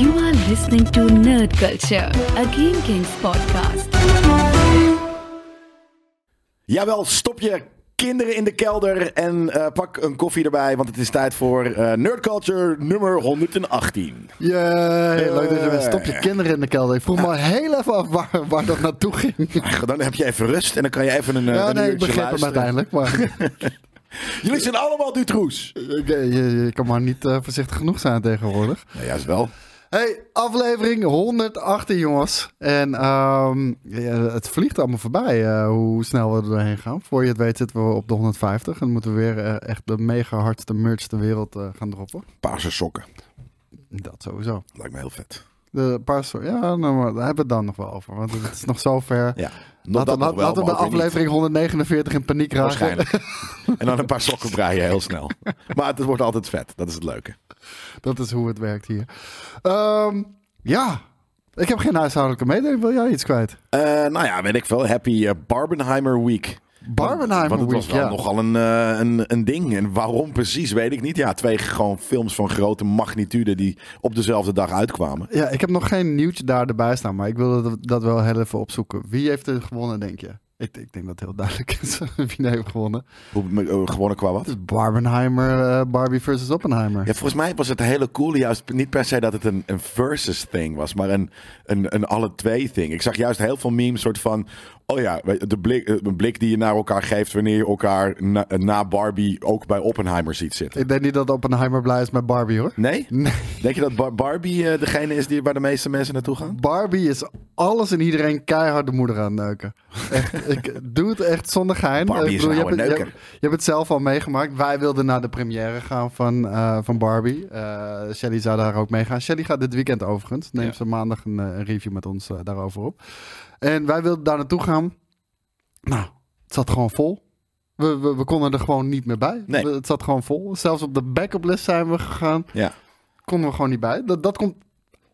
You are listening to Nerd Culture, a Game Kings podcast. Jawel, stop je kinderen in de kelder en eh, pak een koffie erbij, want het is tijd voor eh Nerd Culture nummer 118. Jee, leuk dat je bent. Stop je kinderen in de kelder. Ik vroeg me al heel even af waar, waar dat naartoe ging. Dan heb je even rust en dan kan je even een, eh, Ja, een nee, ik begreep hem uiteindelijk. Maar Jullie zijn allemaal Dutroes. ik- je, je kan maar niet voorzichtig genoeg zijn tegenwoordig. Nou ja, is wel. Hey, aflevering 118, jongens. En ehm, ja, het vliegt allemaal voorbij eh, hoe snel we er doorheen gaan. Voor je het weet zitten we op de 150. En moeten we weer eh, echt de mega hardste merch ter wereld eh, gaan droppen. Paarse sokken. Dat sowieso. Lijkt me heel vet. De paar ja, nou, maar daar hebben we het dan nog wel over. Want het is nog zo ver. Ja, nog Laten, dat we- laten bij niet. aflevering 149 in paniek raken. Waarschijnlijk. en dan een paar sokken breien heel snel. Maar het wordt altijd vet. Dat is het leuke. Dat is hoe het werkt hier. Ehm, ja, ik heb geen huishoudelijke mededeling. Wil jij iets kwijt? Eh, nou ja, weet ik veel. Happy eh, Barbenheimer Week. Barbenheimer Want het was Week, wel ja. nogal een, eh, een, een ding. En waarom precies, weet ik niet. Ja, twee gewoon films van grote magnitude die op dezelfde dag uitkwamen. Ja, ik heb nog geen nieuwtje daar erbij staan, maar ik wil dat, dat wel heel even opzoeken. Wie heeft er gewonnen, denk je? Ik, ik denk dat het heel duidelijk is wie er heeft gewonnen. Hoe, eh, gewonnen qua wat? Barbenheimer, eh, Barbie versus Oppenheimer. Ja, volgens mij was het een hele coole, juist niet per se dat het een, een versus thing was, maar een, een, een alle twee thing. Ik zag juist heel veel memes soort van, oh ja, de blik, eh, een blik die je naar elkaar geeft wanneer je elkaar na, na Barbie ook bij Oppenheimer ziet zitten. Ik denk niet dat Oppenheimer blij is met Barbie, hoor. Nee? Nee. Denk je dat Bar- Barbie degene is die, waar de meeste mensen naartoe gaan? Barbie is alles en iedereen keihard de moeder aan neuken. Echt, ik doe het echt zonder gein. Barbie is bedoel, je, hebt, je, hebt- je hebt het zelf al meegemaakt. Wij wilden naar de première gaan van, eh, van Barbie. Eh Shelly zou daar ook mee gaan. Shelly gaat dit weekend overigens. Neemt Ja. ze maandag een, eh, een review met ons daarover op. En wij wilden daar naartoe gaan. Nou, het zat gewoon vol. We, we, we konden er gewoon niet meer bij. Nee. We- het zat gewoon vol. Zelfs op de backup list zijn we gegaan. Ja. Konden we gewoon niet bij. Dat, dat komt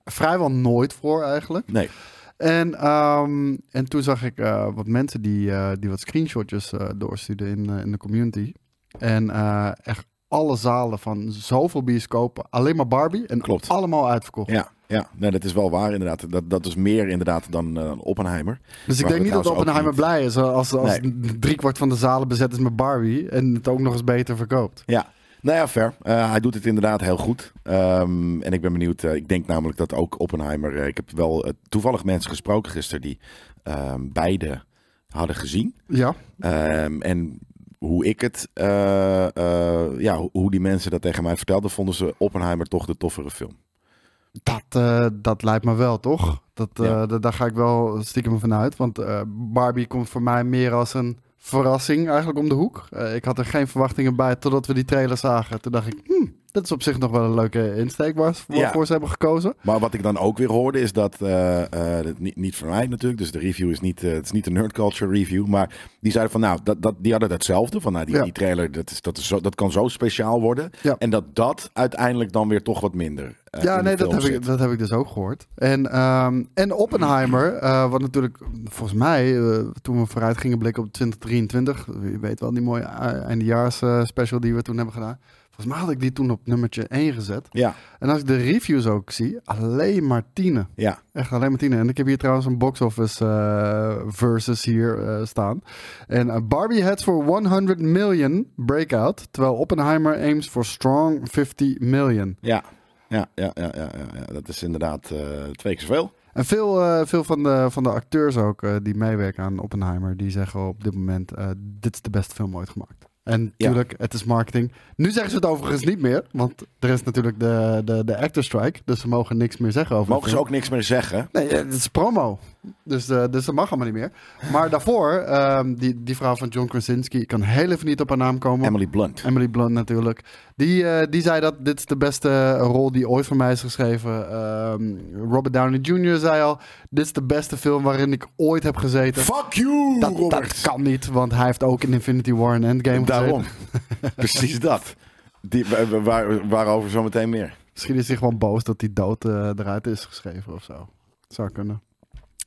vrijwel nooit voor eigenlijk. Nee. En, ehm, en toen zag ik eh, wat mensen die, eh, die wat screenshotjes eh, doorstuurden in, in de community. En echt alle zalen van zoveel bioscopen, alleen maar Barbie. En Klopt. allemaal uitverkocht. Ja, ja. Nee, dat is wel waar inderdaad. Dat, dat is meer inderdaad dan eh, Oppenheimer. Dus ik denk niet dat Oppenheimer niet- blij is als, als Nee. driekwart van de zalen bezet is met Barbie. En het ook nog eens beter verkoopt. Ja, nou ja, fair. Eh, hij doet het inderdaad heel goed. Ehm, en ik ben benieuwd. eh, ik denk namelijk dat ook Oppenheimer. eh, ik heb wel toevallig mensen gesproken gisteren die ehm, beide hadden gezien. Ja, Ehm, en hoe ik het, ja, hoe- die mensen dat tegen mij vertelden, vonden ze Oppenheimer toch de toffere film. dat, dat lijkt me wel, toch? Dat, Ja. daar ga ik wel stiekem van uit. Want Barbie komt voor mij meer als een verrassing eigenlijk om de hoek. Eh, ik had er geen verwachtingen bij totdat we die trailer zagen. Toen dacht ik, hmm, dat is op zich nog wel een leuke insteek waar- waarvoor Ja. ze hebben gekozen. Maar wat ik dan ook weer hoorde is dat, eh, eh, niet, niet van mij natuurlijk, dus de review is niet, eh, het is niet een nerd culture review, maar die zeiden van nou, dat, dat, die hadden hetzelfde, van nou die, Ja. die trailer, dat, is, dat, is zo, dat kan zo speciaal worden. Ja. En dat dat uiteindelijk dan weer toch wat minder ja, nee, dat heb, ik, dat heb ik dus ook gehoord. En, ehm, en Oppenheimer, wat natuurlijk volgens mij, toen we vooruit gingen blikken op 2023, je weet wel die mooie eindejaars eh, special die we toen hebben gedaan. Volgens mij had ik die toen op nummertje 1 gezet. Ja, En als ik de reviews ook zie, alleen maar tienen. ja, Echt alleen maar tienen. En ik heb hier trouwens een box office eh, versus hier eh, staan. En eh, Barbie heads for 100 million breakout. Terwijl Oppenheimer aims for strong 50 million. ja, ja, ja, ja, ja, ja, ja. dat is inderdaad twee keer zoveel. En veel, veel van, de, van de acteurs ook die meewerken aan Oppenheimer, die zeggen op dit moment, dit is de beste film ooit gemaakt. En Ja. natuurlijk, het is marketing. Nu zeggen ze het overigens niet meer, want er is natuurlijk de, de, de actor strike, dus ze mogen niks meer zeggen over Mogen ze ook niks meer zeggen? Nee, eh, het is promo. Dus, eh, dus dat mag allemaal niet meer. Maar daarvoor, ehm, die, die vrouw van John Krasinski, ik kan heel even niet op haar naam komen. Emily Blunt. Emily Blunt natuurlijk. Die, eh, die zei dat dit is de beste rol die ooit voor mij is geschreven. Ehm, Robert Downey Jr. zei al, dit is de beste film waarin ik ooit heb gezeten. Fuck you, dat, Robert. dat kan niet, want hij heeft ook in Infinity War en Endgame Daarom. gezeten. Precies dat. Die, waar, waar, waarover zometeen meer. Misschien is hij gewoon boos dat die dood eh, eruit is geschreven of zo. Zou kunnen.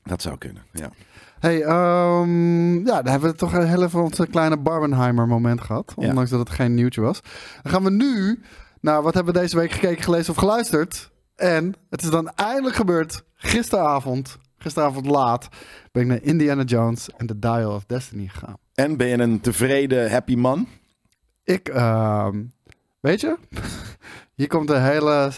Dat zou kunnen, ja. Hey, ehm, ja, dan hebben we toch heel even ons kleine Barbenheimer moment gehad. Ja. Ondanks dat het geen nieuwtje was. Dan gaan we nu naar wat hebben we deze week gekeken, gelezen of geluisterd. En het is dan eindelijk gebeurd. Gisteravond, gisteravond laat, ben ik naar Indiana Jones en The Dial of Destiny gegaan. En ben je een tevreden, happy man? Ik, ehm, weet je, hier komt een hele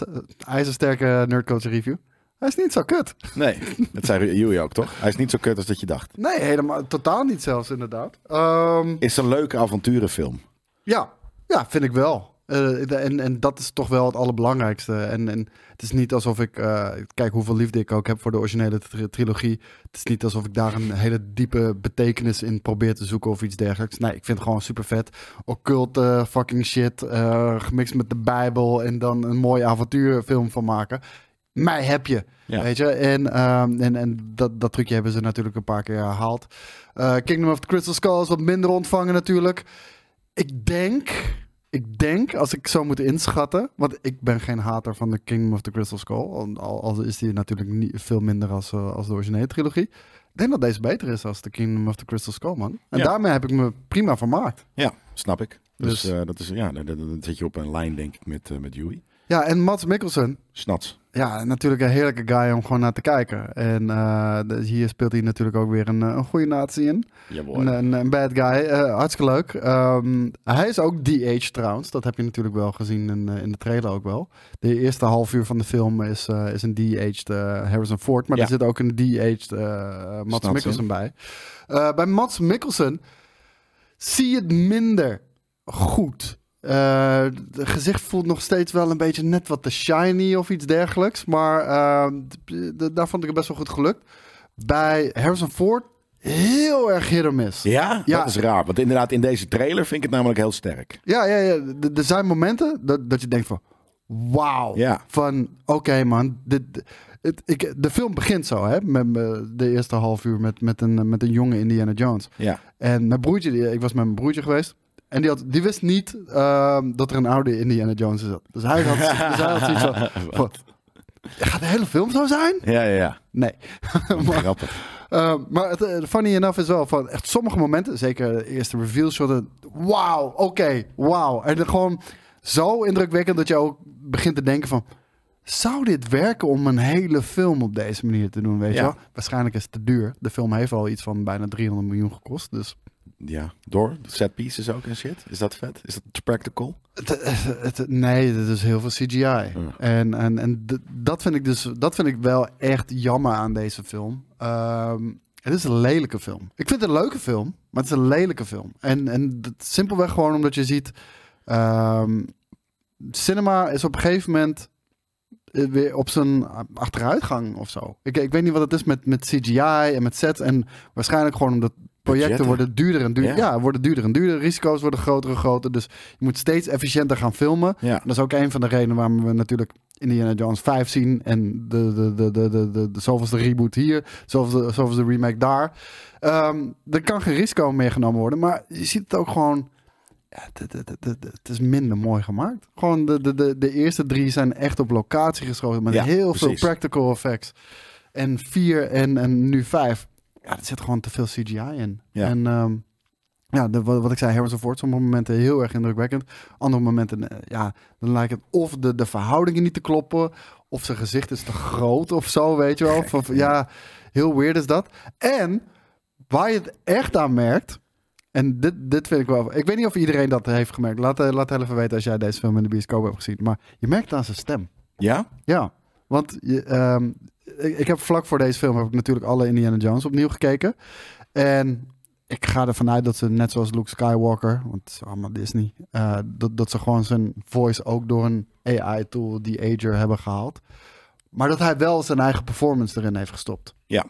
ijzersterke nerdculture review. Hij is niet zo kut. Nee, dat zei Joey ook, toch? Hij is niet zo kut als dat je dacht. Nee, helemaal, totaal niet zelfs inderdaad. Ehm, Is een leuke avonturenfilm. ja, ja, vind ik wel. Eh, en, en dat is toch wel het allerbelangrijkste. En, en het is niet alsof ik... eh, kijk hoeveel liefde ik ook heb voor de originele tri- trilogie. Het is niet alsof ik daar een hele diepe betekenis in probeer te zoeken of iets dergelijks. Nee, ik vind het gewoon super vet. Occulte fucking shit. eh, gemixt met de Bijbel. En dan een mooie avontuurfilm van maken. Mij heb je. Ja. Weet je? En, ehm, en, en dat, dat trucje hebben ze natuurlijk een paar keer herhaald. Eh, Kingdom of the Crystal Skull is wat minder ontvangen natuurlijk. Ik denk, ik denk, als ik zo moet inschatten, want ik ben geen hater van de Kingdom of the Crystal Skull, al, is die natuurlijk niet, veel minder als, eh, als de originele trilogie. Ik denk dat deze beter is als de Kingdom of the Crystal Skull, man. En Ja. daarmee heb ik me prima vermaakt. Ja, snap ik. Dus, Dus- eh, dat is, ja, dan zit je op een lijn, denk ik, met, eh, met Joey. Ja, en Mats Mikkelsen, Snats. ja, natuurlijk een heerlijke guy om gewoon naar te kijken. En eh, hier speelt hij natuurlijk ook weer een, eh, een goede natie in. Jawohl. Een, een, een bad guy. Eh, hartstikke leuk. Ehm, hij is ook de-age trouwens. Dat heb je natuurlijk wel gezien in, in de trailer ook wel. De eerste half uur van de film is, is een eh, Harrison Ford. Maar Ja. er zit ook een eh Mats Mikkelsen bij. Bij Mats Mikkelsen zie je het minder goed. Eh, het gezicht voelt nog steeds wel een beetje net wat te shiny of iets dergelijks. Maar eh, daar vond ik het best wel goed gelukt. Bij Harrison Ford heel erg hit miss. Ja? Ja. Dat is raar. Want inderdaad, in deze trailer vind ik het namelijk heel sterk. Ja, ja, ja. Er zijn momenten dat, dat je denkt van... Wauw. Ja. Van, oké man. Dit, het, ik, de film begint zo, hè. Met me- de eerste half uur met, met, een, met een jonge Indiana Jones. Ja. En mijn broertje, ik was met mijn broertje geweest. En die, had, die wist niet ehm, dat er een oude Indiana Jones zat. Dus hij had, dus hij had zoiets van... van, Gaat de hele film zo zijn? Ja, ja, ja. Nee. maar, Grappig. uh, maar het eh, funny enough is wel van echt sommige momenten, zeker de eerste reveal shotten, wauw, oké, wauw. En dan gewoon zo indrukwekkend dat je ook begint te denken van, zou dit werken om een hele film op deze manier te doen, weet Ja. je wel? Waarschijnlijk is het te duur. De film heeft al iets van bijna 300 miljoen gekost, dus Ja. Door? Set pieces ook en shit? Is dat vet? Is dat practical? Nee, het is heel veel CGI. En, en, en dat, vind ik dus, dat vind ik wel echt jammer aan deze film. Ehm, het is een lelijke film. Ik vind het een leuke film, maar het is een lelijke film. En, en dat simpelweg gewoon omdat je ziet... ehm, cinema is op een gegeven moment eh, weer op zijn achteruitgang of zo. Ik, ik weet niet wat het is met, met CGI en met sets. En waarschijnlijk gewoon omdat projecten worden duurder en duurder. Ja. Ja. worden duurder en duurder. Risico's worden groter en groter. Dus je moet steeds efficiënter gaan filmen. Ja. Dat is ook een van de redenen waarom we natuurlijk Indiana Jones 5 zien. En de, de, de, de, de, de, de zoveelste reboot hier. Zoveelste, zoveelste remake daar. Ehm, er kan geen risico meer genomen worden. Maar je ziet het ook gewoon... Ja, het, is minder mooi gemaakt. Gewoon de, de, de, de eerste drie zijn echt op locatie geschoten. Met heel veel practical effects. En vier en, en nu vijf. Ja, er zit gewoon te veel CGI in. Ja. En ehm, ja, de, wat, wat ik zei, Harrison Ford, sommige momenten heel erg indrukwekkend. Andere momenten, eh, ja, dan lijkt het of de, de verhoudingen niet te kloppen, of zijn gezicht is te groot of zo, weet je wel. Of, of- ja, heel weird is dat. En waar je het echt aan merkt, en dit, dit vind ik wel... Ik weet niet of iedereen dat heeft gemerkt. Laat, eh, laat even weten als jij deze film in de bioscoop hebt gezien. Maar je merkt het aan zijn stem. Ja? Ja, want je, ehm, ik, ik heb vlak voor deze film heb ik natuurlijk alle Indiana Jones opnieuw gekeken. En ik ga ervan uit dat ze net zoals Luke Skywalker, want het is allemaal Disney, eh, dat, dat ze gewoon zijn voice ook door een AI-tool, die Ager, hebben gehaald. Maar dat hij wel zijn eigen performance erin heeft gestopt. Ja.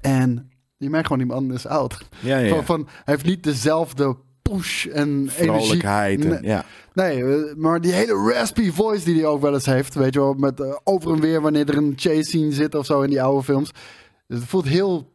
En je merkt gewoon, die man is oud. Ja, ja. ja. Van, van, hij heeft niet dezelfde push en energie. Vrolijkheid. En, Nee. ja. Nee, maar die hele raspy voice die hij ook wel eens heeft, weet je wel, met eh, over en weer wanneer er een chase scene zit of zo in die oude films. Dus het voelt heel,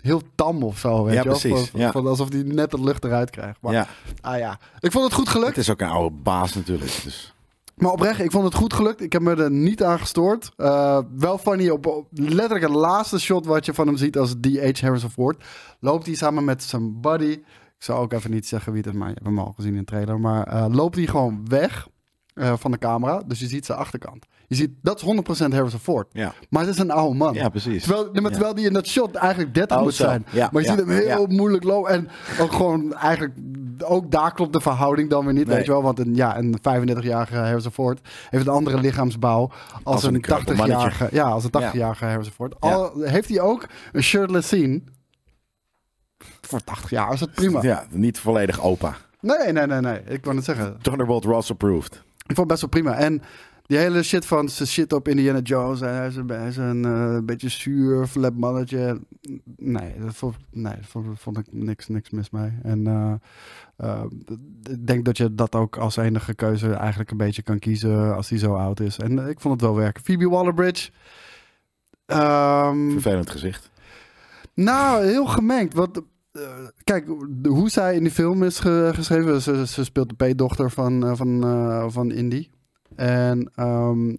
heel tam of zo, weet Ja, je precies, ja. van alsof hij net de lucht eruit krijgt. Maar, ja. ah ja, ik vond het goed gelukt. Het is ook een oude baas natuurlijk. Dus. Maar oprecht, ik vond het goed gelukt. Ik heb me er niet aan gestoord. Eh, wel funny, op, op letterlijk het laatste shot wat je van hem ziet als D.H. Harrison Ford. Loopt hij samen met zijn buddy. Ik zou ook even niet zeggen wie het is, maar je hebt hem al gezien in de trailer. Maar eh, loopt hij gewoon weg eh, van de camera. Dus je ziet zijn achterkant. Je ziet, dat is 100% Harrison Ford. Ja. Maar het is een oude man. Ja, precies. Terwijl, maar terwijl die in dat shot eigenlijk 30 Oh, moet zo. zijn. Ja, maar je ziet hem heel moeilijk lopen. En ook gewoon eigenlijk, ook daar klopt de verhouding dan weer niet. Nee. Weet je wel, want een, ja, een 35-jarige Harrison Ford heeft een andere lichaamsbouw als, Als een een kreupel 80-jarige. Ja, als een 80-jarige Harrison Ford. Al heeft hij ook een shirtless scene. Voor 80 jaar is het prima. Ja, niet volledig opa. Nee, nee, nee, nee. Ik wou het zeggen. Thunderbolt Ross approved. Ik vond het best wel prima. En die hele shit van ze shit op Indiana Jones. En hij is een, hij is een eh, beetje zuur, flap mannetje. Nee, dat vond, nee, dat vond, vond ik niks, niks mis mee. En eh, eh, ik denk dat je dat ook als enige keuze eigenlijk een beetje kan kiezen als hij zo oud is. En ik vond het wel werken. Phoebe Waller-Bridge. Ehm, Vervelend gezicht. Nou, heel gemengd. Want eh, kijk, de- hoe zij in die film is ge- geschreven. Ze, ze speelt de peetdochter van, eh, van, eh, van Indy. En, ehm,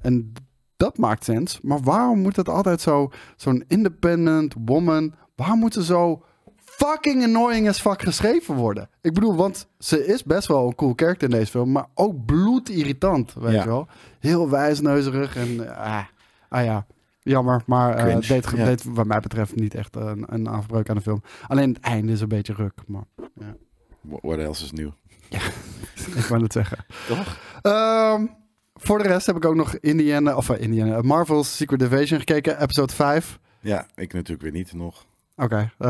en dat maakt sens. Maar waarom moet het altijd zo, zo'n independent woman... Waarom moet ze zo fucking annoying as fuck geschreven worden? Ik bedoel, want ze is best wel een cool character in deze film. Maar ook bloedirritant, weet Ja. je wel. Heel wijsneuzerig en... ah, ah ja, jammer. Maar eh Cringe, deed, ja. deed wat mij betreft niet echt een, een afbreuk aan de film. Alleen het einde is een beetje ruk. Maar Wh- What else is nieuw? ik wou het zeggen. Toch? Ehm, voor de rest heb ik ook nog Indiana, of eh, Indiana, Marvel's Secret Invasion gekeken, episode 5. Ja, ik natuurlijk weer niet nog. Oké, eh,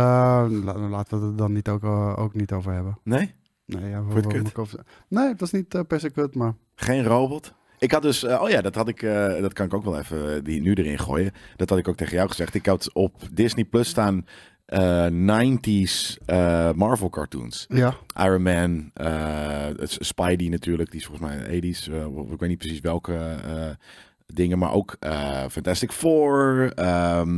la- laten we het dan niet ook, eh, ook niet over hebben. Nee? Nee, ja, over- nee dat is niet eh, per se kut, maar... Geen robot? Ik had dus, eh, oh ja, dat had ik, eh, dat kan ik ook wel even eh, die nu erin gooien. Dat had ik ook tegen jou gezegd. Ik had op Disney Plus staan eh 90s eh, Marvel cartoons. Ja, Iron Man, Spidey natuurlijk, die is volgens mij 80s. eh, ik weet niet precies welke dingen, maar ook Fantastic Four, ehm,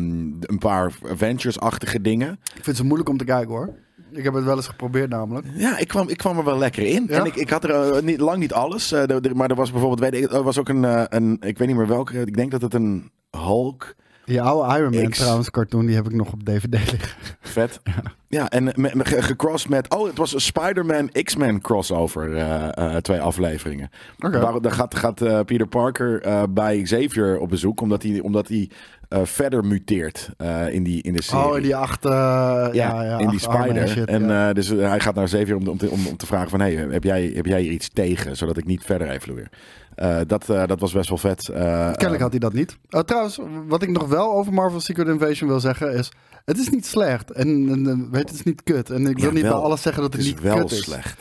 een paar Avengers-achtige dingen. ik vind het zo moeilijk om te kijken hoor. Ik heb het wel eens geprobeerd namelijk. Ja, ik kwam, ik kwam er wel lekker in. Ja? En ik, ik had er eh, niet, lang niet alles. eh, maar er was bijvoorbeeld, weet ik, er was ook een, eh, een, ik weet niet meer welke, ik denk dat het een Hulk, Die oude Iron Man X. trouwens, cartoon, die heb ik nog op DVD liggen. vet. Ja, en met- ge- gecrossed met, oh, het was een Spider-Man X-Men crossover, eh, eh, twee afleveringen. Oké. Daar gaat, gaat eh, Peter Parker bij Xavier op bezoek, omdat hij, omdat hij verder muteert in, die, in de serie. Oh, die acht... ja, ja, in die acht spider. shit, en ja. dus hij gaat naar Xavier om, om, te, om, om te vragen van... Hey, heb, jij, heb jij hier iets tegen, zodat ik niet verder evolueer? Eh, dat, eh, dat was best wel vet. Eh, Kennelijk had hij dat niet. Oh, trouwens, wat ik nog wel over Marvel Secret Invasion wil zeggen is... Het is niet slecht. En, en, weet, het is niet kut. En ik wil Ja, niet wel. bij alles zeggen dat het, het is niet wel kut is. slecht.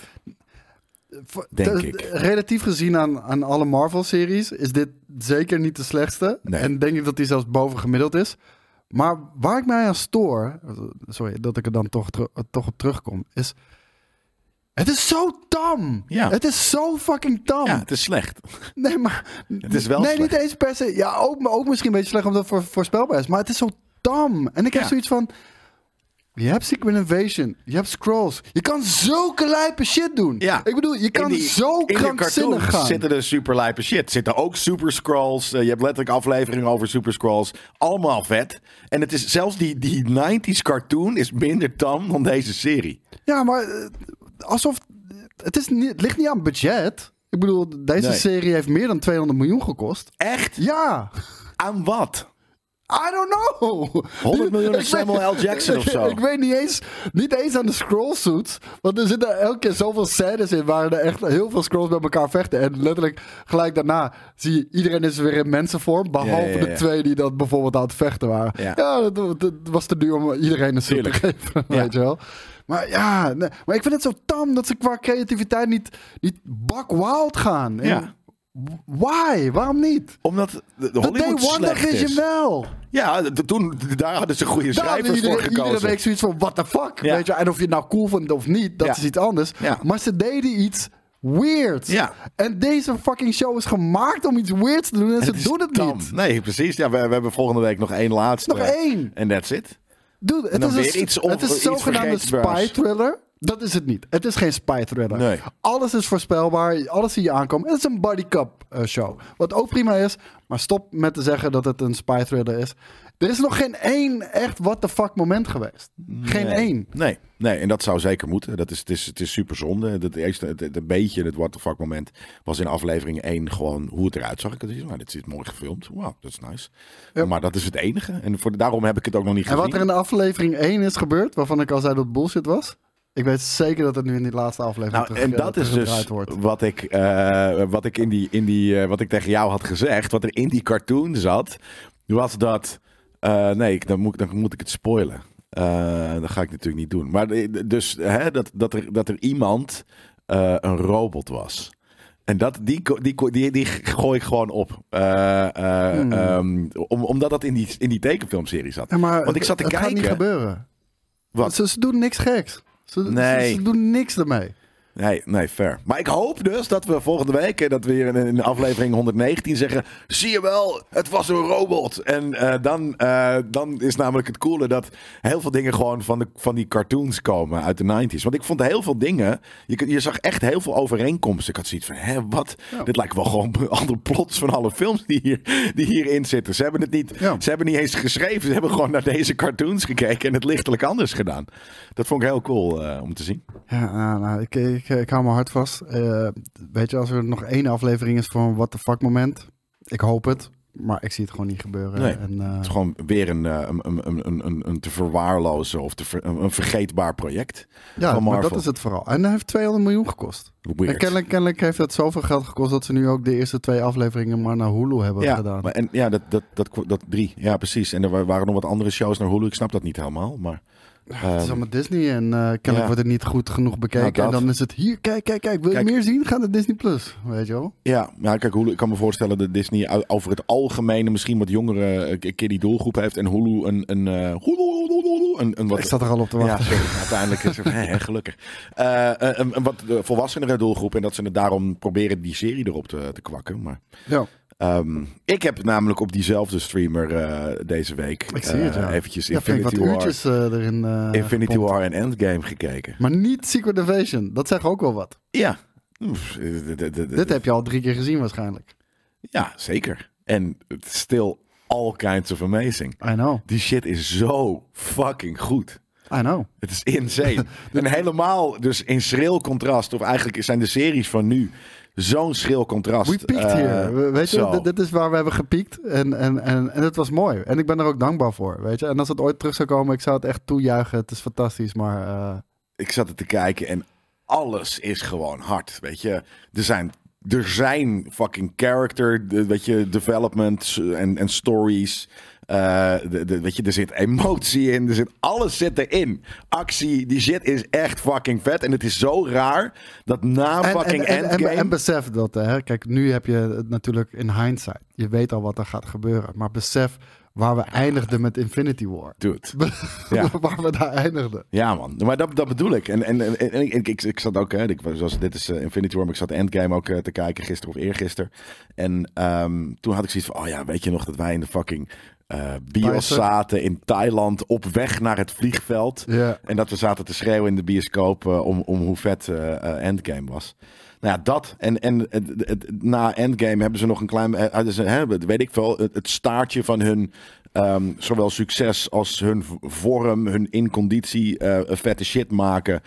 Voor- Denk ik. Relatief gezien aan, aan alle Marvel-series is dit zeker niet de slechtste. Nee. En denk ik dat die zelfs boven gemiddeld is. Maar waar ik mij aan stoor, sorry dat ik er dan toch, toch op terugkom, is... Het is zo tam. Ja. Het is zo fucking tam. Ja, het is slecht. Nee, maar... Het is wel Nee, slecht. niet eens per se. Ja, ook, maar ook misschien een beetje slecht omdat het voor, voorspelbaar is. Maar het is zo tam. En ik heb Ja. zoiets van... Je hebt Secret Invasion. Je hebt Scrolls. Je kan zulke lijpe shit doen. Ja. Ik bedoel, je kan die, zo krankzinnig gaan. zitten er super lijpe shit. Zitten ook super scrolls. je hebt letterlijk afleveringen over super scrolls. Allemaal vet. En het is zelfs die, die 90s cartoon is minder tam dan deze serie. Ja, maar eh, alsof... Het, is niet, het ligt niet aan budget. Ik bedoel, deze Nee. serie heeft meer dan 200 miljoen gekost. Echt? Ja. Aan wat? I don't know. 100 miljoen Samuel L. Jackson of zo. Ik weet niet eens, niet eens aan de scroll suits. Want er zitten elke keer zoveel scènes in waar er echt heel veel scrolls bij elkaar vechten. En letterlijk gelijk daarna zie je iedereen is weer in mensenvorm. Behalve Ja, ja, ja. de twee die dat bijvoorbeeld aan het vechten waren. Ja. Dat, dat was te duur om iedereen een suit te geven. Weet je wel. Maar ja, nee, maar ik vind het zo tam dat ze qua creativiteit niet, niet buck wild gaan. En Ja. Why? Waarom niet? Omdat de, de Dat Hollywood deed slecht is. wel. Ja, toen, daar hadden ze goede Daar schrijvers hadden voor iedereen, iedere gekozen. week zoiets van, what the fuck? Ja. Weet je? En of je het nou cool vond of niet, dat Ja. is iets anders. Ja. Maar ze deden iets weirds. Ja. En deze fucking show is gemaakt om iets weirds te doen en, En ze doen het tam. niet. Nee, precies. Ja, we, we hebben volgende week nog één laatste. Nog één. En that's it. Dude, het is, een, iets het is zogenaamde spy thriller. Dat is het niet. Het is geen spy thriller. Nee. Alles is voorspelbaar. Alles zie je aankomen. Het is een buddy cup eh, show. Wat ook prima is. Maar stop met te zeggen dat het een spy thriller is. Er is nog geen één echt what the fuck moment geweest. Geen Nee. één. Nee, nee, en dat zou zeker moeten. Dat is, het, is, het is super zonde. Het, eerste, het, het, een beetje het what the fuck moment was in aflevering 1 gewoon hoe het eruit zag. Ik van, nou, dit is mooi gefilmd. Wauw, dat is nice. Maar dat is het enige. En voor, daarom heb ik het ook nog niet En gezien. wat er in de aflevering 1 is gebeurd, waarvan ik al zei dat bullshit was. Ik weet zeker dat het nu in die laatste aflevering Nou, en dat is dus wordt. wat ik, eh, wat ik in die, in die eh, wat ik tegen jou had gezegd, wat er in die cartoon zat, was dat. Eh, nee, ik- dan moet, dan moet ik het spoilen. Eh, dat ga ik natuurlijk niet doen. Maar eh, dus hè, dat, dat, er, dat er iemand een robot was. En dat, die, die, die, die gooi ik gewoon op. Hmm. ehm, om, omdat dat in die, in die tekenfilmserie zat. Ja, maar Want ik zat te het, het gaat niet kijken. gebeuren. Wat? Ze, ze doen niks geks. Ze, ze- Nee. ze, doen niks ermee. Nee, nee, fair. Maar ik hoop dus dat we volgende week, eh, dat we hier in, in aflevering 119 zeggen, zie je wel, het was een robot. En eh, dan, eh, dan is namelijk het coole dat heel veel dingen gewoon van, de, van die cartoons komen uit de 90s. Want ik vond heel veel dingen, je, je zag echt heel veel overeenkomsten. Ik had zoiets van, hè, wat? Ja. Dit lijkt wel gewoon andere plots van alle films die, hier, die hierin zitten. Ze hebben het niet, Ja. ze hebben niet eens geschreven, ze hebben gewoon naar deze cartoons gekeken en het lichtelijk anders gedaan. Dat vond ik heel cool om te zien. Ja, nou, nou, ik, ik, ik hou me hard vast. Eh, weet je, als er nog één aflevering is voor een what the fuck moment. Ik hoop het. Maar ik zie het gewoon niet gebeuren. Nee. En, eh, Het is gewoon weer een, eh, een, een, een, een, een, te verwaarlozen of te ver- een, een vergeetbaar project. ja, van maar dat is het vooral. En hij heeft 200 miljoen gekost. En kennelijk, kennelijk heeft het zoveel geld gekost dat ze nu ook de eerste twee afleveringen maar naar Hulu hebben ja, gedaan. maar, en, ja dat, dat, dat, dat, drie. Ja, precies. En er wa- waren nog wat andere shows naar Hulu. Ik snap dat niet helemaal. Maar het is ehm, allemaal Disney en eh, kennelijk ja. wordt het niet goed genoeg bekeken. Nou, en dan is het hier, kijk, kijk, kijk. Wil Kijk. je meer zien? Ga naar Disney Plus. Weet je wel? ja, ja, kijk, Hulu, ik kan me voorstellen dat Disney over het algemeen misschien wat jongere eh, kiddie doelgroep heeft. En Hulu een, een, eh, Hulu, een, een wat Ik zat er al op te Ja, wachten. sorry. Uiteindelijk is het hè, gelukkig. Eh, een, een wat volwassenere doelgroep. En dat ze het daarom proberen die serie erop te, te kwakken. Maar Ja. Ehm, ik heb namelijk op diezelfde streamer eh, deze week Ik zie het, eh, ja. eventjes Ja, Infinity, War, uurtjes eh, erin. Infinity. War en Endgame gekeken. Maar niet Secret Invasion. Dat zegt ook wel wat. Ja. Oef, Dit heb je al drie keer gezien waarschijnlijk. Ja, zeker. En still all kinds of amazing. I know. Die shit is zo fucking goed. I know. Het is insane. en helemaal dus in schril contrast. Of eigenlijk zijn de series van nu zo'n schril contrast. We peaked Eh, hier. We- Weet je, dit, dit is waar we hebben gepiekt. En, en, en, en het was mooi. En ik ben er ook dankbaar voor. Weet je. En als het ooit terug zou komen, ik zou het echt toejuichen. Het is fantastisch. Maar eh, ik zat er te kijken en alles is gewoon hard. Weet je, er zijn, er zijn fucking character, weet je, developments en, en stories. Eh, de, de, weet je, er zit emotie in, er zit alles zit erin. Actie, die shit is echt fucking vet. En het is zo raar dat na en, fucking en, en, en, Endgame... en besef dat, hè. Kijk, nu heb je het natuurlijk in hindsight. Je weet al wat er gaat gebeuren. Maar besef waar we eindigden met Infinity War. Dude. Ja. waar we daar eindigden. Ja, man. Maar dat, dat bedoel ik. En, en, en, en ik, ik, ik, zat ook, hè, ik, zoals, dit is eh, Infinity War, maar ik zat Endgame ook eh, te kijken gisteren of eergisteren. En ehm, toen had ik zoiets van, oh ja, weet je nog dat wij in de fucking eh bios zaten in Thailand op weg naar het vliegveld. Ja. En dat we zaten te schreeuwen in de bioscoop eh, om, om hoe vet eh, Endgame was. Nou ja, dat. En, en het, het- na Endgame hebben ze nog een klein... hè, weet ik veel, het, het staartje van hun... ehm, zowel succes als hun vorm, hun in conditie eh, vette shit maken.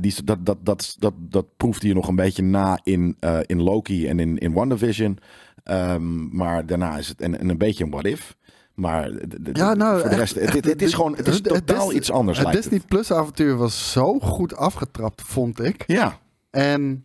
Die, dat, dat, dat, dat, dat proefde je nog een beetje na in, in Loki en in, in WandaVision. Ehm, maar daarna is het en, en een beetje een what if. Maar Ja, nou, voor de rest, het, het, het is gewoon het is totaal iets anders. Het Disney Plus avontuur was zo goed afgetrapt, vond ik. Ja, En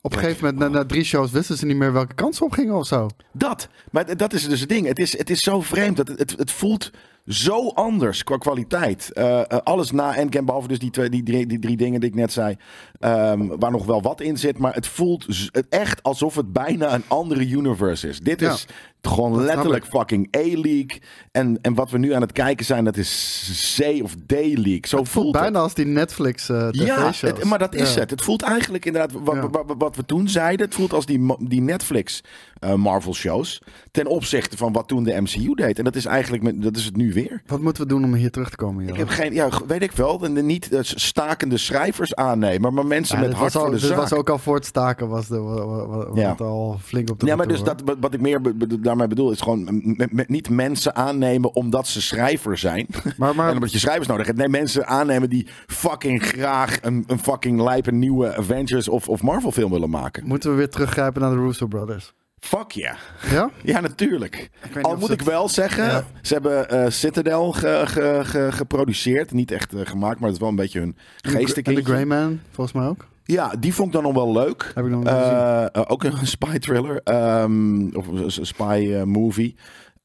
op een gegeven moment, na, na drie shows, wisten ze niet meer welke kant ze op gingen of zo. Dat. Maar dat is dus het ding. Het is, het is zo vreemd. Dat het, het, het voelt zo anders qua kwaliteit. Eh, alles na Endgame, behalve dus die, twee, die, drie, die drie dingen die ik net zei. Ehm, waar nog wel wat in zit. Maar het voelt het echt alsof het bijna een andere universe is. Dit Ja. is gewoon letterlijk ik. fucking A-League. En, en wat we nu aan het kijken zijn, dat is C of D-League. Zo Het voelt het. bijna als die Netflix eh Ja, het- maar dat is Ja. het. Het voelt eigenlijk inderdaad, wat, Ja. wat, wat we toen zeiden, het voelt als die, die Netflix eh, Marvel shows. Ten opzichte van wat toen de MCU deed. En dat is eigenlijk, met, dat is het nu weer? Wat moeten we doen om hier terug te komen? Ik Jelle? heb geen, ja, weet ik wel, niet eh, stakende schrijvers aannemen, maar mensen Ja, met hart al, voor de dit zaak. was ook al voor het staken, was de, wa- wa- wa- was Ja. al flink op de ja, maar dus dat, wat- ik meer be- daarmee bedoel, is gewoon niet mensen aannemen omdat ze schrijver zijn. maar en omdat je schrijvers nodig hebt. Nee, mensen aannemen die fucking graag een, een fucking lijpe nieuwe Avengers of, of Marvel film willen maken. moeten we weer teruggrijpen naar de Russo Brothers? Fuck ja. Ja? Ja, natuurlijk. Al moet ik wel zeggen, Ja. ze hebben eh, Citadel ge- ge- ge- geproduceerd. Niet echt eh, gemaakt, maar het is wel een beetje hun En de. Grey Man, volgens mij ook. Ja, die vond ik dan nog wel leuk. Heb ik nog. Eh, eh, ook een spy thriller. ehm, of een spy movie.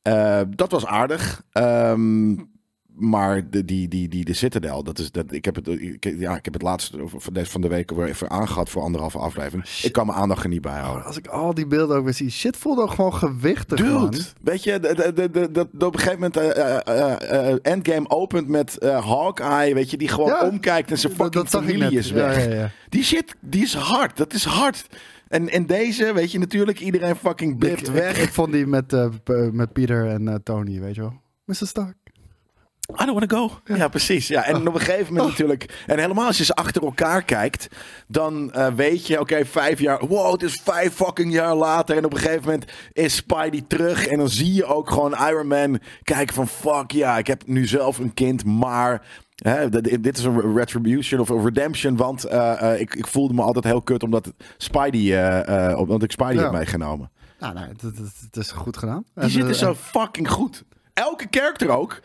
Eh, dat was aardig. Ehm, maar de, die, die, die, de Citadel, dat is, dat, ik, heb het, ik, ja, ik heb het laatst van de, van de week weer even aangehad voor anderhalve aflevering. Ik kan mijn aandacht er niet bij houden. Als ik al die beelden ook weer zie, shit voelde ook gewoon gewichtig, man. Dude, weet je, de- op een gegeven moment eh, eh, eh, Endgame opent met Hawkeye, weet je, die gewoon Ja, omkijkt en zijn Dat, fucking dat familie is weg. Ja, ja, ja. Die shit, die is hard. Dat is hard. En, en deze, weet je, natuurlijk, iedereen fucking blipt weg. ik vond die met, met Pieter en Tony, weet je wel. Mr. Stark. I don't want to go. Ja. precies. Ja. En op een gegeven moment natuurlijk... En helemaal als je ze achter elkaar kijkt... dan eh, weet je, oké, vijf jaar... Wow, het is vijf fucking jaar later. En op een gegeven moment is Spidey terug. En dan zie je ook gewoon Iron Man kijken van... Fuck ja, ik heb nu zelf een kind, maar... Hè, dit is een retribution of een redemption, want eh, eh, ik, ik voelde me altijd heel kut omdat Spidey, eh, omdat ik Spidey Ja. heb meegenomen. Nou, nee, het, het, het is goed gedaan. Die En, zitten zo fucking goed. Elke character ook.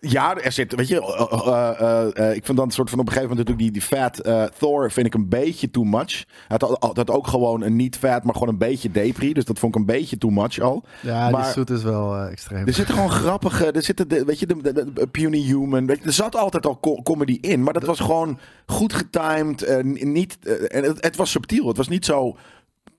Ja, er zit, weet je, eh, eh, eh, ik vind dan een soort van op een gegeven moment natuurlijk die, die fat Thor vind ik een beetje too much. Hij had, ook gewoon een niet fat, maar gewoon een beetje depri. Dus dat vond ik een beetje too much al. Ja, maar- die suit is wel extreem. Er zitten gewoon grappige, er zitten, de, weet je, de, de, de Puny Human, weet je, er zat altijd al co- comedy in, maar dat was gewoon goed getimed, niet, en het, het was subtiel, het was niet zo,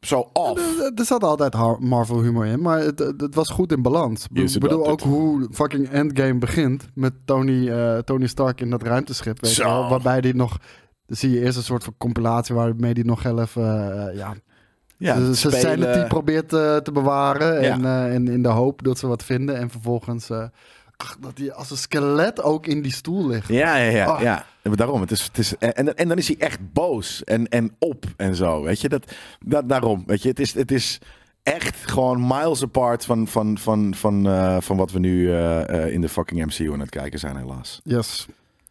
zo off. Er, er zat altijd Marvel humor in, maar het, het het was goed in balans. Ik Yes, bedoel ook hoe fucking Endgame begint met Tony, eh, Tony Stark in dat ruimteschip. Weet je waarbij die nog... Dan zie je eerst een soort van compilatie waarmee die nog heel even... eh, ja, Ja, zijn spelen- sanity probeert eh, te bewaren. Ja. En, eh, en in de hoop dat ze wat vinden. En vervolgens... ach, dat hij als een skelet ook in die stoel ligt. Ja, ja, ja. Ja. En Daarom, het is, het is, en, en dan is hij echt boos en, en op en zo. Weet je, dat, dat, daarom. Weet je, het is, het is echt gewoon miles apart van, van, van, van, eh, van wat we nu eh, eh, in de fucking MCU aan het kijken zijn, helaas. Yes.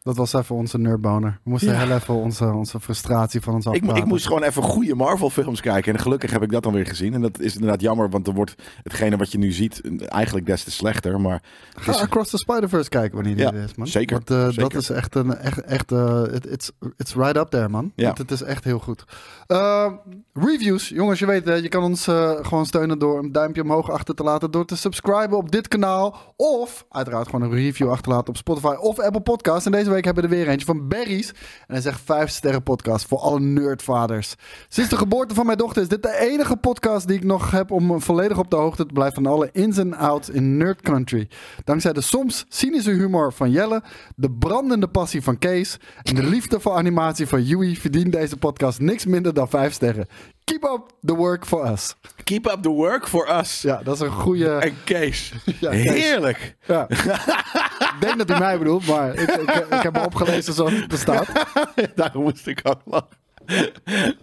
Dat was even onze nerdboner. We moesten Ja. heel even onze, onze frustratie van ons Ik, mo- afpraten. ik moest gewoon even goede Marvel-films kijken. En gelukkig heb ik dat dan weer gezien. En dat is inderdaad jammer, want dan wordt hetgene wat je nu ziet eigenlijk des te slechter. Maar Ga is- Across the Spider-Verse kijken wanneer die Ja, is, man. zeker, Want, eh, Dat is echt een... Echt, echt, it- it's, it's right up there, man. Ja. Het, het is echt heel goed. Eh, reviews. Jongens, je weet, hè, je kan ons eh, gewoon steunen door een duimpje omhoog achter te laten. Door te subscriben op dit kanaal. Of uiteraard gewoon een review achterlaten op Spotify of Apple Podcasts. En deze week hebben we er weer eentje van Berries. En hij zegt 5 sterren podcast voor alle nerdvaders. Sinds de geboorte van mijn dochter is dit de enige podcast die ik nog heb om volledig op de hoogte te blijven van alle ins en outs in Nerd Country. Dankzij de soms cynische humor van Jelle, de brandende passie van Kees en de liefde voor animatie van Yui verdient deze podcast niks minder dan 5 sterren. Keep up the work for us. keep up the work for us. Ja, dat is een goede. En Kees. Ja, Kees. Heerlijk. Ja. ik denk dat hij mij bedoelt, maar ik, ik, ik heb me opgelezen zoals het bestaat. Daarom moest ik ook lachen.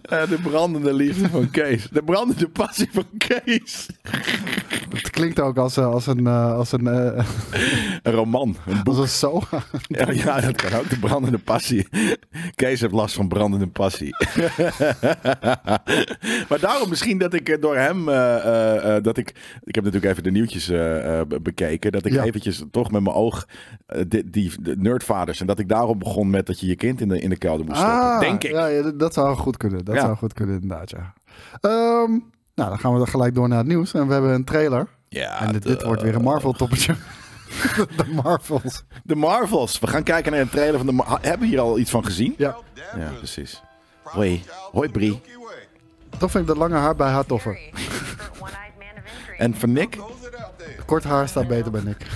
Eh, de brandende liefde van Kees. De brandende passie van Kees. Het klinkt ook als, eh, als een, eh, als een, eh, Een roman. Een boek. als een zo. Ja, ja, dat kan ook. De brandende passie. Kees heeft last van brandende passie. maar daarom misschien dat ik door hem... eh, eh, eh, dat ik, ik heb natuurlijk even de nieuwtjes be- bekeken. Dat ik Ja. eventjes toch met mijn oog... die, die de nerdvaders. En dat ik daarom begon met dat je je kind in de, in de kelder moest stoppen. Denk ik. Ah, Ja, ja, dat- dat zou goed kunnen. Dat Ja. zou goed kunnen, inderdaad, ja. Ehm, nou, dan gaan we dan gelijk door naar het nieuws. En we hebben een trailer. Ja, en dit, de- dit wordt weer een Marvel-toppetje. de Marvels. De Marvels. We gaan kijken naar een trailer van de... Mar- Hebben we hier al iets van gezien? Ja, Ja, precies. Hoi. Hoi, Brie. toch vind ik dat lange haar bij haar toffer. En van Nick? Kort haar staat beter bij Nick.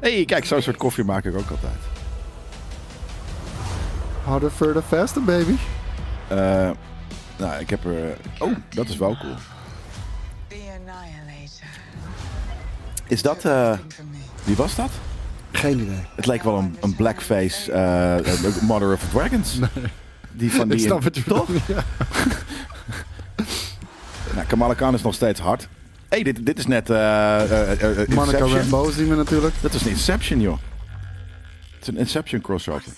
Hey, kijk, zo'n soort koffie maak ik ook altijd. Harder, further, faster, baby. Eh, nou, ik heb er... Oh, dat is wel cool. The Annihilator. Is dat... eh, me. Wie was dat? Geen idee. Het leek wel een, een blackface eh, eh, Mother of Dragons. Die van die... Ik snap het je Toch? ja. Nou, Kamala Khan is nog steeds hard. hey, dit, dit is net eh eh, eh, eh, Monica Inception. Rambeau zien we natuurlijk. Dat is een Inception, joh. Het is een Inception crossover.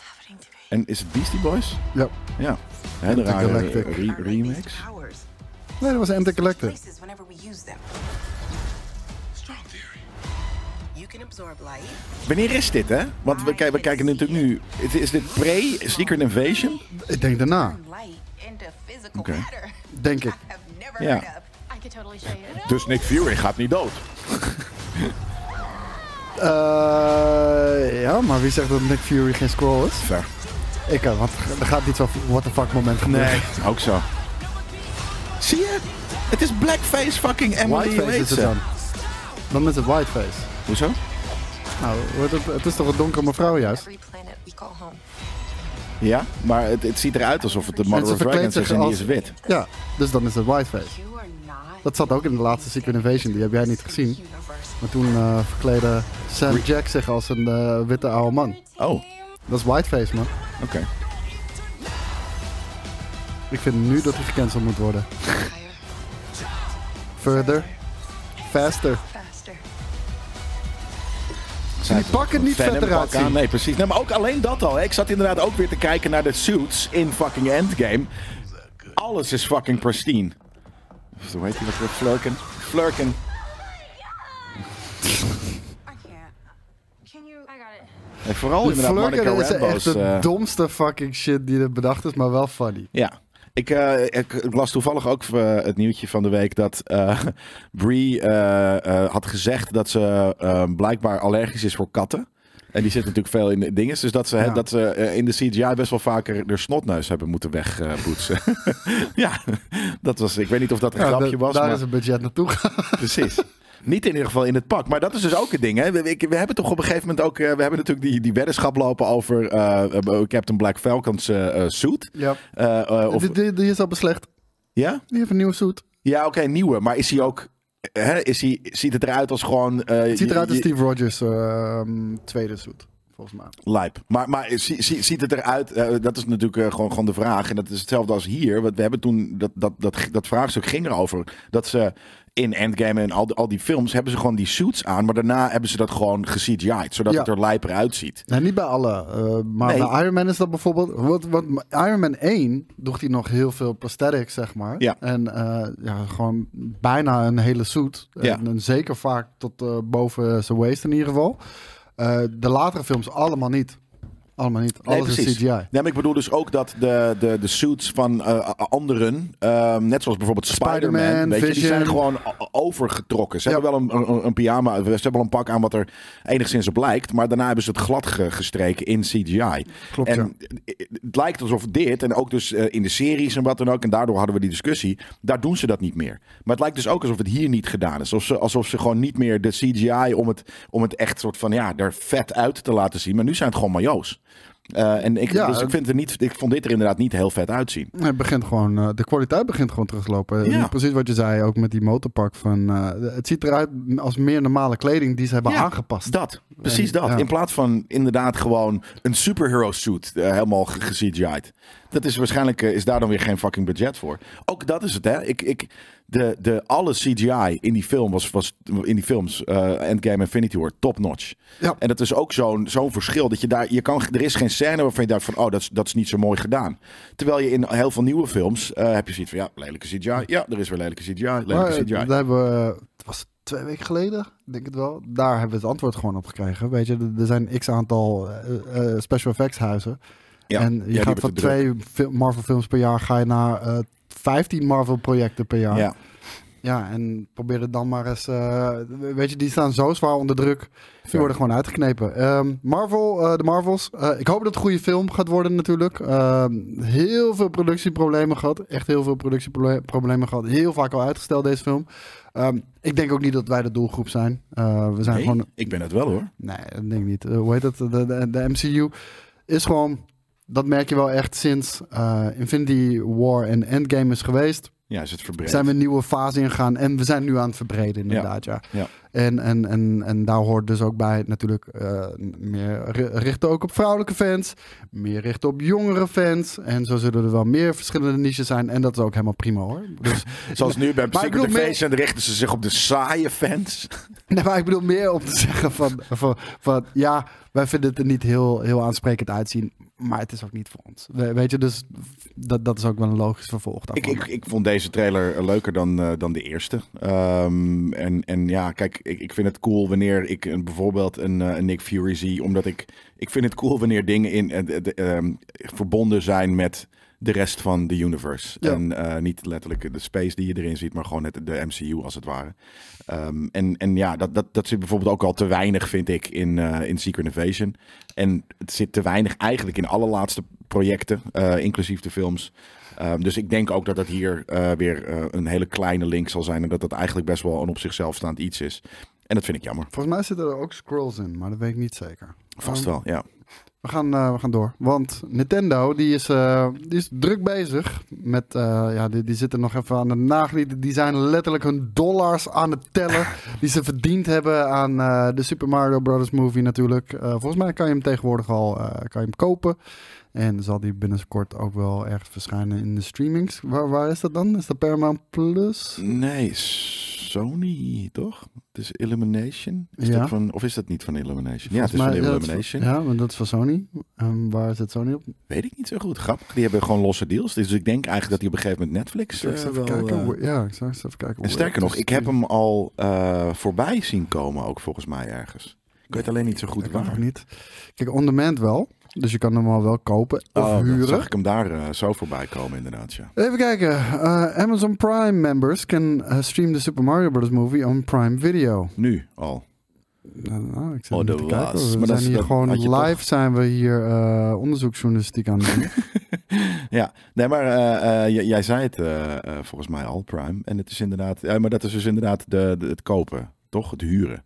En is het Beastie Boys? Ja. Ja. Hele rare re- remix. Nee, dat was light. Wanneer is dit, hè? Want we, we kijken natuurlijk nu... Is, is dit pre-Secret Invasion? Ik denk daarna. Okay. matter. Denk ik. Ja. Dus Nick Fury gaat niet dood. Eh, ja, maar wie zegt dat Nick Fury geen scroll is? Ver. Ik, eh, want er gaat niet zo'n what the fuck moment gebeuren. Ook zo. Zie je? Het is blackface fucking Emily Whiteface is het dan. Dan is het whiteface. Hoezo? Nou, het, het is toch een donkere mevrouw juist? Ja, maar het, het ziet eruit alsof het de Mother of Dragons is en die als- is wit. Ja, dus dan is het whiteface. Dat zat ook in de laatste Secret Invasion, die heb jij niet gezien. Maar toen eh verkleedde Sam Jack zich als een eh, witte oude man. Oh, Dat is whiteface, man. oké. Ik vind nu dat hij gecanceld moet worden. Further, faster. Zij pakken niet pak aan. zien. Nee, precies. Nee, maar ook alleen dat al. hè. Ik zat inderdaad ook weer te kijken naar de suits in fucking Endgame. Alles is fucking pristine. Hoe heet die wat weer? Flurken. Flurken. I can't. Can you? I got it. En vooral inderdaad Monica is echt de eh, domste fucking shit die er bedacht is, maar wel funny. Ja. Ik, eh, ik, las toevallig ook eh, het nieuwtje van de week dat Brie had gezegd dat ze blijkbaar allergisch is voor katten. En die zit natuurlijk veel in de dingen. Dus dat ze, Ja. dat ze in de CGI best wel vaker de snotneus hebben moeten wegpoetsen. ja, dat was. Ik weet niet of dat een Ja, grapje was. daar maar is het budget naartoe. Precies. Niet in ieder geval in het pak. Maar dat is dus ook het ding. Hè? We, hebben toch op een gegeven moment ook. eh, we hebben natuurlijk die, die weddenschap lopen over eh, eh, Captain Black Falcon's eh, suit. Ja. Of, Die, die, die is al beslecht. ja? Die heeft een nieuwe suit. Ja, oké, nieuwe. Maar is hij ook. Hè, is hij, ziet het eruit als gewoon. Het ziet eruit als Steve Rogers ehm, tweede suit, volgens mij. Lijp. Maar, maar zie- zie- ziet het eruit? dat is natuurlijk gewoon, gewoon de vraag. En dat is hetzelfde als hier. Want we hebben toen. Dat, dat, dat, dat vraagstuk ging erover. Dat ze in Endgame en al, die- al die films. hebben ze gewoon die suits aan. Maar daarna hebben ze dat gewoon ge-CGI'd. Zodat Ja. het er lijper uitziet. Nee, niet bij alle. eh, maar Nee. bij Iron Man is dat bijvoorbeeld. Wat, wat, Iron Man 1 droeg hij nog heel veel prosthetics, zeg maar. Ja. En eh, ja, gewoon bijna een hele suit. Ja. En, en zeker vaak tot eh, boven zijn waist in ieder geval. De latere films allemaal niet. Allemaal niet. Nee, Alles is. CGI. Nee, maar ik bedoel dus ook dat de, de, de suits van eh, anderen, ehm, net zoals bijvoorbeeld Spider-Man, weet je, die zijn gewoon overgetrokken. Ze Ja. hebben wel een, een, een pyjama, ze hebben wel een pak aan wat er enigszins op lijkt, maar daarna hebben ze het glad ge- gestreken in CGI. Klopt, en het lijkt alsof dit, en ook dus eh, in de series en wat dan ook, en daardoor hadden we die discussie, daar doen ze dat niet meer. Maar het lijkt dus ook alsof het hier niet gedaan is. Alsof ze, alsof ze gewoon niet meer de CGI om het, om het echt soort van, ja, er vet uit te laten zien. Maar nu zijn het gewoon majo's. Eh, en ik, Ja, dus ik, vind het niet, ik vond dit er inderdaad niet heel vet uitzien. Het begint gewoon, eh, de kwaliteit begint gewoon terug te lopen. Ja. Precies wat je zei, ook met die motorpak. Van, eh, het ziet eruit als meer normale kleding die ze hebben Ja, aangepast. Dat, precies En, dat. In plaats van inderdaad gewoon een superhero suit helemaal ge- ge-CGI'd. Dat is waarschijnlijk, is daar dan weer geen fucking budget voor. Ook dat is het, hè. Ik, ik, de, de, alle CGI in die film was, was in die films, eh Endgame Infinity War, top notch. Ja. En dat is ook zo'n zo'n verschil. Dat je daar, je kan, er is geen scène waarvan je dacht van, oh, dat is, dat is niet zo mooi gedaan. Terwijl je in heel veel nieuwe films eh, heb je zoiets van, ja, lelijke CGI. Ja, er is weer lelijke CGI, lelijke Maar, CGI. daar hebben we, het was twee weken geleden, denk ik het wel. Daar hebben we het antwoord gewoon op gekregen. Weet je, er- zijn x aantal eh, eh, special effects huizen. Ja, en je gaat van twee Marvel films per jaar ga je naar eh 15 Marvel projecten per jaar. Ja. Ja, en probeer het dan maar eens. eh, weet je, die staan zo zwaar onder druk. Die worden gewoon uitgeknepen. Ehm, Marvel, eh, de Marvels. eh, ik hoop dat het een goede film gaat worden, natuurlijk. Ehm, heel veel productieproblemen gehad. Echt heel veel productieproblemen gehad. Heel vaak al uitgesteld, deze film. Ehm, ik denk ook niet dat wij de doelgroep zijn. We zijn Nee, gewoon. ik ben het wel hoor. Nee, dat denk ik niet. Hoe heet? De, de, de MCU is gewoon. Dat merk je wel echt sinds eh, Infinity War en Endgame is geweest. Ja, is het verbreed. zijn we een nieuwe fase ingegaan en we zijn nu aan het verbreden inderdaad, ja. Ja. En, en, en, en daar hoort dus ook bij natuurlijk eh, meer ri- richten ook op vrouwelijke fans, meer richten op jongere fans. En zo zullen er wel meer verschillende niches zijn en dat is ook helemaal prima hoor. Dus, Zoals nu bij Secret meer- Invasion richten ze zich op de saaie fans. nee, maar ik bedoel meer om te zeggen van, van, van ja, wij vinden het er niet heel, heel aansprekend uitzien, maar het is ook niet voor ons. We- weet je, dus dat, dat is ook wel een logisch vervolg Ik, ik, ik vond deze trailer leuker dan, eh, dan de eerste. Ehm, en, en ja, kijk, ik, ik vind het cool wanneer ik een, bijvoorbeeld een, eh, Nick Fury zie. Omdat ik, ik vind het cool wanneer dingen in, eh, de- ehm, verbonden zijn met de rest van de universe. Ja. En eh, niet letterlijk de space die je erin ziet, maar gewoon het, de MCU als het ware. Ehm, en, en ja, dat, dat, dat zit bijvoorbeeld ook al te weinig, vind ik, in, eh, in Secret Invasion. En het zit te weinig eigenlijk in alle laatste projecten, eh, inclusief de films. Ehm, dus ik denk ook dat dat hier weer een hele kleine link zal zijn. En dat dat eigenlijk best wel een op zichzelf staand iets is. En dat vind ik jammer. Volgens mij zitten er ook scrolls in, maar dat weet ik niet zeker. Vast Ehm, wel, ja. We gaan, eh, we gaan door. Want Nintendo die is, eh, die is druk bezig met. eh, ja, die, die zitten nog even aan de nagel. Die zijn letterlijk hun dollars aan het tellen. die ze verdiend hebben aan de Super Mario Bros. movie natuurlijk. Volgens mij kan je hem tegenwoordig al kan je hem kopen. En zal die binnenkort ook wel ergens verschijnen in de streamings. Waar, waar is dat dan? Is dat Paramount Plus? Nee, Sony toch? Het is Illumination. Is Ja. dat van, of is dat niet van Illumination? Ja, het is van Illumination. Ja, maar dat is van Sony. En waar zit Sony op? Weet ik niet zo goed. Grappig. Die hebben gewoon losse deals. Dus ik denk eigenlijk dat die op een gegeven moment Netflix ik wel, kijken? ja, ik eens even kijken. En sterker nog, ik heb hem al eh, voorbij zien komen ook volgens mij ergens. Ik weet alleen niet zo goed waar. nog niet. Kijk, on demand wel. Dus je kan hem al wel kopen of Oh, huren. zag ik hem daar eh, zo voorbij komen inderdaad, ja. Even kijken. Uh, Amazon Prime members can uh, stream the Super Mario Bros. movie on Prime Video. Nu al. Nou, nou, ik zit Oh, te kijken. We dat zijn hier dat gewoon live toch- zijn we hier uh, onderzoeksjournalistiek aan doen. Ja, nee, maar eh, eh, jij zei het eh, eh, volgens mij al, Prime. En het is inderdaad, ja, maar dat is dus inderdaad de, de- het kopen, toch? Het huren.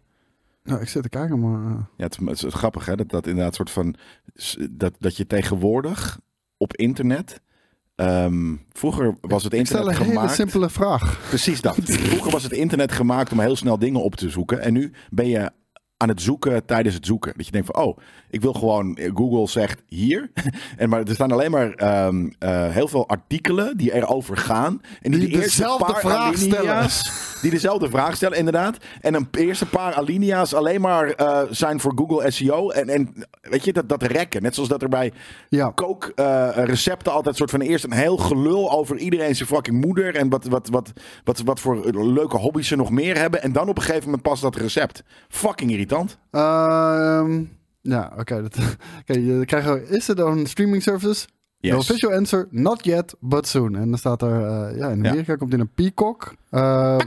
Nou, ik zit te kijken, maar... uh, Ja, het, is- het is grappig hè, dat dat inderdaad soort van, dat, dat je tegenwoordig op internet, ehm, vroeger was het ik stel internet een hele gemaakt. simpele vraag. Precies dat. Vroeger was het internet gemaakt om heel snel dingen op te zoeken. En nu ben je aan het zoeken tijdens het zoeken. Dat je denkt van, oh, ik wil gewoon... Google zegt hier. En maar er staan alleen maar ehm, eh, heel veel artikelen die erover gaan. En die, Die de eerste dezelfde paar vraag stellen. Die dezelfde vraag stellen, inderdaad. En een eerste paar alinea's alleen maar eh, zijn voor Google SEO. En, en weet je, dat, dat rekken. Net zoals dat er bij Ja. kookrecepten altijd soort van eerst een heel gelul over iedereen zijn fucking moeder en wat, wat, wat, wat, wat voor leuke hobby's ze nog meer hebben. En dan op een gegeven moment pas dat recept. Fucking irritant. Ehm, ja, oké. dat oké, je krijgt ook- Is het een streaming service? The Yes. official answer, not yet, but soon. En dan staat er, eh, ja, in Ja. Amerika komt in een Peacock. eh, wat,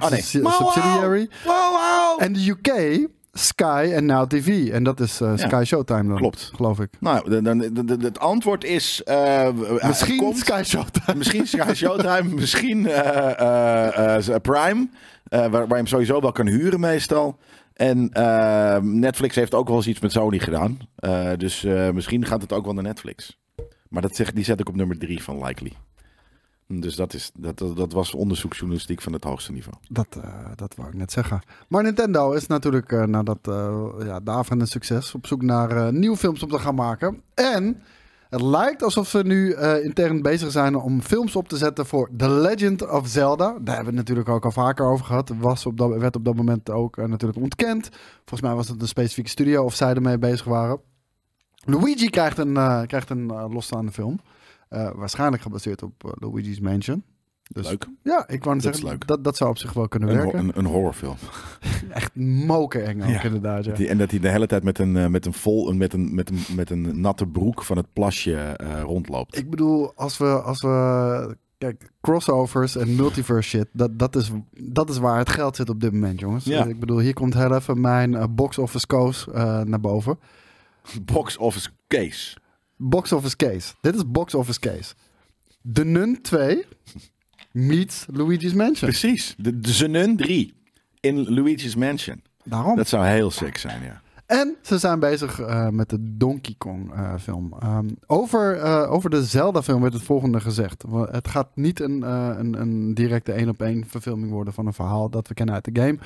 dat is Oh, nee. een subsidiary. Wow, wow. En de UK, Sky en Now TV. En dat is Ja. Sky Showtime dan, Klopt. geloof ik. Nou, de- de- de- de- het antwoord is... eh, Misschien komt- Sky Showtime. Misschien Sky Showtime, misschien eh, eh, eh, Prime, eh, waar, waar je hem sowieso wel kan huren meestal. En eh, Netflix heeft ook wel eens iets met Sony gedaan. Eh, dus eh, misschien gaat het ook wel naar Netflix. Maar dat zeg, die zet ik op nummer drie van Likely. Dus dat, is, dat, dat, dat was onderzoeksjournalistiek van het hoogste niveau. Dat, eh, dat wou ik net zeggen. Maar Nintendo is natuurlijk na dat uh, ja, daverende succes op zoek naar nieuwe films om te gaan maken. En het lijkt alsof ze nu uh, intern bezig zijn om films op te zetten voor The Legend of Zelda. Daar hebben we het natuurlijk ook al vaker over gehad. Was op dat, werd op dat moment ook uh, natuurlijk ontkend. Volgens mij was het een specifieke studio of zij ermee bezig waren. Luigi krijgt een, uh, krijgt een losstaande film. Waarschijnlijk gebaseerd op Luigi's Mansion. Dus, leuk. Ja, ik wou dat zeggen, dat, dat zou op zich wel kunnen een werken. Een, een, horrorfilm. Echt mokereng ook ja. inderdaad. Ja. Die, en dat hij de hele tijd met een, uh, met een, vol, met een, met een, met een natte broek van het plasje uh, rondloopt. Ik bedoel, als we, als we kijk, crossovers en multiverse shit, dat, dat, is, dat is waar het geld zit op dit moment, jongens. Ja. Ik bedoel, hier komt heel even mijn uh, box office coast naar boven. Box office case. Box office case. Dit is box office case. De Nun 2 meets Luigi's Mansion. Precies. De, de Nun 3 in Luigi's Mansion. Daarom. Dat zou heel sick zijn, ja. En ze zijn bezig eh, met de Donkey Kong eh, film. Ehm, over, eh, over de Zelda film werd het volgende gezegd. Het gaat niet een, een, een directe één op één verfilming worden van een verhaal dat we kennen uit de game.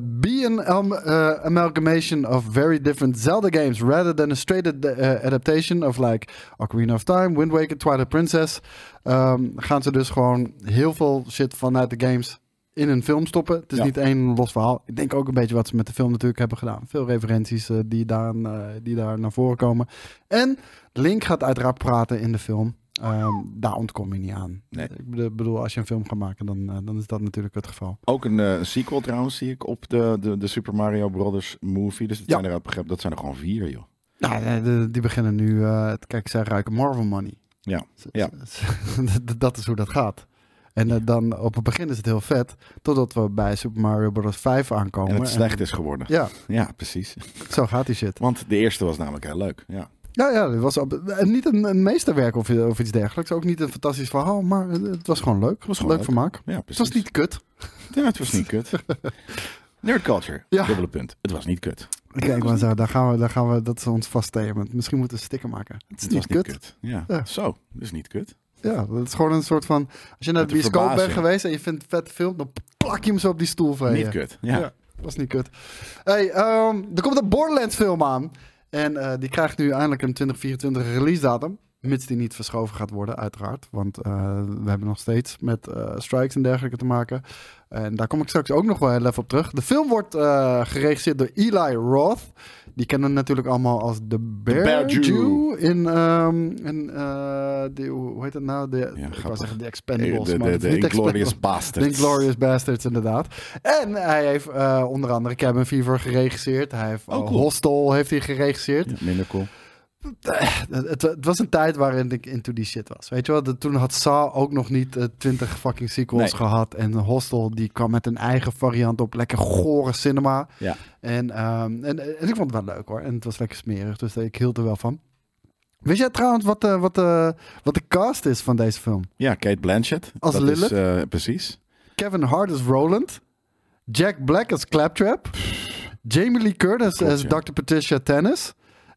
Be an uh, amalgamation of very different Zelda games rather than a straight ad- adaptation of like Ocarina of Time, Wind Waker, Twilight Princess. Ehm, gaan ze dus gewoon heel veel shit vanuit de games in een film stoppen. Het is Ja. niet één los verhaal. Ik denk ook een beetje wat ze met de film natuurlijk hebben gedaan. Veel referenties eh, die, daar, eh, die daar naar voren komen. En Link gaat uiteraard praten in de film. Ehm, daar ontkom je niet aan. Nee. Ik bedoel- als je een film gaat maken, dan, eh, dan is dat natuurlijk het geval. Ook een sequel trouwens zie ik op de, de, de Super Mario Brothers movie. Dus dat, Ja. zijn, er, begrepen- dat zijn er gewoon vier, joh. Nou, de- die beginnen nu. eh, kijk, zij ruiken Marvel money. Ja, Z- ja. dat is hoe dat gaat. En eh, dan op het begin is het heel vet. Totdat we bij Super Mario Bros. 5 aankomen. En het slecht is geworden. Ja, Ja, precies. zo gaat die shit. Want de eerste was namelijk heel leuk. Ja. Ja, ja, dit was op, niet een, een meesterwerk of, of iets dergelijks. Ook niet een fantastisch verhaal, maar het, het was gewoon leuk. Het was gewoon leuk leuk. vermaak. ja, Het was niet kut. Ja, het was niet kut. Nerd culture. Ja. Dubbele punt. Het was niet kut. Kijk, maar zo, daar gaan we, daar gaan we, dat is ons vast statement. Misschien moeten we een sticker maken. Het is Het niet was kut. niet kut. Ja. Ja. Zo, dat is niet kut. Ja, dat is gewoon een soort van. Als je naar de bioscoop bent geweest en je vindt het vet film, dan plak je hem zo op die stoel van je. Niet kut. Ja. Is niet kut. Hey, ehm, er komt een Borderlands film aan. En eh, die krijgt nu eindelijk een 2024 release datum. Mits die niet verschoven gaat worden, uiteraard. Want eh, we hebben nog steeds met eh, strikes en dergelijke te maken. En daar kom ik straks ook nog wel heel even op terug. De film wordt eh, geregisseerd door Eli Roth. Die kennen we natuurlijk allemaal als The Bear, Bear Jew. Jew. In, ehm in de, hoe heet het nou? De, ik wou zeggen de De, Expendables. de, maar de, de niet Inglorious. Bastards. De Glorious Bastards, inderdaad. En hij heeft onder andere Cabin Fever geregisseerd. Hij heeft Oh, cool. Hostel heeft hij geregisseerd. Ja, minder cool. Het, het, was een tijd waarin ik into die shit was. Weet je wel, toen had Saw ook nog niet eh, 20 fucking sequels Nee. gehad. En Hostel die kwam met een eigen variant op. Lekker gore cinema. Ja. En, ehm, en, en ik vond het wel leuk hoor. En het was lekker smerig. Dus ik hield er wel van. Weet jij trouwens wat, de wat, wat de cast is van deze film? Ja, Kate Blanchett. Als dat Lilith? Is, eh, precies. Kevin Hart als Roland. Jack Black als Claptrap. Jamie Lee Curtis als ja. Dr. Patricia Tennis.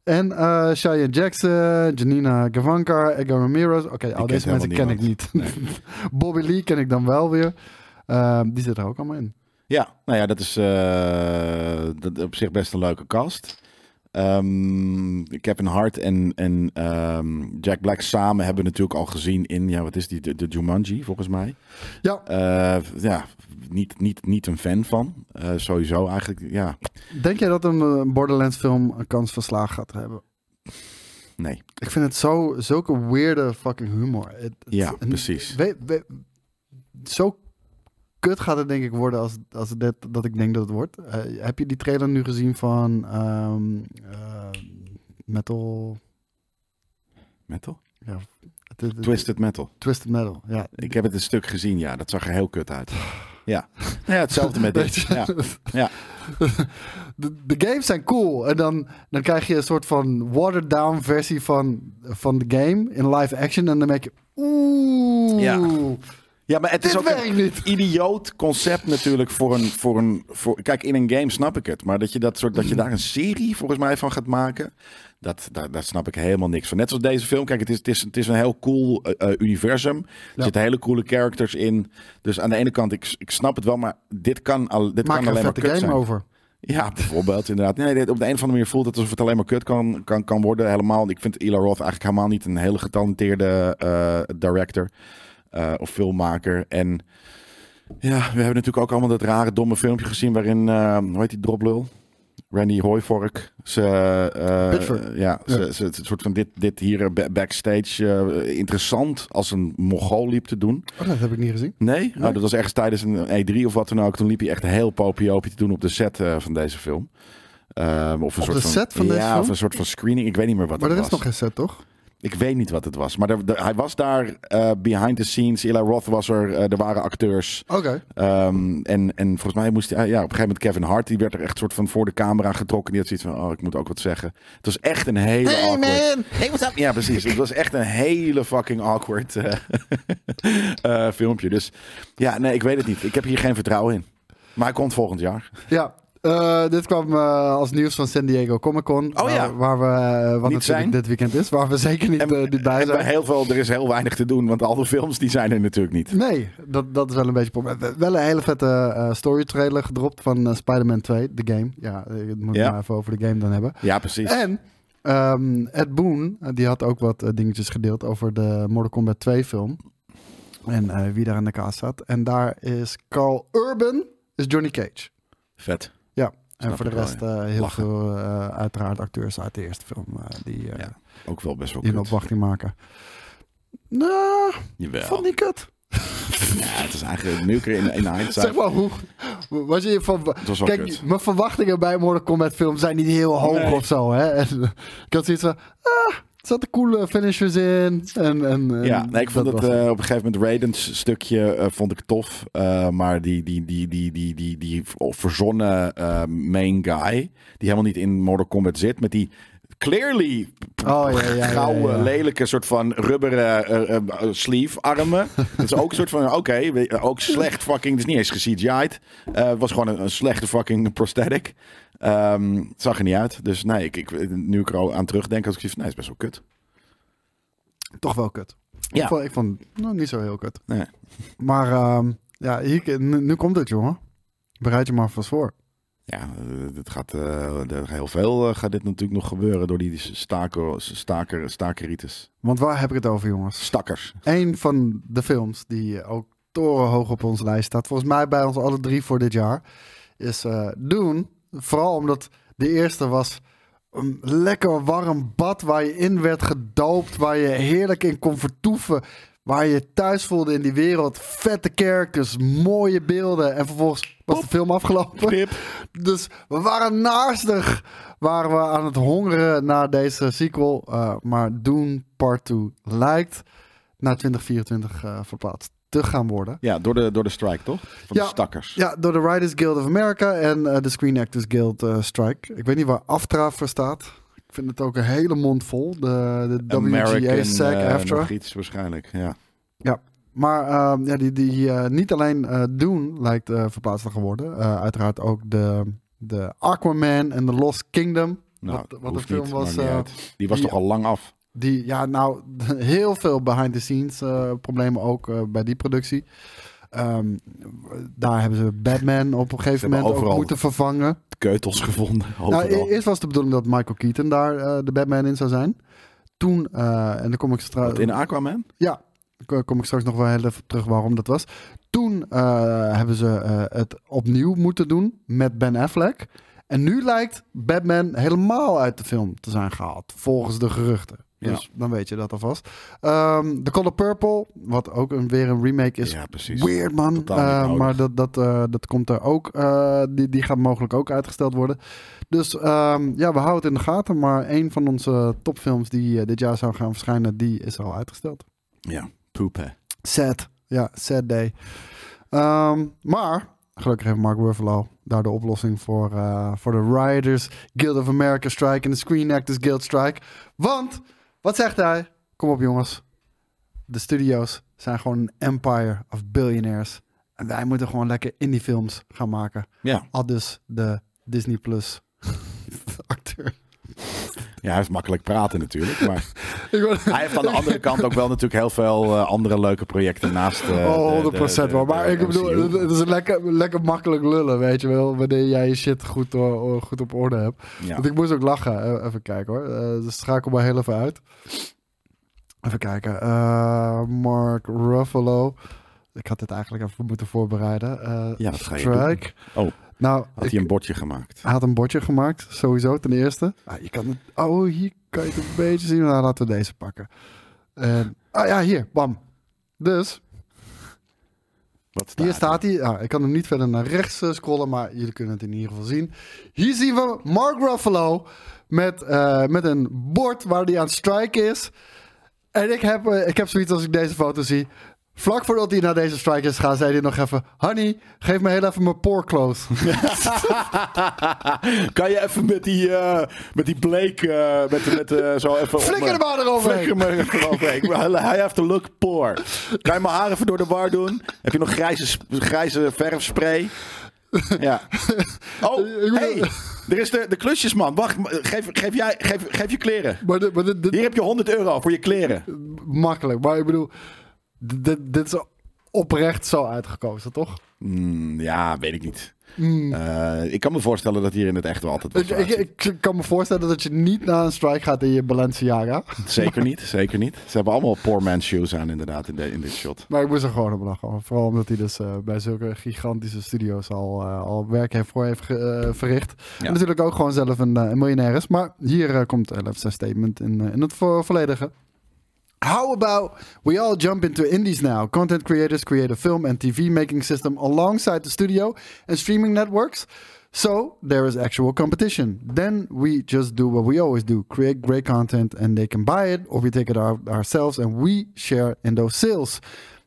En eh Cheyenne Jackson, Janina Gavankar, Edgar Ramirez. Oké, al deze mensen ken ik niet. Bobby Lee ken ik dan wel weer. Ehm, die zit er ook allemaal in. Ja, nou ja, dat is eh, dat op zich best een leuke cast. Ehm, Kevin Hart en, en ehm, Jack Black samen hebben we natuurlijk al gezien in, ja, wat is die, de, de Jumanji volgens mij. Ja, Eh, ja, niet, niet, niet een fan van. Eh, sowieso eigenlijk, ja, denk jij dat een eh, Borderlands film een kans van slaag gaat hebben? nee. Ik vind het zo, zulke weirde fucking humor. Het- Ja, precies. we- we- zo kut gaat het denk ik worden als, als dit, dat ik denk dat het wordt. Eh, heb je die trailer nu gezien van ehm, eh, Metal... Metal? Ja, het- het- Twisted Metal. Twisted Metal, ja. Ik heb het een stuk gezien, ja. Dat zag er heel kut uit. Ja, ja hetzelfde met dit. Ja. Ja. De, de games zijn cool. En dan, dan krijg je een soort van watered down versie van, van de game in live action. En dan denk je, oeh, Ja. Ja, maar het dit is ook een niet. idioot concept natuurlijk voor een, voor een voor, kijk in een game snap ik het, maar dat je dat soort dat je daar een serie volgens mij van gaat maken, dat daar, daar snap ik helemaal niks van. Net zoals deze film, kijk het is het is, het is een heel cool eh, eh, universum, er Ja. zitten hele coole characters in, dus aan de ene kant ik, ik snap het wel, maar dit kan al dit Maak kan een alleen maar kut game zijn. over. Ja, bijvoorbeeld inderdaad. Nee, dit- op de een of andere manier voelt het alsof het alleen maar kut kan, kan, kan worden. Helemaal. Ik vind Eli Roth eigenlijk helemaal niet een hele getalenteerde eh, director eh, of filmmaker. En ja, we hebben natuurlijk ook allemaal dat rare domme filmpje gezien waarin, eh, hoe heet die droplul? Randy Hooivork. Ze, eh, ja, Ja. Ze, het soort van dit, dit hier ba- backstage interessant als een Mongool liep te doen. Oh, dat heb ik niet gezien. Nee? Nou, dat was ergens tijdens een E3 of wat dan ook. Toen liep hij echt heel popiopie te doen op de set van deze film. Ehm, of een Op soort de van, set van deze ja, film? of een soort van screening. Ik weet niet meer wat Maar het er is nog geen set, toch? Ik weet niet wat het was. Maar er- er- hij was daar eh, behind the scenes. Eli Roth was er. eh, er waren acteurs. Oké. Ehm, en, en volgens mij moest hij... ja, op een gegeven moment Kevin Hart. Die werd er echt soort van voor de camera getrokken. Die had zoiets van... Oh, ik moet ook wat zeggen. Het was echt een hele awkward... Hey, what's up? Ja, precies. Het was echt een hele fucking awkward eh, filmpje. Dus ja, nee, ik weet het niet. Ik heb hier geen vertrouwen in. Maar hij komt volgend jaar. Ja. Eh, dit kwam eh, als nieuws van San Diego Comic Con. Oh waar, ja. Waar we, eh, wat natuurlijk zijn. dit weekend is. Waar we zeker niet, niet bij zijn. heel veel, er is heel weinig te doen, want al de films die zijn er natuurlijk niet. Nee, dat, dat is wel een beetje het probleem. Wel een hele vette story trailer gedropt van Spider-Man 2, de game. Ja, ik moet Ja. het maar even over de game dan hebben. Ja, precies. En ehm, Ed Boon, die had ook wat dingetjes gedeeld over de Mortal Kombat 2 film. En wie daar in de cast zat. En daar is Carl Urban, is Johnny Cage. Vet. En voor de ik rest eh, heel Lachen. veel eh, uiteraard acteurs uit de eerste film eh, die, Ja, ook wel best wel die een kut. opwachting maken. Nou, vond niet kut. Ja, het is eigenlijk nu keer in, in hindsight. Zeg maar, hoe was je van... Kijk, kut. mijn verwachtingen bij Mortal Kombat films zijn niet heel hoog Nee. of zo, hè. En, ik had zoiets van, ah, er zaten coole finishers in. En, en, en Ja, nee, ik vond dat het eh, op een gegeven moment Raiden's stukje eh, vond ik tof. Eh, maar die, die, die, die, die, die, die verzonnen eh, main guy, die helemaal niet in Mortal Kombat zit, met die clearly Oh, ja, ja, ja, gouden, ja. lelijke soort van rubberen eh, sleeve armen. dat is ook een soort van, oké, ook slecht fucking, het is niet eens ge-CGI'd. Eh, het was gewoon een, een slechte fucking prosthetic. Ehm, zag er niet uit. Dus nee, ik, ik, nu ik er al aan terugdenk, als ik zoiets van, nee, is best wel kut. toch wel kut. Ja. Ik vond, ik vond nou, niet zo heel kut. Nee. Maar ehm, ja, hier, nu, nu komt het, jongen. Bereid je maar vast voor. Ja, eh, dit gaat, eh, heel veel eh, gaat dit natuurlijk nog gebeuren door die staker, staker, stakeritis. Want waar heb ik het over, jongens? Stakkers. Een van de films die ook torenhoog op onze lijst staat, volgens mij bij ons alle drie voor dit jaar, is eh Dune. Vooral omdat de eerste was een lekker warm bad waar je in werd gedoopt, waar je heerlijk in kon vertoeven, waar je je thuis voelde in die wereld. Vette characters, mooie beelden en vervolgens was de film afgelopen. Dus we waren naastig. Waren we aan het hongeren naar deze sequel. eh, maar Dune Part 2 lijkt naar 2024 eh, verplaatst te gaan worden. Ja, door de, door de strike, toch? Van Ja. de stakkers. Ja, door de Writers Guild of America en eh, de Screen Actors Guild eh, Strike. Ik weet niet waar AFTRA voor staat. Ik vind het ook een hele mond vol. De, de WGA SAG AFTRA. nog iets waarschijnlijk, ja. Ja, maar ehm, ja, die, die, eh, niet alleen eh Dune lijkt eh verplaatst te worden. uiteraard ook de, de Aquaman en The Lost Kingdom. Nou, wat wat de film niet, was. Die was die- toch al lang af? die, ja, nou, heel veel behind the scenes problemen ook bij die productie. Ehm, daar hebben ze Batman op een gegeven moment ook moeten vervangen. Keutels gevonden, Nou, overal. eerst was de bedoeling dat Michael Keaton daar de Batman in zou zijn. Toen, en dan kom ik straks. In Aquaman? Ja, daar kom ik straks nog wel heel even terug waarom dat was. Toen eh, hebben ze eh, het opnieuw moeten doen met Ben Affleck. En nu lijkt Batman helemaal uit de film te zijn gehaald, volgens de geruchten. Ja. Dus dan weet je dat alvast. Ehm The Color Purple, wat ook een, weer een remake is. Ja, precies. Weird man, Eh, nodig. maar dat, dat, eh, dat komt er ook. eh, die, die gaat mogelijk ook uitgesteld worden. Dus ehm, ja, we houden het in de gaten. Maar een van onze topfilms die eh, dit jaar zou gaan verschijnen, die is al uitgesteld. Ja, poep hè. Sad. Ja, sad day. Ehm, maar gelukkig heeft Mark Ruffalo daar de oplossing voor, eh, voor de Writers Guild of America Strike en de Screen Actors Guild Strike. Want, wat zegt hij? Kom op jongens. De studio's zijn gewoon een empire of billionaires. En wij moeten gewoon lekker indie films gaan maken. Ja. Al dus de Disney Plus acteur. Ja, hij is makkelijk praten natuurlijk, maar hij heeft aan de andere kant ook wel natuurlijk heel veel eh, andere leuke projecten naast eh, Oh, de- 100% de- de- wel. Maar ik bedoel, het is lekker, lekker makkelijk lullen, weet je wel. Wanneer jij je shit goed, eh, goed op orde hebt. Ja. Want ik moest ook lachen. Even kijken hoor. Dus schakel maar heel even uit. Even kijken. Mark Ruffalo. Ik had dit eigenlijk even moeten voorbereiden. Ja, dat ga je Strike. doen. Oh, Nou, had ik- hij een bordje gemaakt? hij had een bordje gemaakt, sowieso, ten eerste. Ah, je kan het, oh, hier kan je het een beetje zien. Nou, laten we deze pakken. En, ah ja, hier, bam. Dus, Wat staat hier staat hij. Ah, ik kan hem niet verder naar rechts eh, scrollen, maar jullie kunnen het in ieder geval zien. Hier zien we Mark Ruffalo met, eh, met een bord waar hij aan het strike is. En ik heb, eh, ik heb zoiets als ik deze foto zie. Vlak voordat hij naar deze strike is gegaan, zei hij nog even... Honey, geef me heel even mijn poor clothes. kan je even met die, eh, met die bleek, eh, met, met eh, zo even... Flikker hem maar eroverheen. Flikker me eroverheen. I have to look poor. Kan je mijn haar even door de war doen? Heb je nog grijze, grijze verfspray? Ja. Oh, hey, er is de, de klusjesman. Wacht, geef, geef, jij, geef, geef je kleren. Maar, dit- maar Hier heb je 100 euro voor je kleren. makkelijk. Maar ik bedoel, dit, is oprecht zo uitgekozen, toch? Hmm, ja, weet ik niet. Eh, ik kan me voorstellen dat hier in het echt wel altijd Ik, ik, ik kan me voorstellen dat je niet naar een strike gaat in je Balenciaga. Zeker niet, zeker niet. Ze hebben allemaal poor man shoes aan inderdaad in, de, in dit shot. Maar ik moest er gewoon op lachen. Vooral omdat hij dus eh, bij zulke gigantische studio's al, eh, al werk heeft voor heeft verricht. Ja. En natuurlijk ook gewoon zelf een, een miljonair is. Maar hier komt uh, zijn statement in, in het vo- volledige. How about we all jump into indies now? Content creators create a film and TV making system alongside the studio and streaming networks. So there is actual competition. Then we just do what we always do create great content and they can buy it, or we take it our, ourselves and we share in those sales.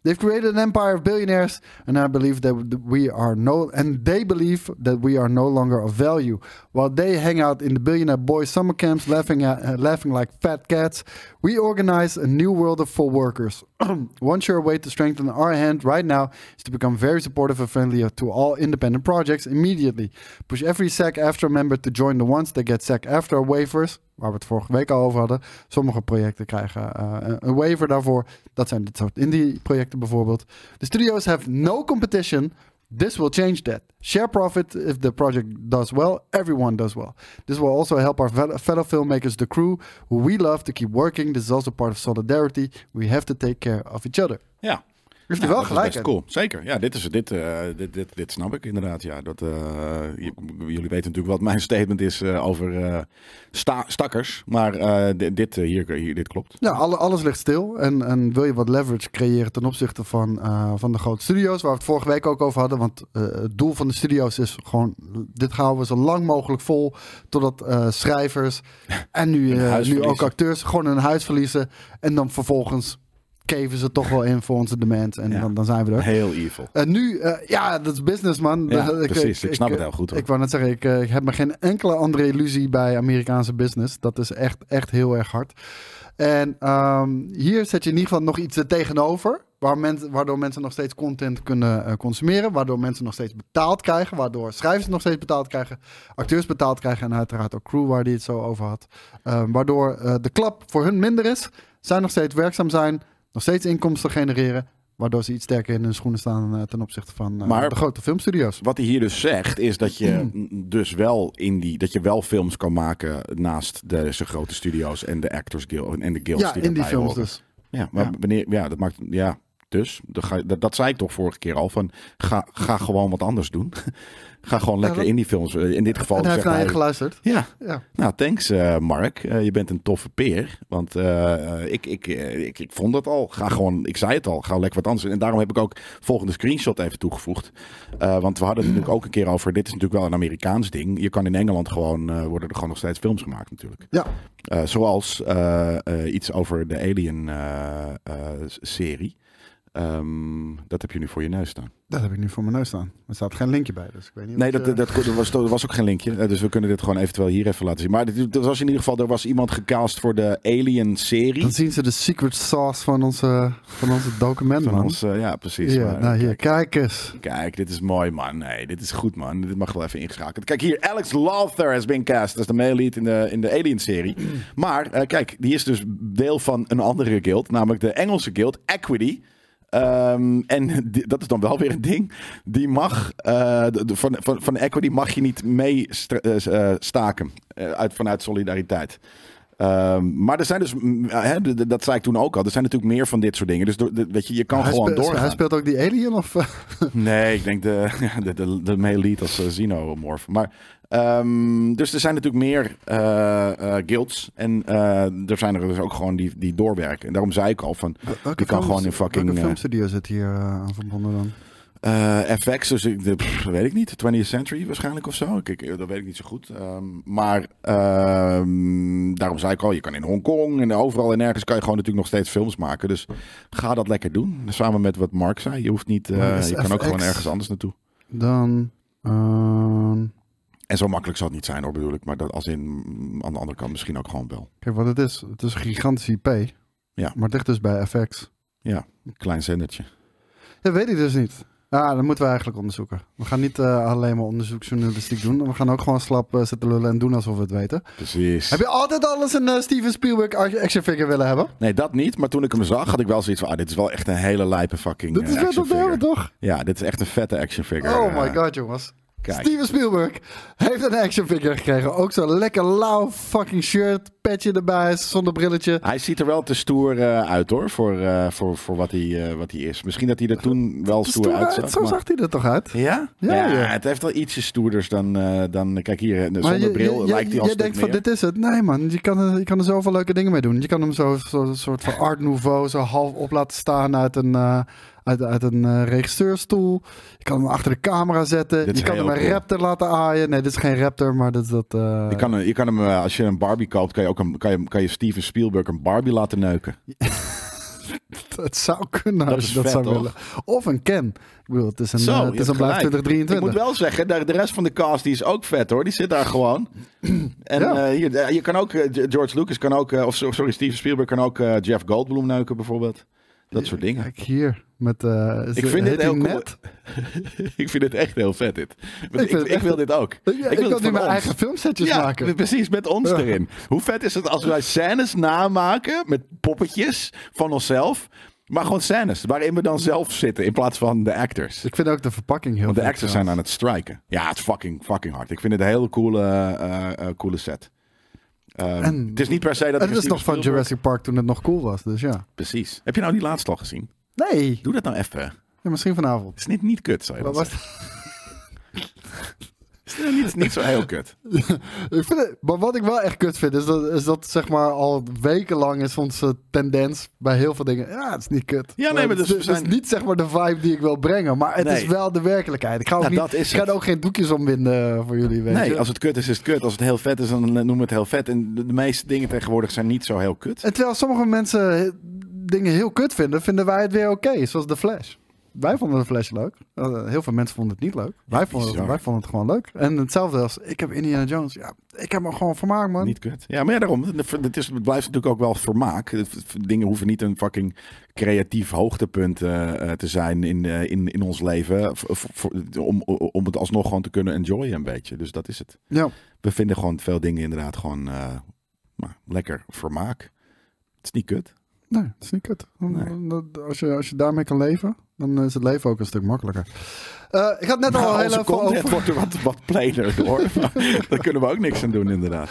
They've created an empire of billionaires, and I believe that we are no, and they believe that we are no longer of value. While they hang out in the billionaire boys summer camps, laughing at, uh, laughing like fat cats, we organize a new world of full workers. One sure way to strengthen our hand right now is to become very supportive and friendly to all independent projects immediately. Push every SAC after member to join the ones that get SAC after waivers. Waar we het vorige week al over hadden. Sommige projecten krijgen eh, een- waiver daarvoor. Dat zijn dit soort indie projecten bijvoorbeeld. The studios have no competition. This will change that. Share profit if the project does well. Everyone does well. This will also help our fel- fellow filmmakers, the crew, who we love to keep working. This is also part of solidarity. We have to take care of each other. Ja. Heeft hij wel dat is gelijk in. cool. Zeker. Ja, dit, is, dit, eh, dit, dit, dit snap ik inderdaad. Ja, dat, eh, jullie weten natuurlijk wat mijn statement is eh, over sta, stakkers. Maar dit, hier, hier, dit klopt. Ja, alle, alles ligt stil. En, en wil je wat leverage creëren ten opzichte van, van de grote studio's, waar we het vorige week ook over hadden. Want het doel van de studio's is gewoon, dit houden we zo lang mogelijk vol. Totdat schrijvers en nu, nu ook acteurs gewoon hun huis verliezen. En dan vervolgens keven ze toch wel in voor onze demand. En Ja. dan, dan zijn we er. Heel evil. En nu, eh, ja, dat is business, man. Ja, Eh, precies. Ik snap het heel goed, hoor. Ik wou net zeggen, ik, eh, ik heb me geen enkele andere illusie bij Amerikaanse business. Dat is echt, echt heel erg hard. En ehm, hier zet je in ieder geval nog iets er tegenover. Waar mensen, waardoor mensen nog steeds content kunnen eh, consumeren. Waardoor mensen nog steeds betaald krijgen. Waardoor schrijvers nog steeds betaald krijgen. Acteurs betaald krijgen. En uiteraard ook crew waar die het zo over had. Ehm, waardoor eh, de klap voor hun minder is. Zij nog steeds werkzaam zijn. Nog steeds inkomsten genereren. Waardoor ze iets sterker in hun schoenen staan eh, ten opzichte van eh, Maar- de grote filmstudio's. Wat hij hier dus zegt, is dat je dus wel in die, dat je wel films kan maken naast deze grote studio's en de Actors Guild en de guilds Ja, die in die films horen. dus. Ja, maar Ja. wanneer, ja, dat maakt, ja, dus, dat, dat zei ik toch vorige keer al, van ga, ga gewoon wat anders doen. ga gewoon lekker dat- in die films. Eh, In dit geval En hij heeft naar je geluisterd. ja, Ja. nou, thanks eh, Mark. Eh, je bent een toffe peer. Want ik, ik, ik, ik vond het al. Ga gewoon, ik zei het al, ga lekker wat anders. En daarom heb ik ook volgende screenshot even toegevoegd. Want we hadden het natuurlijk ook een keer over, dit is natuurlijk wel een Amerikaans ding. Je kan in Engeland gewoon, worden er gewoon nog steeds films gemaakt natuurlijk. Ja. Zoals iets over de Alien-serie. Ehm, dat heb je nu voor je neus staan. Dat heb ik nu voor mijn neus staan. Er staat geen linkje bij, dus ik weet niet Nee, dat, je- dat, dat, was, dat was ook geen linkje. Eh, Dus we kunnen dit gewoon eventueel hier even laten zien. Maar dit, was in ieder geval, er was iemand gecast voor de Alien-serie. Dan zien ze de secret sauce van onze, van onze document, Van man. ons, ja, precies. Maar, nou hier, kijk, kijk eens. kijk, dit is mooi, man. Nee, dit is goed, man. Dit mag wel even ingeschakeld. Kijk hier, Alex Lothar has been cast. Dat is de male lead in de, in de Alien-serie. Maar, eh, kijk, die is dus deel van een andere guild. Namelijk de Engelse guild, Equity. Ehm, en dat is dan wel weer een ding. Die mag, eh, de- van, van, van Equity mag je niet mee eh, eh, staken. uit, vanuit solidariteit. Ehm, maar er zijn dus, mm, de- dat zei ik toen ook al, er zijn natuurlijk meer van dit soort dingen. Dus door- de- weet je, je kan gewoon doorgaan. hij speelt ook die alien, of... eh? Nee, ik denk de, de, de, de male lead als uh, xenomorph. Maar, ehm, dus er zijn natuurlijk meer eh, eh, guilds. En eh, er zijn er dus ook gewoon die, die doorwerken. En daarom zei ik al van, je kan films- gewoon in fucking... Welke eh, filmstudio zit hier eh, aan verbonden dan? Eh, FX, dus ik, de, pff, weet ik niet. 20th Century waarschijnlijk of zo. Ik, ik, dat weet ik niet zo goed. Ehm, maar ehm, daarom zei ik al, je kan in Hongkong en overal en ergens kan je gewoon natuurlijk nog steeds films maken. Dus ga dat lekker doen. Samen met wat Mark zei. Je hoeft niet, eh, je kan ook gewoon ergens anders naartoe. Dan... ehm, En zo makkelijk zal het niet zijn hoor, bedoel ik. Maar dat als in, aan de andere kant misschien ook gewoon wel. kijk wat het is. Het is een gigantische IP. Ja. Maar ligt dus bij FX. Een klein zendertje. Dat weet ik dus niet. Ja, dat moeten we eigenlijk onderzoeken. We gaan niet eh, alleen maar onderzoeksjournalistiek doen. We gaan ook gewoon slap eh, zitten lullen en doen alsof we het weten. Precies. Heb je altijd alles een eh, Steven Spielberg action figure willen hebben? Nee, dat niet. Maar toen ik hem zag, had ik wel zoiets van... Ah, dit is wel echt een hele lijpe fucking Dit is vet figure. toch? Ja, dit is echt een vette action figure. Oh my god, jongens. Kijk. Steven Spielberg heeft een action figure gekregen. Ook zo'n lekker lauw fucking shirt, petje erbij, zonder brilletje. Hij ziet er wel te stoer eh, uit hoor, voor, eh, voor, voor wat, hij, eh, wat hij is. Misschien dat hij er toen wel stoer, Stoer uit, uitzag. zo maar- zag hij er toch uit? Ja? Ja, Ja, ja. het heeft wel ietsje stoerders dan, eh, dan kijk hier, Maar zonder je, bril je, je, lijkt hij al je denkt van dit is het. Nee man, je kan, er, je kan er zoveel leuke dingen mee doen. Je kan hem zo, zo een soort van art nouveau zo half op laten staan uit een, eh, uit, uit een eh, regisseurstoel. Je kan hem achter de camera zetten. Dit Je kan hem een cool. raptor laten aaien. Nee, dit is geen raptor, maar dat is dat... eh, Je kan, je kan hem, eh, als je een Barbie koopt, kan je ook een, kan je, kan je Steven Spielberg een Barbie laten neuken. Het zou kunnen Dat als is je dat vet, zou toch? willen. Of een Ken. Ik bedoel, het is een, Zo, je het is hebt een blijf gelijk. 2023. Ik moet wel zeggen, de, de rest van de cast die is ook vet hoor. Die zit daar gewoon. En Ja. eh, je kan ook, George Lucas kan ook, of so- sorry, Steven Spielberg kan ook Jeff Goldblum neuken bijvoorbeeld. Dat soort dingen. Kijk hier. Met, eh, Ik vind dit heel cool. net? ik vind het echt heel vet dit. Ik, ik, echt- wil dit ook. Ja, ik ik, wil nu mijn ons. eigen filmsetjes Ja, maken. precies, met ons Ja. erin. Hoe vet is het als wij scènes namaken met poppetjes van onszelf, maar gewoon scènes waarin we dan zelf zitten in plaats van de actors. Ik vind ook de verpakking heel Want de actors zijn aan het striken. Ja, het is fucking, fucking hard. Ik vind het een hele coole, eh, eh, coole set. Ehm, En- het is niet per se dat het is nog van Spielberg- Jurassic Park toen het nog cool was, dus ja. Precies. Heb je nou die laatste al gezien? Nee, Doe dat nou even. ja, misschien vanavond. Het is niet, niet kut, zou je Wat was is niet, niet zo heel kut. Ik vind het, maar wat ik wel echt kut vind, is dat, is dat zeg maar al wekenlang is onze tendens bij heel veel dingen. Ja, het is niet kut. Ja, nee, maar het, dus is, het is niet zeg maar de vibe die ik wil brengen, maar het is wel de werkelijkheid. Ik ga ook, Ja, niet, ik ga er ook geen doekjes om winden voor jullie, weet Nee, je. als het kut is, is het kut. Als het heel vet is, dan noemen we het heel vet. En de, de meeste dingen tegenwoordig zijn niet zo heel kut. En terwijl sommige mensen he- dingen heel kut vinden, vinden wij het weer oké, zoals The Flash. Wij vonden de Flash leuk. Eh, heel veel mensen vonden het niet leuk. wij, vonden het, wij vonden het gewoon leuk. En hetzelfde als, ik heb Indiana Jones. Ja, ik heb me gewoon vermaakt, man. Niet kut. Ja, maar ja, daarom. Het, is, het blijft natuurlijk ook wel vermaak. Dingen hoeven niet een fucking creatief hoogtepunt eh, eh, te zijn in, in, in ons leven. om, om het alsnog gewoon te kunnen enjoyen een beetje. Dus dat is het. Ja. We vinden gewoon veel dingen inderdaad gewoon maar lekker vermaak. Het is niet kut. Nee, dat is niet kut. Nee. Als, je, als je daarmee kan leven, dan is het leven ook een stuk makkelijker. Eh, ik had net al Maar heel even over... wordt er wat, wat plainer door. Maar Daar kunnen we ook niks aan doen inderdaad.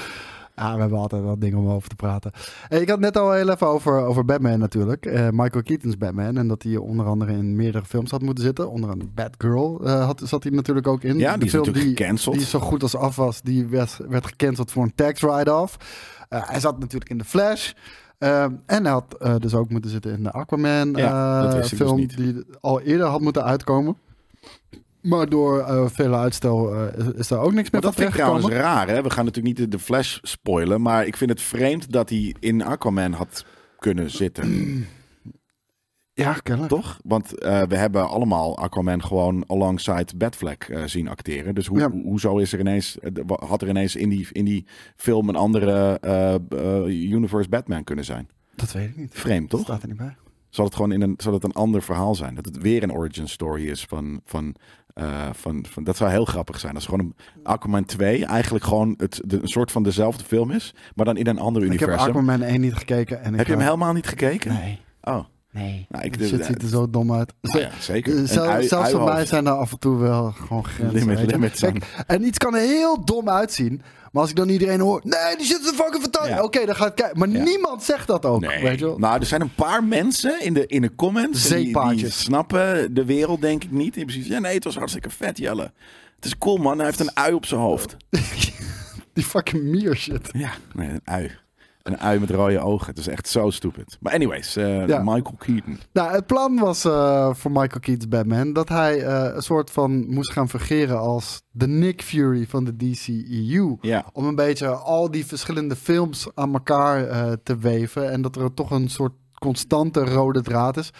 Ah, we hebben altijd wel dingen om over te praten. Hey, ik had net al heel even over, over Batman natuurlijk. Eh, Michael Keaton's Batman. En dat hij onder andere in meerdere films had moeten zitten. Onder andere Batgirl eh, had, zat hij natuurlijk ook in. Ja, die is film die, gecanceld. Die zo goed als af was, die werd, werd gecanceld voor een tax write-off. Hij zat natuurlijk in The Flash. Eh, en hij had eh, dus ook moeten zitten in de Aquaman Ja, eh, dus film. die al eerder had moeten uitkomen. Maar door eh vele uitstel is, is daar ook niks meer Maar dat van vind ik trouwens raar. Hè? We gaan natuurlijk niet de, de Flash spoilen. Maar ik vind het vreemd dat hij in Aquaman had kunnen zitten. Ja, kennelijk. toch? Want eh, we hebben allemaal Aquaman gewoon alongside Batfleck eh, zien acteren. Dus hoe, Ja. ho- hoezo is er ineens, eh, had er ineens in die, in die film een andere universe Batman kunnen zijn? Dat weet ik niet. Vreemd, toch? Staat er niet bij. Zal het gewoon in een, zal het een ander verhaal zijn? Dat het weer een origin story is van, van, van, van dat zou heel grappig zijn. Als gewoon een Aquaman 2 eigenlijk gewoon het, de, een soort van dezelfde film is, maar dan in een ander Ik heb universum. Aquaman 1 niet gekeken. En ik Heb je hem helemaal niet gekeken? Nee. Oh, Nee. Nou, ik- shit ziet er zo dom uit. nou ja, zeker. Eh, Een Zelf, ui- zelfs voor mij zijn er af en toe wel gewoon grenzen. Limit- Kijk, en iets kan er heel dom uitzien. Maar als ik dan iedereen hoor... Nee, die shit is fucking fantastisch. Ja. Oké, dan ga ik kijken. Maar Ja. niemand zegt dat ook. Nee. Weet je wel? Nou, er zijn een paar mensen in de, in de comments die, die Zeepaardjes. snappen de wereld denk ik niet. Die precies, ja nee, het was hartstikke vet, Jelle. Het is cool man, hij heeft een ui op zijn hoofd. Die fucking mier shit. Ja, nee, een ui. Een ui met rode ogen. Het is echt zo stupid. Maar anyways, eh, Ja. Michael Keaton. Nou, het plan was eh, voor Michael Keaton's Batman... dat hij eh, een soort van moest gaan fungeren als de Nick Fury van de DCEU. Ja, om een beetje al die verschillende films aan elkaar te weven. En dat er toch een soort constante rode draad is.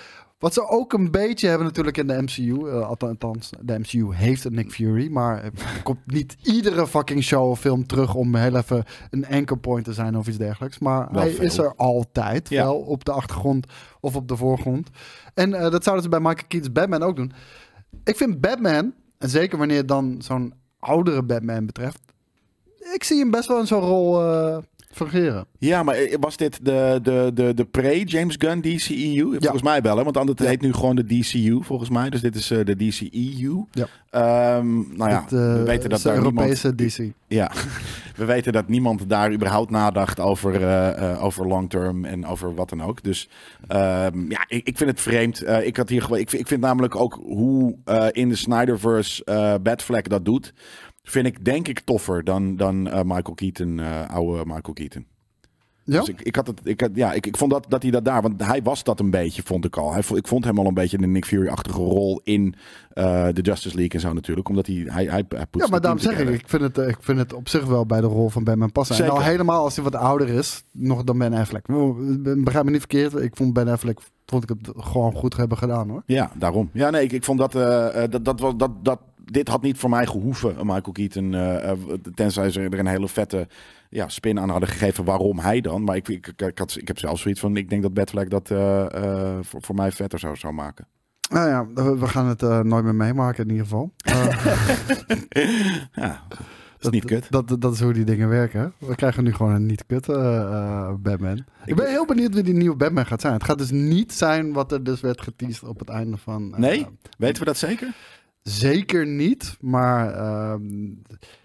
Wat ze ook een beetje hebben natuurlijk in de MCU. eh, althans, de MCU heeft een Nick Fury. Maar er komt niet iedere fucking show of film terug om heel even een anchor point te zijn of iets dergelijks. Maar Wel hij veel. is er altijd. Ja. Wel op de achtergrond of op de voorgrond. En eh, dat zouden ze bij Michael Keaton's Batman ook doen. ik vind Batman, en zeker wanneer het dan zo'n oudere Batman betreft, ik zie hem best wel in zo'n rol eh fungeren. Ja, maar eh, was dit de, de, de, de pre-James Gunn DCEU? Volgens mij wel, hè? want anders heet nu gewoon de DCU, volgens mij. Dus dit is eh, de DCEU. Ja. Ehm, nou ja, Het, eh, we weten dat daar Europese niemand... DC. Ja, we weten dat niemand daar überhaupt nadacht over, over long term en over wat dan ook. Dus ehm, ja, ik, ik vind het vreemd. Ik, had hier gewoon, ik, vind- ik vind namelijk ook hoe in de Snyderverse Batfleck dat doet. Vind ik denk ik toffer dan, dan eh, Michael Keaton, eh, oude Michael Keaton. Ja? Dus ik, ik, had het, ik, had, ja, ik, ik vond dat, dat hij dat daar, want hij was dat een beetje, vond ik al. Hij, ik vond hem al een beetje een Nick Fury-achtige rol in eh, de Justice League en zo natuurlijk. Omdat hij, hij, hij, hij Ja, maar daarom zeg ik, ik vind, het, ik vind het op zich wel bij de rol van Batman passen. En al helemaal als hij wat ouder is, nog dan Ben Affleck. Begrijp me niet verkeerd, ik vond Ben Affleck vond ik het gewoon goed hebben gedaan hoor. Ja, daarom. Ja, nee, ik, ik vond dat, eh, dat, dat, was, dat, dat dit had niet voor mij gehoeven, een Michael Keaton. eh, eh, tenzij ze er een hele vette ja, spin aan hadden gegeven. Waarom hij dan? Maar ik, ik, ik, ik had, ik heb zelf zoiets van, ik denk dat Batfleck dat eh, eh, voor, voor mij vetter zou, zou maken. Nou ja, we gaan het eh, nooit meer meemaken in ieder geval. Eh, Ja, dat is niet kut. Dat, dat, dat is hoe die dingen werken. We krijgen nu gewoon een niet kut eh, eh, Batman. Ik ben heel benieuwd wie die nieuwe Batman gaat zijn. Het gaat dus niet zijn wat er dus werd geteased op het einde van... eh, Nee? Weten we dat zeker? Zeker niet, maar ehm,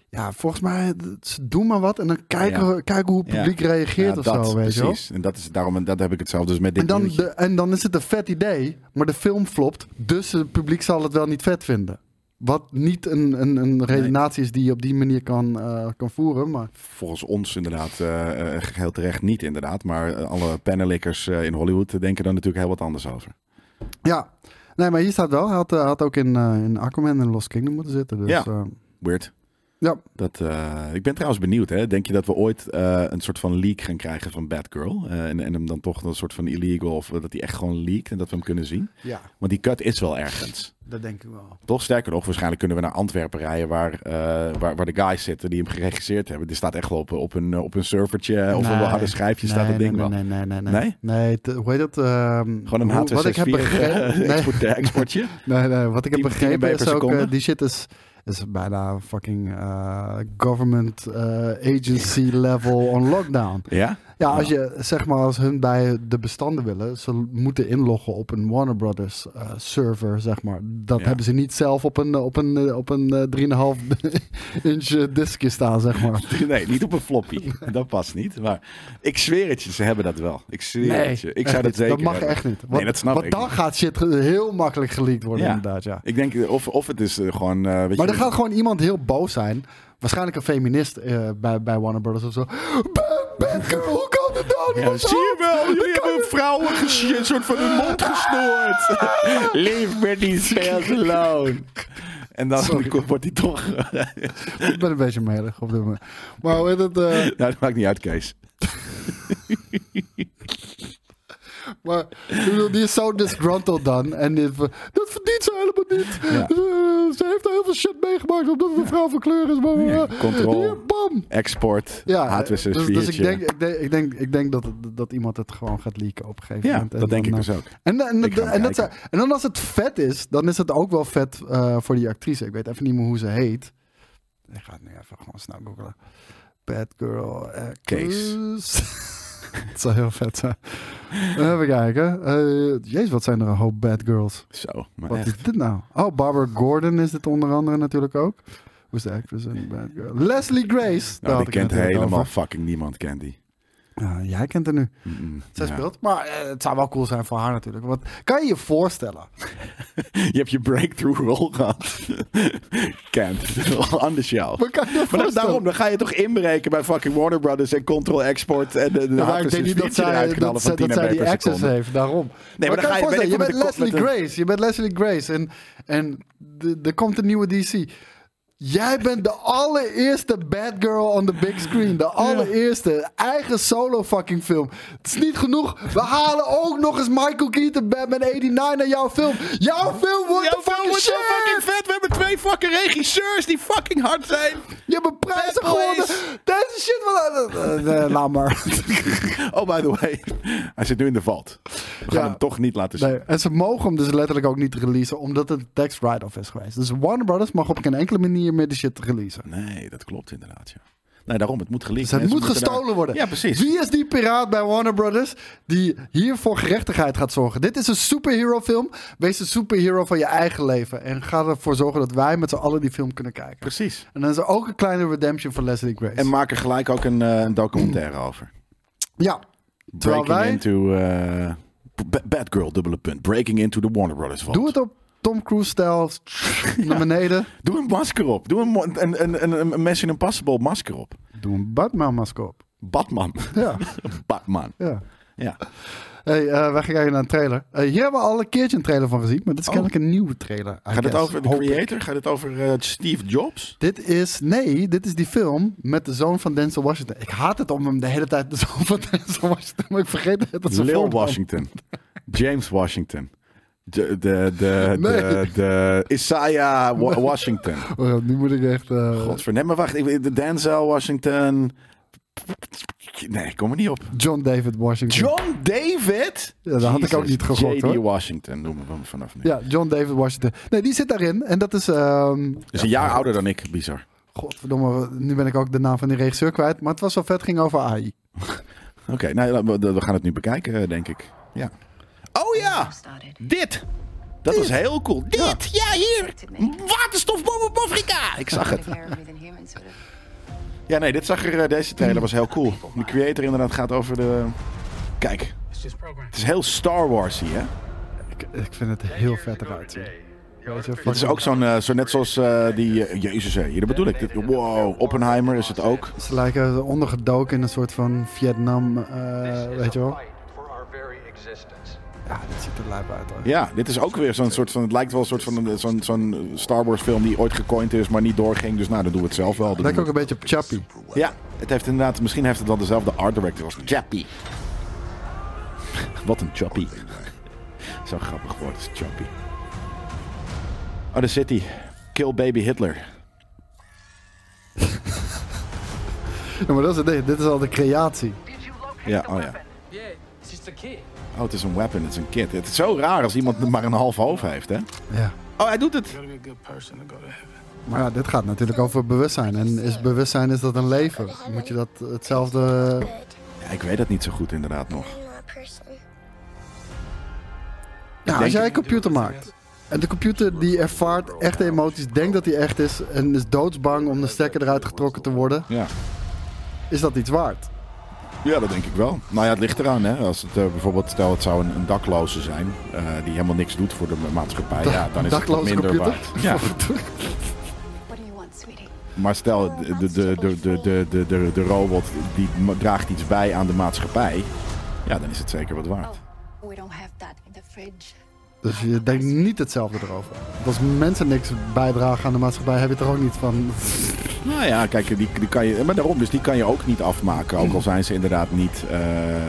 ja, volgens mij, ze doen maar wat en dan kijken, kijken hoe het Ja. publiek reageert Ja, of dat, zo, weet je precies. En dat is daarom, en dat heb ik hetzelfde dus met dit En dan, de, en dan is het een vet idee, maar de film flopt, dus het publiek zal het wel niet vet vinden. Wat niet een, een, een redenatie is die je op die manier kan, eh, kan voeren, maar Volgens ons inderdaad, eh eh, heel terecht niet inderdaad. Maar alle pannenlikkers eh, in Hollywood denken daar natuurlijk heel wat anders over. ja. Nee, maar hier staat wel, hij had, eh, had ook in, eh, in Aquaman en Lost Kingdom moeten zitten. Dus, Ja. eh, Weird. Ja. Dat, eh, ik ben trouwens benieuwd. Hè? Denk je dat we ooit eh, een soort van leak gaan krijgen van Batgirl? Eh, en, en hem dan toch een soort van illegal of dat hij echt gewoon leakt en dat we hem kunnen zien? ja, Want die cut is wel ergens. dat denk ik wel. Toch sterker nog, waarschijnlijk kunnen we naar Antwerpen rijden waar, waar, waar de guys zitten die hem geregisseerd hebben. Die staat echt wel op, op, een, op een servertje of op een harde schijfje staat nee, dat ding nee, wel. nee, nee, nee, nee. Nee? Nee, te- hoe heet dat? ehm, Gewoon een hoe- Wat ik heb H264 begrepen. exportje. nee, nee, wat ik heb 10 begrepen is ook, die shit is, is bijna fucking eh, government eh, agency level on lockdown. Ja? Ja, als je zeg maar als hun bij de bestanden willen, ze moeten inloggen op een Warner Brothers eh, server, zeg maar. Dat hebben ze niet zelf op een, op een, eh, op een eh, 3,5 inch eh, diskje staan, zeg maar. Nee, niet op een floppy. Dat past niet. Maar ik zweer het je, ze hebben dat wel. Ik zweer het je. Ik zou dat zeker Dat mag hebben. echt niet. Nee, dat snap want ik dan niet. gaat shit heel makkelijk geleakt worden, inderdaad, ja. Ik denk, of, of het is gewoon... weet Maar je, er gaat gewoon iemand heel boos zijn. Waarschijnlijk een feminist eh, bij, bij Warner Brothers of zo. Bad, bad girl, hoe kan het nou? Ja, zie je wel, jullie hebben vrouwen een soort van hun mond gesnoerd. Leave Britney Spears alone. En dan wordt hij toch... Ik ben een beetje melig op dit moment. Maar hoe heet het? eh, nou, dat maakt niet uit, Kees. maar die is zo disgruntled dan. En die, dat verdient ze helemaal niet. Ja. Eh, ze heeft heel veel shit meegemaakt omdat het een vrouw van kleur is. Maar, Ja, eh, control. hier, bam. Export, Ja, H264. dus, dus ik denk, ik denk, ik denk, ik denk dat, dat iemand het gewoon gaat leaken op een gegeven Ja, moment. En dat denk ik dus ook. En, en, en, dat kijken. ze- en dan als het vet is, dan is het ook wel vet eh, voor die actrice. Ik weet even niet meer hoe ze heet. Ik ga het nu even gewoon snel googlen. Bad girl actress. Het zou heel vet zijn. Even kijken. Eh jezus, wat zijn er een hoop bad girls. Zo, maar Wat echt. is dit nou? Oh, Barbara Gordon is dit onder andere natuurlijk ook. Is de actress in Bad Girl? Leslie Grace. Nou, die kent helemaal fucking niemand, kent die. Ja, jij kent haar nu. Mm-mm. Zij Ja. speelt. Maar eh, het zou wel cool zijn voor haar natuurlijk. Want kan je je voorstellen? Je hebt je breakthrough rol gehad. Kent. The shelf. Maar kan je je Maar daarom, dan ga je toch inbreken bij fucking Warner Brothers en Control Export en de, de Ja, ik denk niet dat zij, dat, zij, dat zij die access heeft, daarom. Nee, maar dan ga je- je bent Leslie Grace. Je bent Leslie Grace. En, en de- er komt een nieuwe DC. Jij bent de allereerste bad girl on the big screen. De allereerste. Eigen solo fucking film. Het is niet genoeg. We halen ook nog eens Michael Keaton Batman 89 naar jouw film. Jouw film wordt de fucking wordt zo shit. fucking vet. We hebben twee fucking regisseurs die fucking hard zijn. Je hebt een prijzen gewonnen. Deze shit. Wat, eh, eh, laat maar. Oh, by the way. Hij zit nu in de vault. We gaan Ja. hem toch niet laten zien. Nee, en ze mogen hem dus letterlijk ook niet releasen, omdat het een tax write-off is geweest. Dus Warner Brothers mag op geen enkele manier meer de shit releasen. Nee, dat klopt inderdaad, ja. Nee, daarom, het moet geleakt. Dus het moet gestolen daar- worden. Ja, precies. Wie is die piraat bij Warner Brothers die hier voor gerechtigheid gaat zorgen? Dit is een superhero film. Wees een superhero van je eigen leven. En ga ervoor zorgen dat wij met z'n allen die film kunnen kijken. Precies. En dan is er ook een kleine redemption voor Leslie Grace. En maak er gelijk ook een, eh, een documentaire over. ja, Breaking wij... into... eh, Ba- Bad Girl, dubbele punt. Breaking into the Warner Brothers vault. Doe het op Tom Cruise-stijl. naar beneden. Doe een masker op. Doe een, een, een, een, een Mission Impossible masker op. Doe een Batman-masker op. Batman. Ja, Batman. ja. Ja. Hey, eh, wij gaan kijken naar een trailer. Eh, hier hebben we al een keertje een trailer van gezien, maar dit is Oh. kennelijk een nieuwe trailer. I Gaat het over de creator? Gaat het over eh, Steve Jobs? Dit is, nee, dit is die film met de zoon van Denzel Washington. Ik haat het om hem de hele tijd de zoon van Denzel Washington, maar ik vergeet het. Dat Lil Washington. James Washington. De, de, de, Nee. de, de Isaiah Wa- Washington. Oh, nu moet ik echt... eh, Godver. Nee, maar wacht. ik- De Denzel Washington. Nee, ik kom er niet op. John David Washington. John David? Ja, dat had ik ook niet gegokt, J.D. Washington noemen we hem vanaf nu. Ja, John David Washington. Nee, die zit daarin. En dat is... ehm is een jaar ouder dan ik. Bizar. Godverdomme, nu ben ik ook de naam van die regisseur kwijt. Maar het was wel vet, ging over AI. Oké, nou, we, we gaan het nu bekijken, denk ik. Ja. Oh ja! Dit! Dat was heel cool. Dit! Ja, hier! Waterstofbom op Afrika! Ik zag het. Ja, nee, dit zag er, eh, deze trailer was heel cool. De creator inderdaad gaat over de... Kijk, het is heel Star Wars hè? Ik, ik vind het heel vet eruit zien. Het is ook zo'n, eh, zo net zoals eh, die... eh, Jezus, hè, hier dat bedoel ik. Dit, wow, Oppenheimer is het ook. Ze lijken ondergedoken in een soort van Vietnam, eh, weet je wel. Ja, dit ziet er lijp uit hoor. Ja, dit is ook weer zo'n soort van... Het lijkt wel een soort van een- zo'n zo'n Star Wars film die ooit gecoind is, maar niet doorging. Dus nou, dan doen we het zelf wel. Lijkt ook een beetje op Chappie. Ja, het heeft inderdaad... Misschien heeft het wel dezelfde art director als Chappie. Wat een Chappie. Zo grappig woord is Chappie. Oh, zit hij. Kill Baby Hitler. Ja, maar dat is het ding. Dit is al de creatie. Ja, oh ja. Yeah, it's just a kid. Oh, het is een weapon, het is een kid. Het is zo raar als iemand maar een half hoofd heeft, hè? Ja. Oh, hij doet het. Maar ja, dit gaat natuurlijk over bewustzijn. En is bewustzijn is dat een leven? Moet je dat hetzelfde... Ja, ik weet het niet zo goed inderdaad nog. Ja, als jij een computer maakt. En de computer die ervaart echte emoties, denkt dat die echt is en is doodsbang om de stekker eruit getrokken te worden, Ja. is dat iets waard? Ja, dat denk ik wel. Nou ja, het ligt eraan. Hè. Als het eh, bijvoorbeeld, stel het zou een, een dakloze zijn, eh, die helemaal niks doet voor de maatschappij, ja, dan is het minder computer? waard. Ja, maar stel, de, de, de, de, de, de, de, robot die draagt iets bij aan de maatschappij, ja, dan is het zeker wat waard. We don't have that in the fridge. Dus je denkt niet hetzelfde erover. Want Als mensen niks bijdragen aan de maatschappij, heb je er ook niet van. Nou ja, kijk, die, die kan je, maar daarom, dus die kan je ook niet afmaken, ook al zijn ze inderdaad niet eh, eh,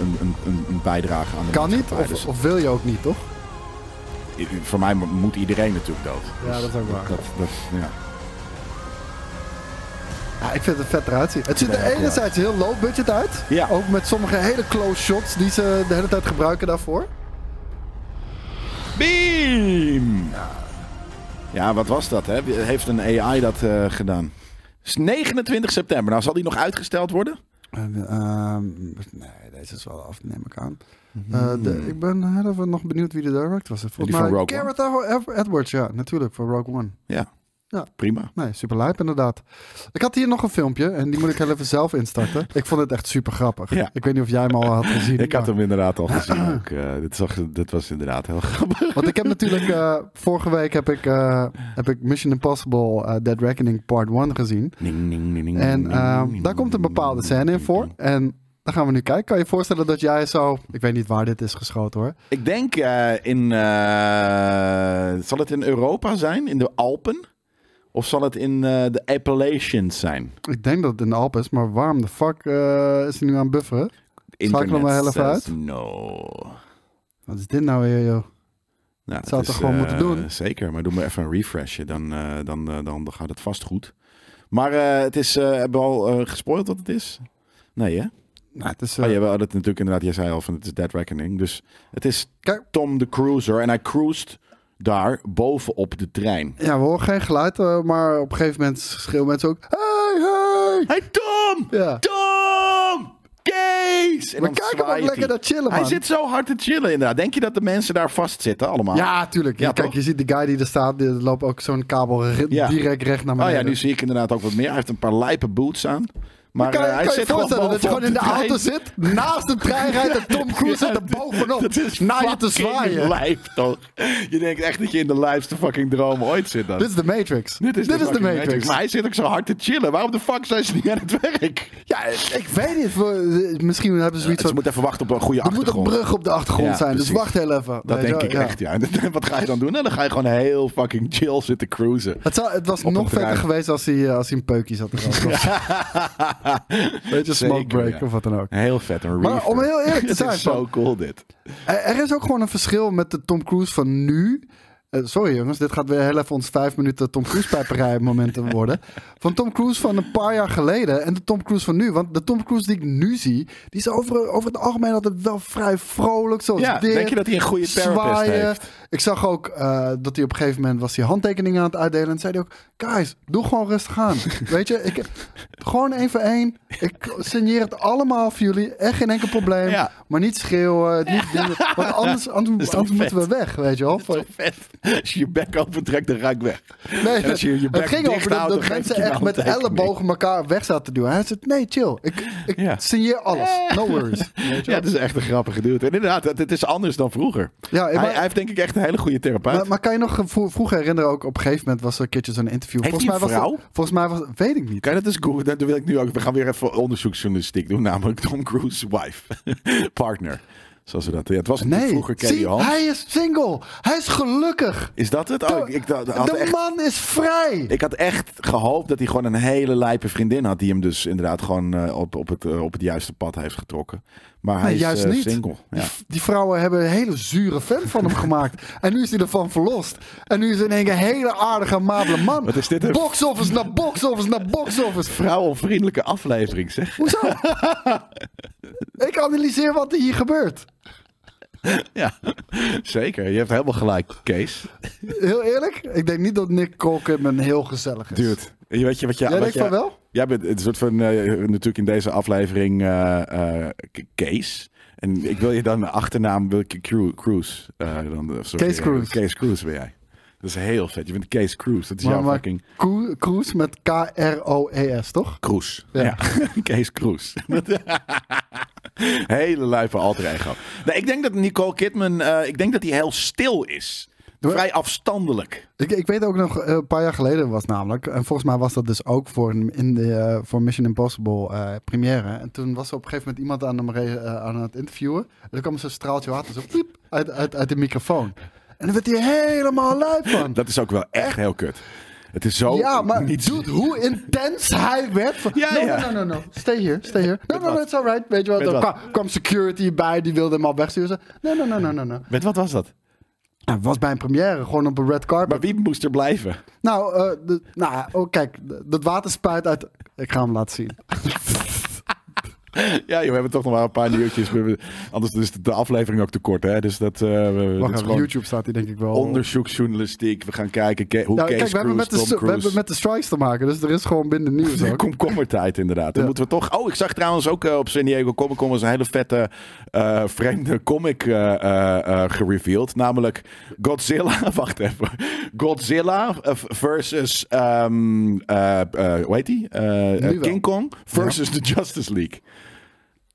een, een, een bijdrage aan de Kan niet, maatschappij. Dus of, of wil je ook niet, toch? voor mij mo- moet iedereen natuurlijk dood. Ja, Dus dat is ook waar. Dat, dat, ja. Ja, ik vind het vet eruit zien. Het ziet er enerzijds heel low budget uit. Ja. Ook met sommige hele close shots die ze de hele tijd gebruiken daarvoor. Beam! Ja, wat was dat? Hè? Heeft een AI dat eh, gedaan? Het is 29 september. Nou, zal die nog uitgesteld worden? En, ehm, nee, deze is wel af, neem ik aan. Eh, de, ik ben nog benieuwd wie de direct was. Volgens Die van mij Rogue Gareth Edwards, ja, natuurlijk, voor Rogue One. Ja. Ja. Prima. Nee, super lijp inderdaad. Ik had hier nog een filmpje en die moet ik heel even zelf instarten. Ik vond het echt super grappig. Ja. Ik weet niet of jij hem al had gezien. Ik had hem inderdaad al gezien. Ook. eh, dit, zag, dit was inderdaad heel grappig. Want ik heb natuurlijk, eh, vorige week heb ik, eh, heb ik Mission Impossible Dead Reckoning Part 1 gezien. En daar komt een bepaalde scène in voor. En dan gaan we nu kijken. Kan je je voorstellen dat jij zo... Ik weet niet waar dit is geschoten hoor. Ik denk in... zal het in Europa zijn? In de Alpen? Of zal het in eh, de Appalachians zijn? Ik denk dat het in de Alpen is, maar waarom de fuck eh, is hij nu aan het bufferen? Schakel hem maar heel even uit. No. Wat is dit nou weer, joh? Nou, Zou het toch gewoon moeten doen? Zeker, maar doe maar even een refreshje. Dan, eh, dan, eh, dan gaat het vast goed. Maar eh, het is... eh hebben we al eh, gespoild wat het is? Nee, hè? Nou, het is, eh, Oh, ja, het natuurlijk inderdaad, jij zei al van het is Dead Reckoning. Dus het is Kijk. Tom de Cruiser en hij cruist daar bovenop de trein. ja, we horen geen geluid, eh, maar op een gegeven moment schreeuwen mensen ook... Hey, hey! Hey Tom! Ja. Tom! Kees! En Maar kijk hem ook lekker hij. chillen, man. Hij zit zo hard te chillen inderdaad. Denk je dat de mensen daar vastzitten allemaal? Ja, tuurlijk. Ja, Kijk, toch? je ziet die guy die er staat, die loopt ook zo'n kabel Ja. direct recht naar Oh beneden. ja, nu zie ik inderdaad ook wat meer. Hij heeft een paar lijpe boots aan. Maar kan, je- eh, hij kan je voorstellen dat je gewoon in de auto zit, naast de trein rijdt en Tom Cruise zit er bovenop Dat is naar je te zwaaien. lijp, toch? Je denkt echt dat je in de lijpste fucking droom ooit zit dan. Dit is de Matrix. Dit is, de, Matrix. Maar hij zit ook zo hard te chillen. Waarom de fuck zijn ze niet aan het werk? Ja, ik weet niet. Misschien hebben ze zoiets Ze van... moeten even wachten op een goede Er moet een achtergrond. brug op de achtergrond Ja, zijn, dus wacht heel even. Dat denk ik Ja. echt, ja. Wat ga je dan doen? Nou, dan ga je gewoon heel fucking chill zitten cruisen. Het, zou, het was nog vetter geweest als hij, eh, als hij een peukje zat te roken. Weet je, smoke Zeker, break ja. of wat dan ook. Heel vet, een Maar om heel eerlijk te Het zijn, is zo cool dit. Er is ook gewoon een verschil met de Tom Cruise van nu. Eh, sorry jongens, dit gaat weer heel even ons vijf minuten Tom Cruise pijperij momenten worden. Van Tom Cruise van een paar jaar geleden en de Tom Cruise van nu. Want de Tom Cruise die ik nu zie, die is over, over het algemeen altijd wel vrij vrolijk. Zoals Ja, dit, denk je dat hij een goede therapist zwaaien. heeft? Ik zag ook eh, dat hij op een gegeven moment was hij handtekeningen aan het uitdelen. En zei hij ook, guys, doe gewoon rustig aan. Weet je, ik, gewoon één voor één. Ik signeer het allemaal voor jullie. Echt geen enkel probleem. Ja. Maar niet schreeuwen, niet. Want anders, anders, moeten we weg, weet je wel. Vet. Als je je bek opentrekt, dan ga ik weg. Nee, En als je je bek het ging over dat, mensen echt met ellebogen elkaar weg zaten te doen. Hij zei, nee, chill. Ik, ik Ja. signeer alles. No worries. Ja, het is echt een grappige dude. En inderdaad, het, het is anders dan vroeger. Ja, hij, maar- hij heeft denk ik echt een hele goede therapeut. Maar, maar kan je nog vro- vroeger herinneren, ook op een gegeven moment was er een keertje zo'n interview. Heeft volgens mij een was het- vrouw? volgens mij was weet ik niet. Kan je dat eens googlen? Dat wil ik nu ook. We gaan weer even onderzoeksjournalistiek doen. Namelijk Tom Cruise wife. Partner. Zoals we dat... Ja, het was Nee, vroeger hij is single. Hij is gelukkig. Is dat het? Oh, ik, ik, had de echt, man is vrij. ik had echt gehoopt dat hij gewoon een hele lijpe vriendin had. Die hem dus inderdaad gewoon eh, op, op, het, eh, op het juiste pad heeft getrokken. Maar hij Nee, is juist eh, niet. single. Ja. Die, die vrouwen hebben een hele zure fan van hem gemaakt. En nu is hij ervan verlost. En nu is hij in één keer een hele aardige, amabele man. Wat is dit een- Box office naar box office naar box office. Vrouwenvriendelijke aflevering, zeg. Hoezo? ik analyseer wat er hier gebeurt. Ja, zeker. Je hebt helemaal gelijk, Kees. Heel eerlijk, ik denk niet dat Nick Colkman heel gezellig is. Dude, je weet je wat je... Jij wat je- van wel? Jij bent een soort van, eh, natuurlijk in deze aflevering, K- Kees. En ik wil je dan de achternaam, wil ik Cru- Cruise. dan, sorry, Kees Cruise. Kees Cruise ben jij. Dat is heel vet. Je bent Kees Cruise. Dat is Maar, jouw maar fucking Cru- Cruise met K-R-O-E-S, toch? Cruise. Ja. Ja, Kees Cruise. Hele lijpe alter ego. Nee, ik denk dat Nicole Kidman, ik denk dat hij heel stil is. Vrij afstandelijk. Ik, ik weet ook nog, eh, een paar jaar geleden was namelijk, en volgens mij was dat dus ook voor, in de, eh, voor Mission Impossible eh, première. En toen was er op een gegeven moment iemand aan, hem aan het interviewen. En er kwam zo'n straaltje water zo piep, uit, uit, uit de microfoon. En dan werd hij helemaal luid van. Dat is ook wel echt heel kut. Het is zo ja, maar niet dude, hoe intens hij werd. Van, Ja, no, ja. no, no, no, no, stay here, stay here. No, no, no, it's alright. Weet je wat, er kwam, security bij, die wilde hem al wegsturen. No, no, no, no, no. Met wat was dat? Hij was bij een première, gewoon op een red carpet. Maar wie moest er blijven? Nou, eh, de, nou oh, kijk, dat water spuit uit. Ik ga hem laten zien. Ja, joh, we hebben toch nog wel een paar nieuwtjes. Hebben- Anders is de aflevering ook te kort, hè? Dus dat, we, Wacht dat gewoon YouTube staat hij denk ik wel. onderzoeksjournalistiek. We gaan kijken ke- hoe Kees kijk, we hebben, met Cruise, de, Tom we hebben met de strikes te maken, dus er is gewoon binnen nieuws ook. Komkommertijd inderdaad. Dan moeten we toch... Oh, ik zag trouwens ook eh, op San Diego Comic Con was een hele vette eh, vreemde comic gereveeld. Namelijk Godzilla... Wacht even. Godzilla versus... eh, hoe heet die? King Kong versus de Justice League.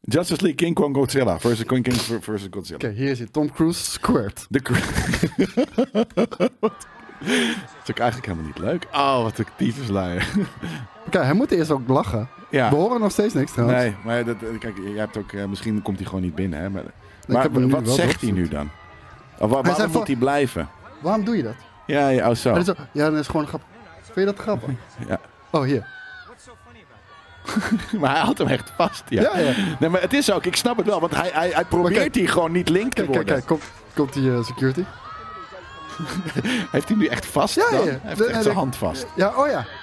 Justice League King Kong Godzilla versus King King versus Godzilla. Oké, hier is hij. Tom Cruise squirt. De Dat is ook eigenlijk helemaal niet leuk. Oh, wat een tyfuslijn. Oké, hij moet eerst ook lachen. Ja. We horen nog steeds niks trouwens. Nee, maar dat, eh, kijk, je hebt ook, eh, misschien komt hij gewoon niet binnen. Hè? Maar, maar wat zegt hij nu dan? Of, waar- waarom moet hij blijven? Waarom doe je dat? Ja, ja, oh zo, ja, dat is gewoon grappig. Vind je dat grappig? Ja. Oh, hier. Maar hij houdt hem echt vast. Ja. Ja, ja. Nee, maar het is ook, ik snap het wel, want hij, hij, hij probeert kijk- hier gewoon niet link te Kijk, kijk, worden. kijk. Komt, komt die eh, security? Heeft hij nu echt vast Ja, dan? ja. Hij heeft De- echt zijn hand vast. Ja, oh ja.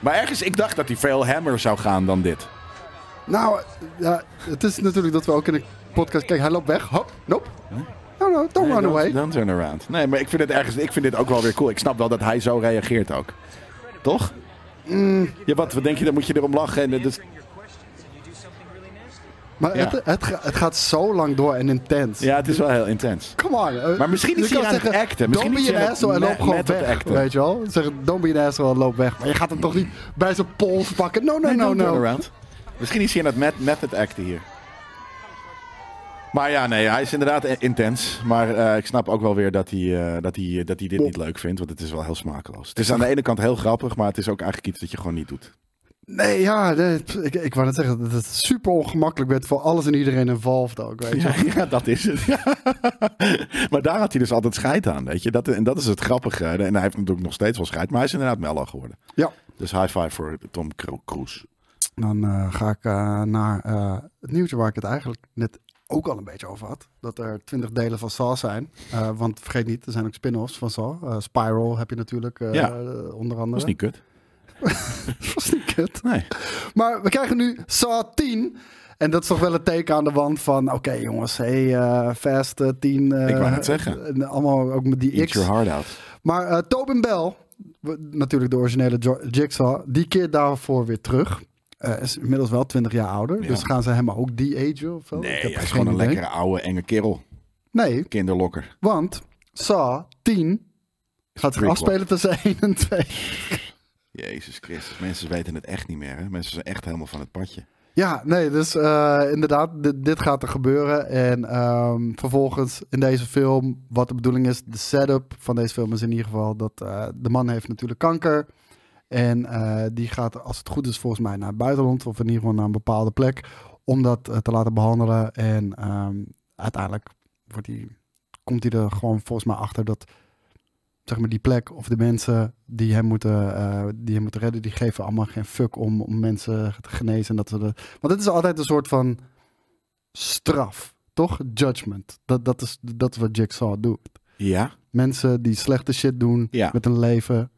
Maar ergens, ik dacht dat hij veel hammer zou gaan dan dit. Nou, ja, het is natuurlijk dat we ook in de podcast... Kijk, hij loopt weg. Hop, nope. No, no, don't Nee, run don't- away. Don't turn around. Nee, maar ik vind het ergens, ik vind dit ook wel weer cool. Ik snap wel dat hij zo reageert ook. Toch? Mm. Ja, wat, wat denk je, dan moet je erom lachen. En, dat is- Maar Ja. het, het, ga- het gaat zo lang door en intens. ja, het is wel heel intens. Come on. eh, Maar misschien is je hij aan het acten. Misschien don't be an asshole en loop gewoon weg. acten. Weet je wel? Zeggen, don't be an asshole en loop weg. Maar je gaat hem toch niet bij zijn pols pakken. No, no, Nee, no, no. Misschien is hij aan het met, method acten hier. Maar ja, nee, hij is inderdaad intens. Maar eh, ik snap ook wel weer dat hij, eh, dat, hij, dat hij dit niet leuk vindt. Want het is wel heel smakeloos. Het is aan de ene kant heel grappig, maar het is ook eigenlijk iets dat je gewoon niet doet. Nee, ja, nee, ik, ik wou net zeggen dat het super ongemakkelijk werd voor alles en iedereen involved ook. Weet je? Ja, ja, dat is het. maar daar had hij dus altijd scheid aan, weet je. Dat, en dat is het grappige. En hij heeft natuurlijk nog steeds wel scheid, maar hij is inderdaad mellow geworden. Ja. Dus high five voor Tom Cru- Cruise. Dan eh, ga ik eh, naar eh, het nieuwtje waar ik het eigenlijk net ook al een beetje over had. Dat er twintig delen van Saw zijn. Eh, want vergeet niet, er zijn ook spin-offs van Saw. Eh, Spiral heb je natuurlijk eh, Ja. onder andere. Dat is niet kut. Dat was niet kut. Nee. Maar we krijgen nu Saw 10. En dat is toch wel een teken aan de wand van... Oké jongens, hey, eh, Fast eh, 10. eh, Ik wou net zeggen. en allemaal ook met die Eat X. your heart out. Maar eh, Tobin Bell, natuurlijk de originele Jigsaw, die keert daarvoor weer terug. Eh, is inmiddels wel 20 jaar ouder. Ja. Dus gaan ze hem ook die agen of zo? Ik Nee, heb hij is gewoon een idee. lekkere oude enge kerel. Nee, Kinderlokker. want Saw 10 gaat zich afspelen tussen 1 en 2. Jezus Christus. Mensen weten het echt niet meer. Hè? Mensen zijn echt helemaal van het padje. Ja, nee, dus eh, inderdaad, dit, dit gaat er gebeuren. En ehm, vervolgens in deze film, wat de bedoeling is, de setup van deze film is in ieder geval dat eh, de man heeft natuurlijk kanker. En eh, die gaat, als het goed is, volgens mij naar het buitenland of in ieder geval naar een bepaalde plek om dat eh, te laten behandelen. En ehm, uiteindelijk wordt hij, komt hij er gewoon volgens mij achter dat zeg maar die plek of de mensen die hem moeten, eh, die hem moeten redden, die geven allemaal geen fuck om, om mensen te genezen. En dat ze de, want het is altijd een soort van straf, toch? Judgment. Dat, dat, is, dat is wat Jigsaw doet. Ja? Mensen die slechte shit doen Ja. met hun leven,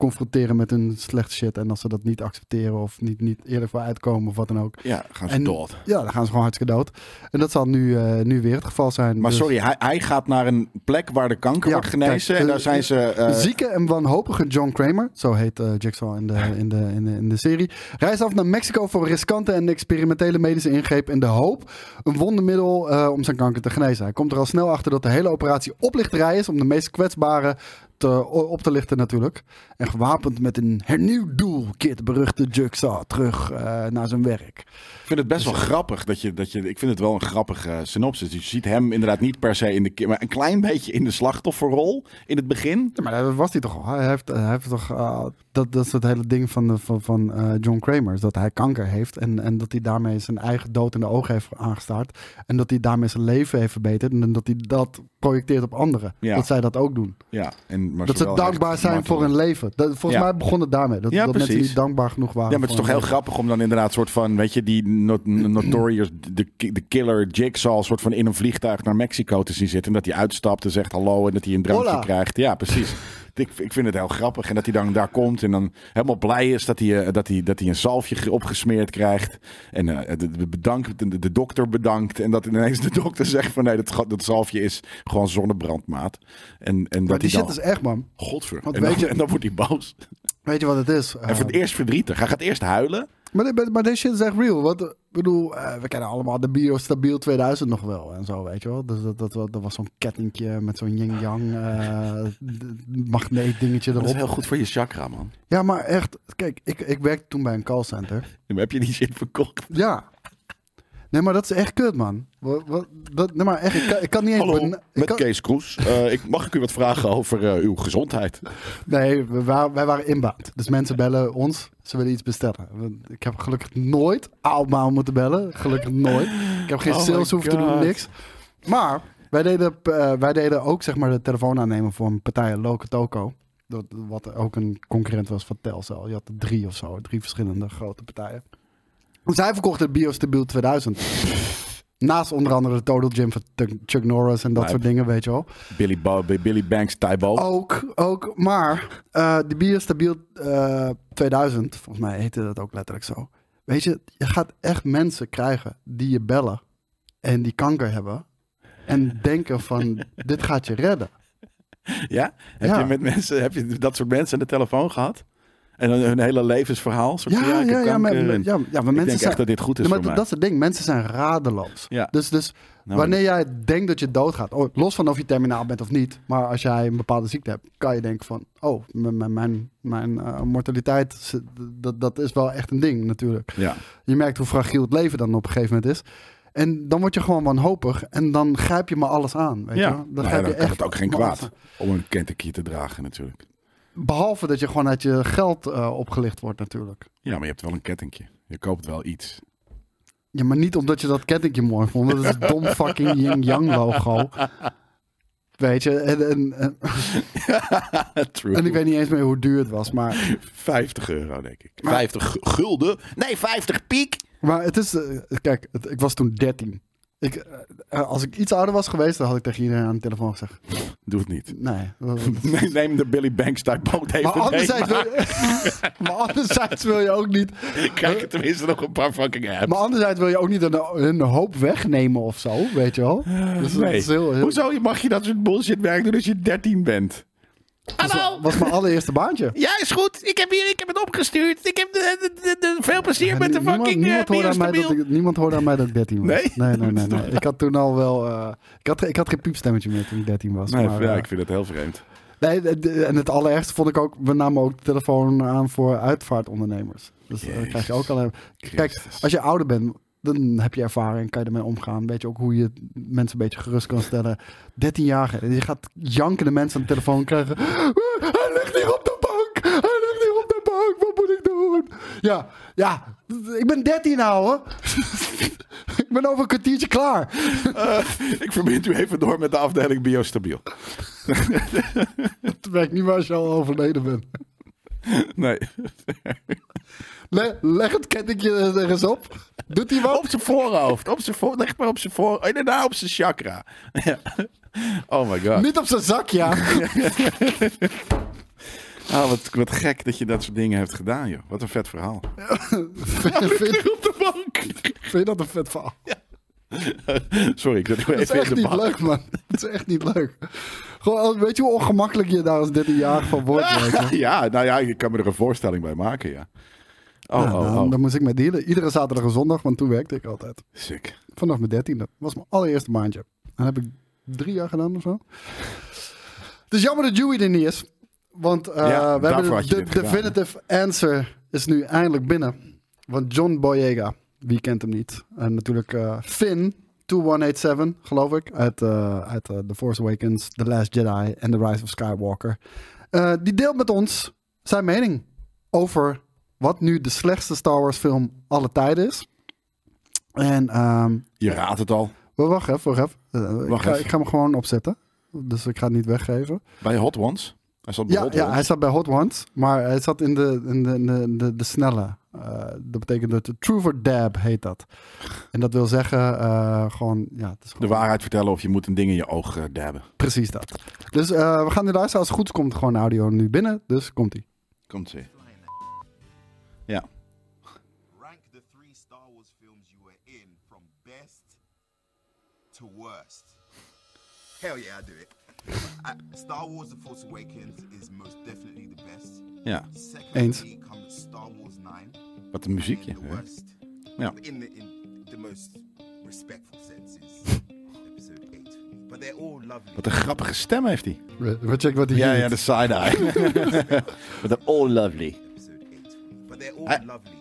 confronteren met hun slechte shit. En als ze dat niet accepteren of niet, niet eerlijk voor uitkomen of wat dan ook. Ja, gaan ze En- dood. Ja, dan gaan ze gewoon hartstikke dood. En dat zal nu, eh, nu weer het geval zijn. Maar Dus- sorry, hij, hij gaat naar een plek waar de kanker Ja, wordt genezen. kijk, en eh, daar zijn ze... eh, Zieke en wanhopige John Kramer, zo heet eh, Jigsaw in de, in, de, in, de, in de serie, reist af naar Mexico voor riskante en experimentele medische ingreep in de hoop een wondermiddel eh, om zijn kanker te genezen. Hij komt er al snel achter dat de hele operatie oplichterij is om de meest kwetsbaren te, op te lichten natuurlijk. En gewapend met een hernieuwd doel keert de beruchte Jigsaw terug eh, naar zijn werk. Ik vind het best wel grappig dat je, dat je. Ik vind het wel een grappige eh, synopsis. Je ziet hem inderdaad niet per se in de. maar een klein beetje in de slachtofferrol in het begin. Ja, maar dat was hij toch al. Hij heeft, hij heeft toch, eh, dat, dat is het hele ding van, de, van, van eh, John Kramer. Dat hij kanker heeft en, en dat hij daarmee zijn eigen dood in de ogen heeft aangestaard. En dat hij daarmee zijn leven heeft verbeterd. En dat hij dat projecteert op anderen. Ja. Dat zij dat ook doen. Ja, en, maar dat ze dankbaar zijn voor hun leven. Dat, volgens Ja. mij begon het daarmee. Dat, Ja, dat mensen niet dankbaar genoeg waren. Ja, maar het is toch heel grappig om dan inderdaad soort van, weet je, die not- notorious, de, de killer Jigsaw, soort van in een vliegtuig naar Mexico te zien zitten. En dat hij uitstapt en zegt hallo en dat hij een drankje Hola. krijgt. Ja, precies. ik, ik vind het heel grappig. En dat hij dan daar komt en dan helemaal blij is dat hij, eh, dat hij, dat hij een zalfje ge- opgesmeerd krijgt. En eh, de, bedankt, de, de dokter bedankt. En dat ineens de dokter zegt van nee, dat, dat zalfje is gewoon zonnebrandmaat. En, en Maar dat die hij shit dan, is echt, man. Godver. Want En dan, weet je- en dan wordt hij boos. Weet je wat het is? En voor het Eh, eerst verdrietig. Hij gaat eerst huilen. Maar, maar deze shit is echt real. Wat, bedoel, eh, we kennen allemaal de Biostabiel 2000 nog wel en zo, weet je wel. Dus dat, dat, dat, was zo'n kettingje met zo'n yin-yang eh, d- magneet dingetje Dat is erop. heel goed voor je chakra, man. Ja, maar echt, kijk, ik, ik werkte toen bij een callcenter. Heb je die shit verkocht? Ja. Nee, maar dat is echt kut, man. Wat, wat, dat, nee, maar echt, ik, kan- ik kan niet eens... Hallo, bena- ik met kan- Kees Kroes. Eh, ik, mag ik u wat vragen over eh, uw gezondheid? Nee, we waren, wij waren inbound. Dus mensen bellen ons, ze willen iets bestellen. Ik heb gelukkig nooit allemaal moeten bellen. Gelukkig nooit. Ik heb geen Oh sales hoeven te doen, niks. Maar wij deden, eh, wij deden ook zeg maar de telefoon aannemen voor een partij, Loco Toco. Dat, wat ook een concurrent was van Telcel. Je had er drie of zo, drie verschillende grote partijen. Zij verkochten de Biostabiel 2000. Naast onder andere de Total Gym van Chuck- Norris en dat soort dingen, weet je wel. Billy, Bo- Billy Banks, Tybo. Ook, ook. Maar eh de Biostabiel eh 2000, volgens mij heette dat ook letterlijk zo. Weet je, je gaat echt mensen krijgen die je bellen en die kanker hebben. En denken van, dit gaat je redden. Ja? Heb Ja. je met mensen, heb je dat soort mensen aan de telefoon gehad? En dan hun hele levensverhaal? Soort Ja, ik heb ja, ja, maar, ja, ja, maar ik mensen denk zijn... echt dat dit goed is Ja, maar voor dat is het ding, mensen zijn radeloos. Ja. Dus, dus Nou, wanneer jij denkt dat je doodgaat, oh, los van of je terminaal bent of niet, maar als jij een bepaalde ziekte hebt, kan je denken van, oh, mijn, mijn, mijn, eh, mortaliteit, dat, dat is wel echt een ding natuurlijk. Ja. Je merkt hoe fragiel het leven dan op een gegeven moment is. En dan word je gewoon wanhopig en dan grijp je maar alles aan. Weet Ja. je? wel. Nou ja, dan je kan echt het ook geen kwaad. Om een Kentucky te dragen natuurlijk. Behalve dat je gewoon uit je geld eh, opgelicht wordt natuurlijk. Ja, maar je hebt wel een kettingje. Je koopt wel iets. Ja, maar niet omdat je dat kettingje mooi vond. Dat is een dom fucking yin-yang logo. Weet je, en, en, en, True. en ik weet niet eens meer hoe duur het was. Maar, 50 euro, denk ik. 50 gu- gulden? Nee, 50 piek. maar het is, eh, kijk, het- ik was toen 13. Ik, eh, als ik iets ouder was geweest, dan had ik tegen iedereen aan de telefoon gezegd: Doe het niet. Nee. Nee, Neem de Billy Banks Tybo DVD. Maar anderzijds, wil maar je, maar anderzijds wil je ook niet. krijg je tenminste nog een paar fucking apps. Maar anderzijds wil je ook niet een, een hoop wegnemen of zo, weet je wel. Dus dat nee. heel, Hoezo mag je dat soort bullshit werk doen als je 13 bent? Was, was mijn allereerste baantje. Ja, is goed. Ik heb hier ik heb het opgestuurd. Ik heb de, de, de- de- veel plezier met de niemand, fucking niemand, eh, hoorde aan mij dat ik, niemand hoorde aan mij dat ik 13 was. Nee? Nee, nee, nee. nee. Ik had toen al wel... eh, ik, had, ik had geen piepstemmetje meer toen ik 13 was. Nee, maar, ja, eh, ik vind het heel vreemd. nee, de- de- en het allerergste vond ik ook... We namen ook de telefoon aan voor uitvaartondernemers. Dus dan krijg je ook al... Kijk, Christus. als je ouder bent, dan heb je ervaring, kan je ermee omgaan. Weet je ook hoe je mensen een beetje gerust kan stellen. 13 jaar, je gaat jankende mensen aan de telefoon krijgen. Hij ligt hier op de bank! Hij ligt hier op de bank! Wat moet ik doen? Ja, ja, ik ben 13 ouwe. ik ben over een kwartiertje klaar. Eh, ik verbind u even door met de afdeling biostabiel. Het werkt niet meer als je al overleden bent. Nee. Le- leg het kettingje er eens op. Doet hij wat? Op zijn voorhoofd. Op zijn voor, leg maar op zijn voor. Oh, daarna op zijn chakra. Ja. Oh my god. Niet op zijn zak, ja. Ah, wat, wat gek dat je dat soort dingen hebt gedaan, joh. Wat een vet verhaal. vind, vind, Op de bank. vind je dat een vet verhaal? Sorry, ik Dat is even echt in de niet bank. leuk, man. Dat is echt niet leuk. Gewoon, weet je hoe ongemakkelijk je daar als 13-jarig van wordt? Je? Ja, nou ja, ik kan me er een voorstelling bij maken, ja. Oh, Ja, oh, oh. Dan moest ik met dealen. Iedere zaterdag en zondag, want toen werkte ik altijd. Sick. Vanaf mijn dertiende. Dat was mijn allereerste maandje. En heb ik drie jaar gedaan of zo. Het is jammer dat Dewey er niet is. Want eh, Ja, we hebben de, definitive answer is nu eindelijk binnen. Want John Boyega, wie kent hem niet? En natuurlijk eh, Finn, 2187, geloof ik. Uit, eh, uit The Force Awakens, The Last Jedi en The Rise of Skywalker. Die deelt met ons zijn mening over wat nu de slechtste Star Wars film alle tijden is. En ehm, Je raadt het al. wacht even, wacht even. Eh, ik, Wacht ga, even. ik ga hem gewoon opzetten. Dus ik ga het niet weggeven. Bij Hot Ones. Hij zat bij Ja, Hot ja, Ones. hij zat bij Hot Ones, maar hij zat in de, in de, in de, de, de snelle. Eh, dat betekent dat de True for Dab heet dat. En dat wil zeggen, eh, gewoon, ja, het is De gewoon waarheid vertellen of je moet een ding in je oog dabben. precies dat. Dus we gaan nu luisteren. Als het goed komt gewoon audio nu binnen. Dus komt ie. Ja. rank the three Star Wars films you were in from best to worst. Hell yeah, I do it. I- Star Wars The Force Awakens is most definitely the best. Ja. Eens. Secondly comes Star Wars 9. Wat een muziekje. The worst. Ja. In the, in the most respectful sense is episode 8 for me. But they're all lovely. Wat een grappige stem heeft hij. We checken wat hij Ja, ja, de side-eye. Wat een all lovely. Episode 8 for me. But they're all I- lovely.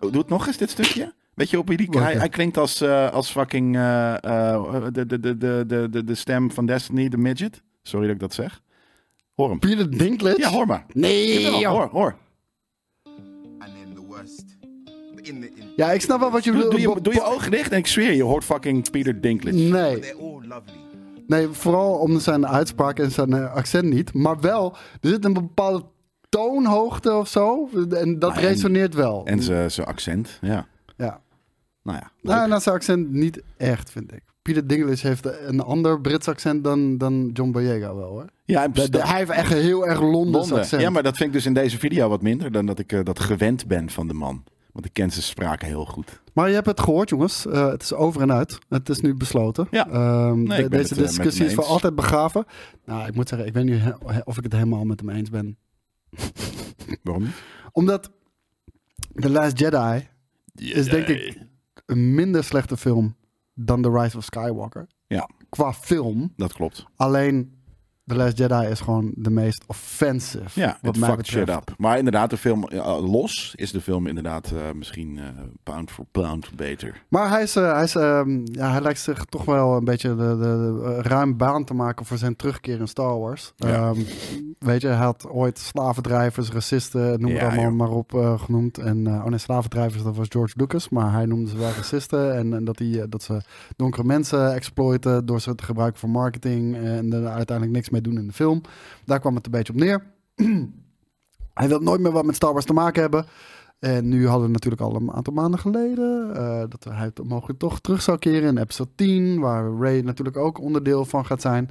Oh, Doe het nog eens, dit stukje. Weet je op wie die... Hij, hij klinkt als, eh, als fucking... eh, eh, de, de, de, de, de, de, de stem van Destiny, de midget. Sorry dat ik dat zeg. Hoor hem. Peter Dinklage? Ja, hoor maar. Nee, hoor, hoor. And the worst. In the, in, Ja, ik snap wel wat je Doe, bedoelt. doe, je, doe je ogen dicht en ik zweer, je hoort fucking Peter Dinklage. Nee, nee, vooral om zijn uitspraak en zijn accent niet. Maar wel, er zit een bepaalde toonhoogte of zo. En dat resoneert wel. En zijn accent, ja. Ja. Nou ja, Nou, leuk. nou, zijn accent niet echt, vind ik. Peter Dinklage heeft een ander Brits accent dan, dan John Boyega wel, hoor. ja, en De- de- hij heeft echt een heel erg Londens Londen. accent. Ja, maar dat vind ik dus in deze video wat minder dan dat ik eh, dat gewend ben van de man. Want ik ken zijn spraak heel goed. Maar je hebt het gehoord, jongens. Eh, het is over en uit. Het is nu besloten. Ja. Ehm, Nee, de- deze het, eh, discussie is voor altijd begraven. Nou, ik moet zeggen, ik weet niet of ik het helemaal met hem eens ben. Waarom? Omdat The Last Jedi is denk ik een minder slechte film dan The Rise of Skywalker. Ja, Qua film. dat klopt. Alleen The Last Jedi is gewoon de meest offensive. Ja, wat mij fucked shit up. Maar inderdaad, de film los is de film inderdaad eh, misschien eh, pound for pound beter. Maar hij, is, eh, hij, is, ehm, ja, hij lijkt zich toch wel een beetje de, de, de, ruim baan te maken voor zijn terugkeer in Star Wars. Ja. Ehm, weet je, hij had ooit slavendrijvers, racisten, noem het Ja, allemaal joh. maar op genoemd. En, oh nee, slavendrijvers, dat was George Lucas. Maar hij noemde ze wel racisten. En, en dat, die, dat ze donkere mensen exploiten door ze te gebruiken voor marketing. En er uiteindelijk niks mee doen in de film. Daar kwam het een beetje op neer. hij wil nooit meer wat met Star Wars te maken hebben. En nu hadden we natuurlijk al een aantal maanden geleden eh, dat hij mogelijk toch terug zou keren in episode 10, waar Ray natuurlijk ook onderdeel van gaat zijn.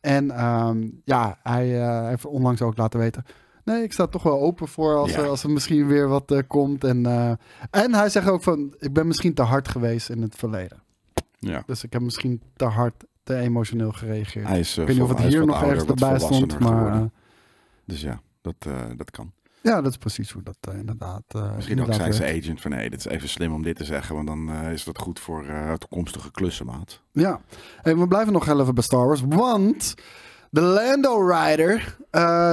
En ehm, ja, hij eh, hij heeft onlangs ook laten weten. Nee, ik sta toch wel open voor als, Ja. er, als er misschien weer wat eh, komt. En, en hij zegt ook van, ik ben misschien te hard geweest in het verleden. Ja. Dus ik heb misschien te hard, te emotioneel gereageerd. Hij is, eh, ik weet niet of het hier nog ouder, ergens erbij stond, maar eh, Dus ja, dat, eh, dat kan. ja, dat is precies hoe dat inderdaad Misschien ook inderdaad zijn werkt. ze agent van nee, dit is even slim om dit te zeggen, want dan is dat goed voor toekomstige klussen, maat. Ja, hey, we blijven nog heel even bij Star Wars, want de Lando Rider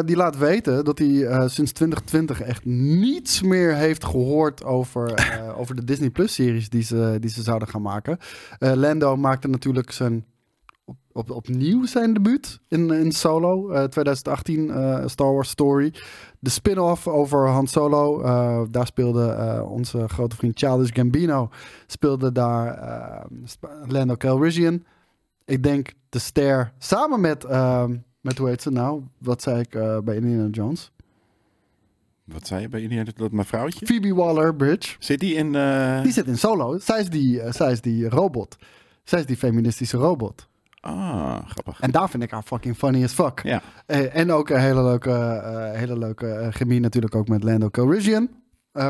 die laat weten dat hij sinds 2020 echt niets meer heeft gehoord over, over de Disney Plus series die ze, die ze zouden gaan maken. Lando maakte natuurlijk zijn op, op, opnieuw zijn debuut in, in Solo, eh, 2018 eh, Star Wars Story. De spin-off over Han Solo, eh, daar speelde eh, onze grote vriend Childish Gambino, speelde daar eh, Lando Calrissian. Ik denk de ster samen met, met hoe heet ze nou? Wat zei ik eh, bij Indiana Jones? Wat zei je bij jullie, dat, dat mijn vrouwtje? Phoebe Waller-Bridge. Zit die in... eh, Die zit in Solo. Zij is die, eh, zij is die robot. Zij is die feministische robot. Ah, grappig. En daar vind ik haar fucking funny as fuck. Ja, Eh, en ook een hele leuke, eh, hele leuke eh, chemie natuurlijk ook met Lando Calrissian.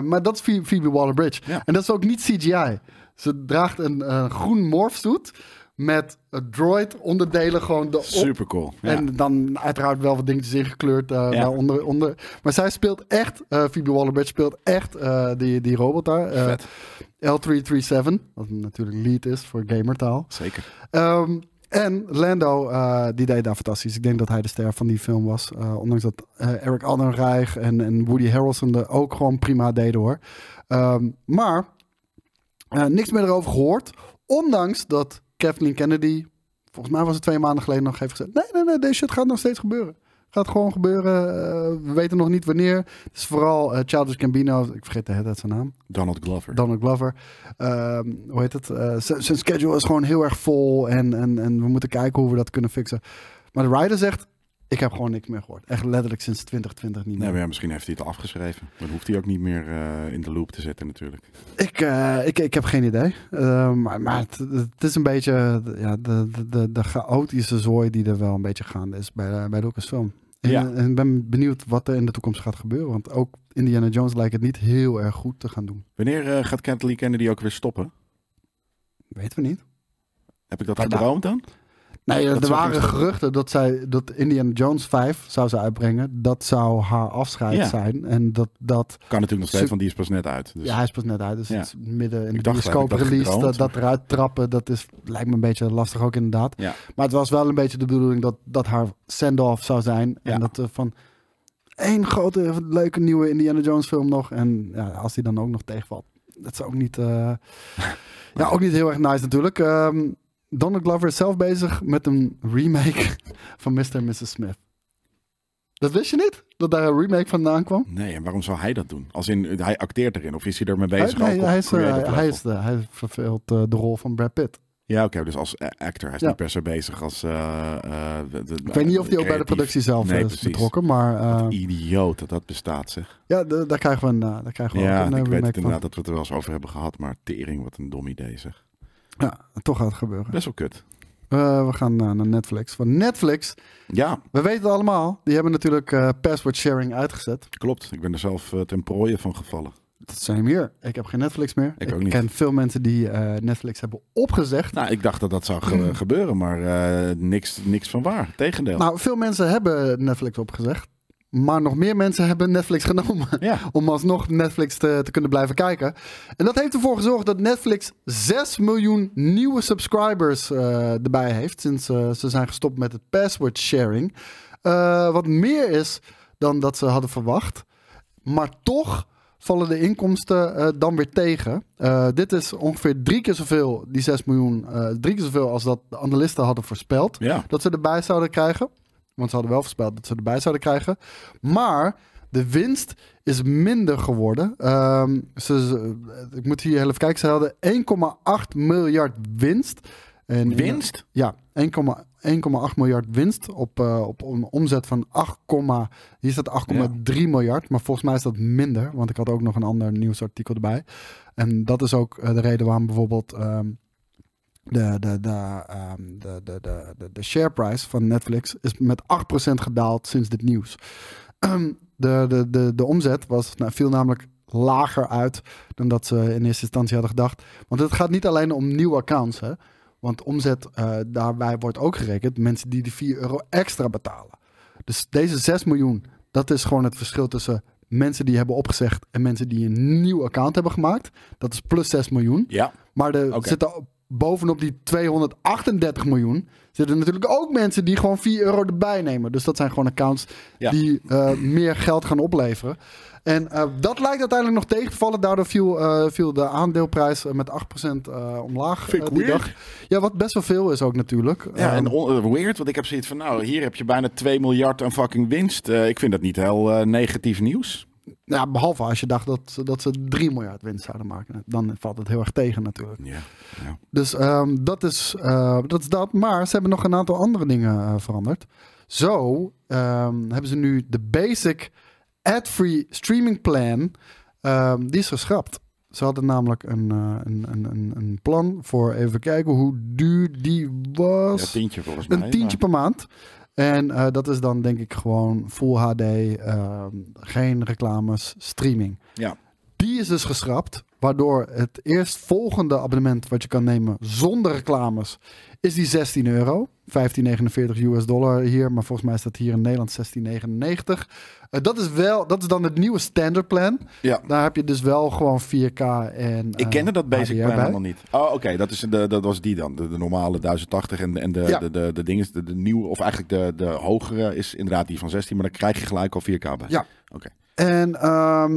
Maar dat is Phoe- Phoebe Waller-Bridge. Ja. En dat is ook niet CGI. Ze draagt een groen morphsuit met droid onderdelen gewoon erop. super cool. Ja. En dan uiteraard wel wat dingetjes ingekleurd Ja. onder, onder. Maar zij speelt echt, eh Phoebe Waller-Bridge speelt echt die, die robot daar. Vet. L337, wat natuurlijk lead is voor gamertaal. Zeker. Ehm, en Lando, eh, die deed daar fantastisch. Ik denk dat hij de ster van die film was. Eh, ondanks dat eh, Eric Aldenreich en, en Woody Harrelson er ook gewoon prima deden hoor. Ehm, maar niks meer erover gehoord. Ondanks dat Kathleen Kennedy, volgens mij was het twee maanden geleden nog heeft gezegd... Nee, nee, nee, deze shit gaat nog steeds gebeuren. Gaat gewoon gebeuren. Eh, we weten nog niet wanneer. Het is vooral eh Childish Gambino, ik vergeet de hele tijd zijn naam. Donald Glover. Donald Glover. Ehm, hoe heet het? Eh, zijn schedule is gewoon heel erg vol. En, en, en we moeten kijken hoe we dat kunnen fixen. Maar de rider zegt: Ik heb gewoon niks meer gehoord. Echt letterlijk sinds 2020 niet meer. Nee, maar ja, misschien heeft hij het afgeschreven. Dan hoeft hij ook niet meer in de loop te zitten natuurlijk. Ik, ik, ik heb geen idee. Eh, maar maar het, het is een beetje ja, de, de, de, chaotische zooi die er wel een beetje gaande is bij, bij Lucasfilm. En, Ja. en ik ben benieuwd wat er in de toekomst gaat gebeuren. Want ook Indiana Jones lijkt het niet heel erg goed te gaan doen. Wanneer eh, gaat Kathleen Kennedy ook weer stoppen? Weten we niet. Heb ik dat gedroomd dan? Nee, Dat er zou waren geruchten dat zij dat Indiana Jones 5 zou ze uitbrengen. Dat zou haar afscheid Ja. zijn. En dat, dat Kan natuurlijk nog steeds, want die is pas net uit. Dus ja, hij is pas net uit. Dus Ja. het is midden in de Ik dacht, bioscoop heb ik dat release. Dat, eruit trappen, dat is, lijkt me een beetje lastig ook inderdaad. ja. Maar het was wel een beetje de bedoeling dat, dat haar send-off zou zijn. En dat er van één grote leuke nieuwe Indiana Jones film nog. En ja, als die dan ook nog tegenvalt. Dat is ook niet, eh, ja, ook niet heel erg nice natuurlijk. Ehm, Donald Glover is zelf bezig met een remake van Mr. en Mrs. Smith. Dat wist je niet? Dat daar een remake vandaan kwam? Nee, en waarom zou hij dat doen? Als in, hij acteert erin of is hij ermee bezig? hij, nee, hij, is, eh, hij, is de, hij verveelt eh, de rol van Brad Pitt. Ja, oké, dus als actor. Hij is Ja. niet per se bezig als... eh, eh, de, de- Ik weet niet of hij ook bij de productie zelf Nee, is precies. betrokken, maar eh, Idioot dat dat bestaat, zeg. ja, de- daar krijgen we een, daar krijgen we Ja, ook een ik weet het inderdaad dat we het er wel eens over hebben gehad, maar tering, wat een dom idee, zeg. Ja, toch gaat het gebeuren. Best wel kut. Eh, we gaan eh, naar Netflix. Van Netflix, Ja, we weten het allemaal, die hebben natuurlijk eh, password sharing uitgezet. klopt. Ik ben er zelf eh, ten prooien van gevallen. Dat zijn hier. Ik heb geen Netflix meer. Ik ook niet. ken veel mensen die Netflix hebben opgezegd. Nou, ik dacht dat dat zou ge- gebeuren, maar niks, niks van waar. Tegendeel. Nou, veel mensen hebben Netflix opgezegd. Maar nog meer mensen hebben Netflix genomen. ja. Om alsnog Netflix te, te kunnen blijven kijken. En dat heeft ervoor gezorgd dat Netflix 6 miljoen nieuwe subscribers eh, erbij heeft. Sinds eh, ze zijn gestopt met het password sharing. Eh, wat meer is dan dat ze hadden verwacht. Maar toch vallen de inkomsten dan weer tegen. Dit is ongeveer drie keer zoveel, die 6 miljoen, drie keer zoveel als dat de analisten hadden voorspeld Ja. dat ze erbij zouden krijgen. Want ze hadden wel voorspeld dat ze erbij zouden krijgen. Maar de winst is minder geworden. Ehm, ze, ze- ik moet hier even kijken. Ze hadden 1,8 miljard winst. En Winst? Ja, 1,8 1,8 miljard winst op, eh, op een omzet van 8, hier staat 8,3 miljard. Maar volgens mij is dat minder, want ik had ook nog een ander nieuwsartikel erbij. En dat is ook eh, de reden waarom bijvoorbeeld ehm, de, de, de, ehm, de, de, de, de, de share price van Netflix is met 8% gedaald sinds dit nieuws. De, de, de, de omzet was, nou, viel namelijk lager uit dan dat ze in eerste instantie hadden gedacht. Want het gaat niet alleen om nieuwe accounts. Hè? Want omzet eh, daarbij wordt ook gerekend mensen die die 4 euro extra betalen. Dus deze 6 miljoen, dat is gewoon het verschil tussen mensen die hebben opgezegd en mensen die een nieuw account hebben gemaakt. Dat is plus 6 miljoen. Ja. Maar er Oké. zitten bovenop die 238 miljoen zitten natuurlijk ook mensen die gewoon 4 euro erbij nemen. Dus dat zijn gewoon accounts Ja. die eh, meer geld gaan opleveren. En eh, dat lijkt uiteindelijk nog tegen te vallen. Daardoor viel, eh, viel de aandeelprijs met 8% eh, omlaag Vind ik die weird. dag. Ja, wat best wel veel is ook natuurlijk. Ja, Ehm, en weird, want ik heb zoiets van, nou, hier heb je bijna 2 miljard aan fucking winst. Ik vind dat niet heel negatief nieuws. Ja, behalve als je dacht dat, ze- dat ze 3 miljard winst zouden maken. Dan valt het heel erg tegen natuurlijk. Ja. ja. Dus ehm, dat, is, eh, dat is dat. Maar ze hebben nog een aantal andere dingen eh, veranderd. Zo ehm, hebben ze nu de basic ad-free streaming plan. ehm, die is geschrapt. Ze hadden namelijk een, eh, een, een, een, een plan voor even kijken hoe duur die Ja, was. tientje volgens mij. een tientje per maand. En eh, dat is dan denk ik gewoon full HD, ehm, geen reclames, streaming. Ja. Die is dus geschrapt, waardoor het eerstvolgende abonnement wat je kan nemen zonder reclames is die 16 euro. 15,49 US dollar hier, maar volgens mij is dat hier in Nederland 16,99. Eh, dat is wel, dat is dan het nieuwe standard plan. Ja. Daar heb je dus wel gewoon 4K en Ik eh, kende dat basic plan bij. helemaal niet. Oh, oké, dat, is de, dat was die dan. De, de normale 1080 en, en de, Ja. de, de, de ding is de, de nieuwe, of eigenlijk de, de hogere is inderdaad die van 16, maar dan krijg je gelijk al 4K bij. Ja. Oké. En ehm,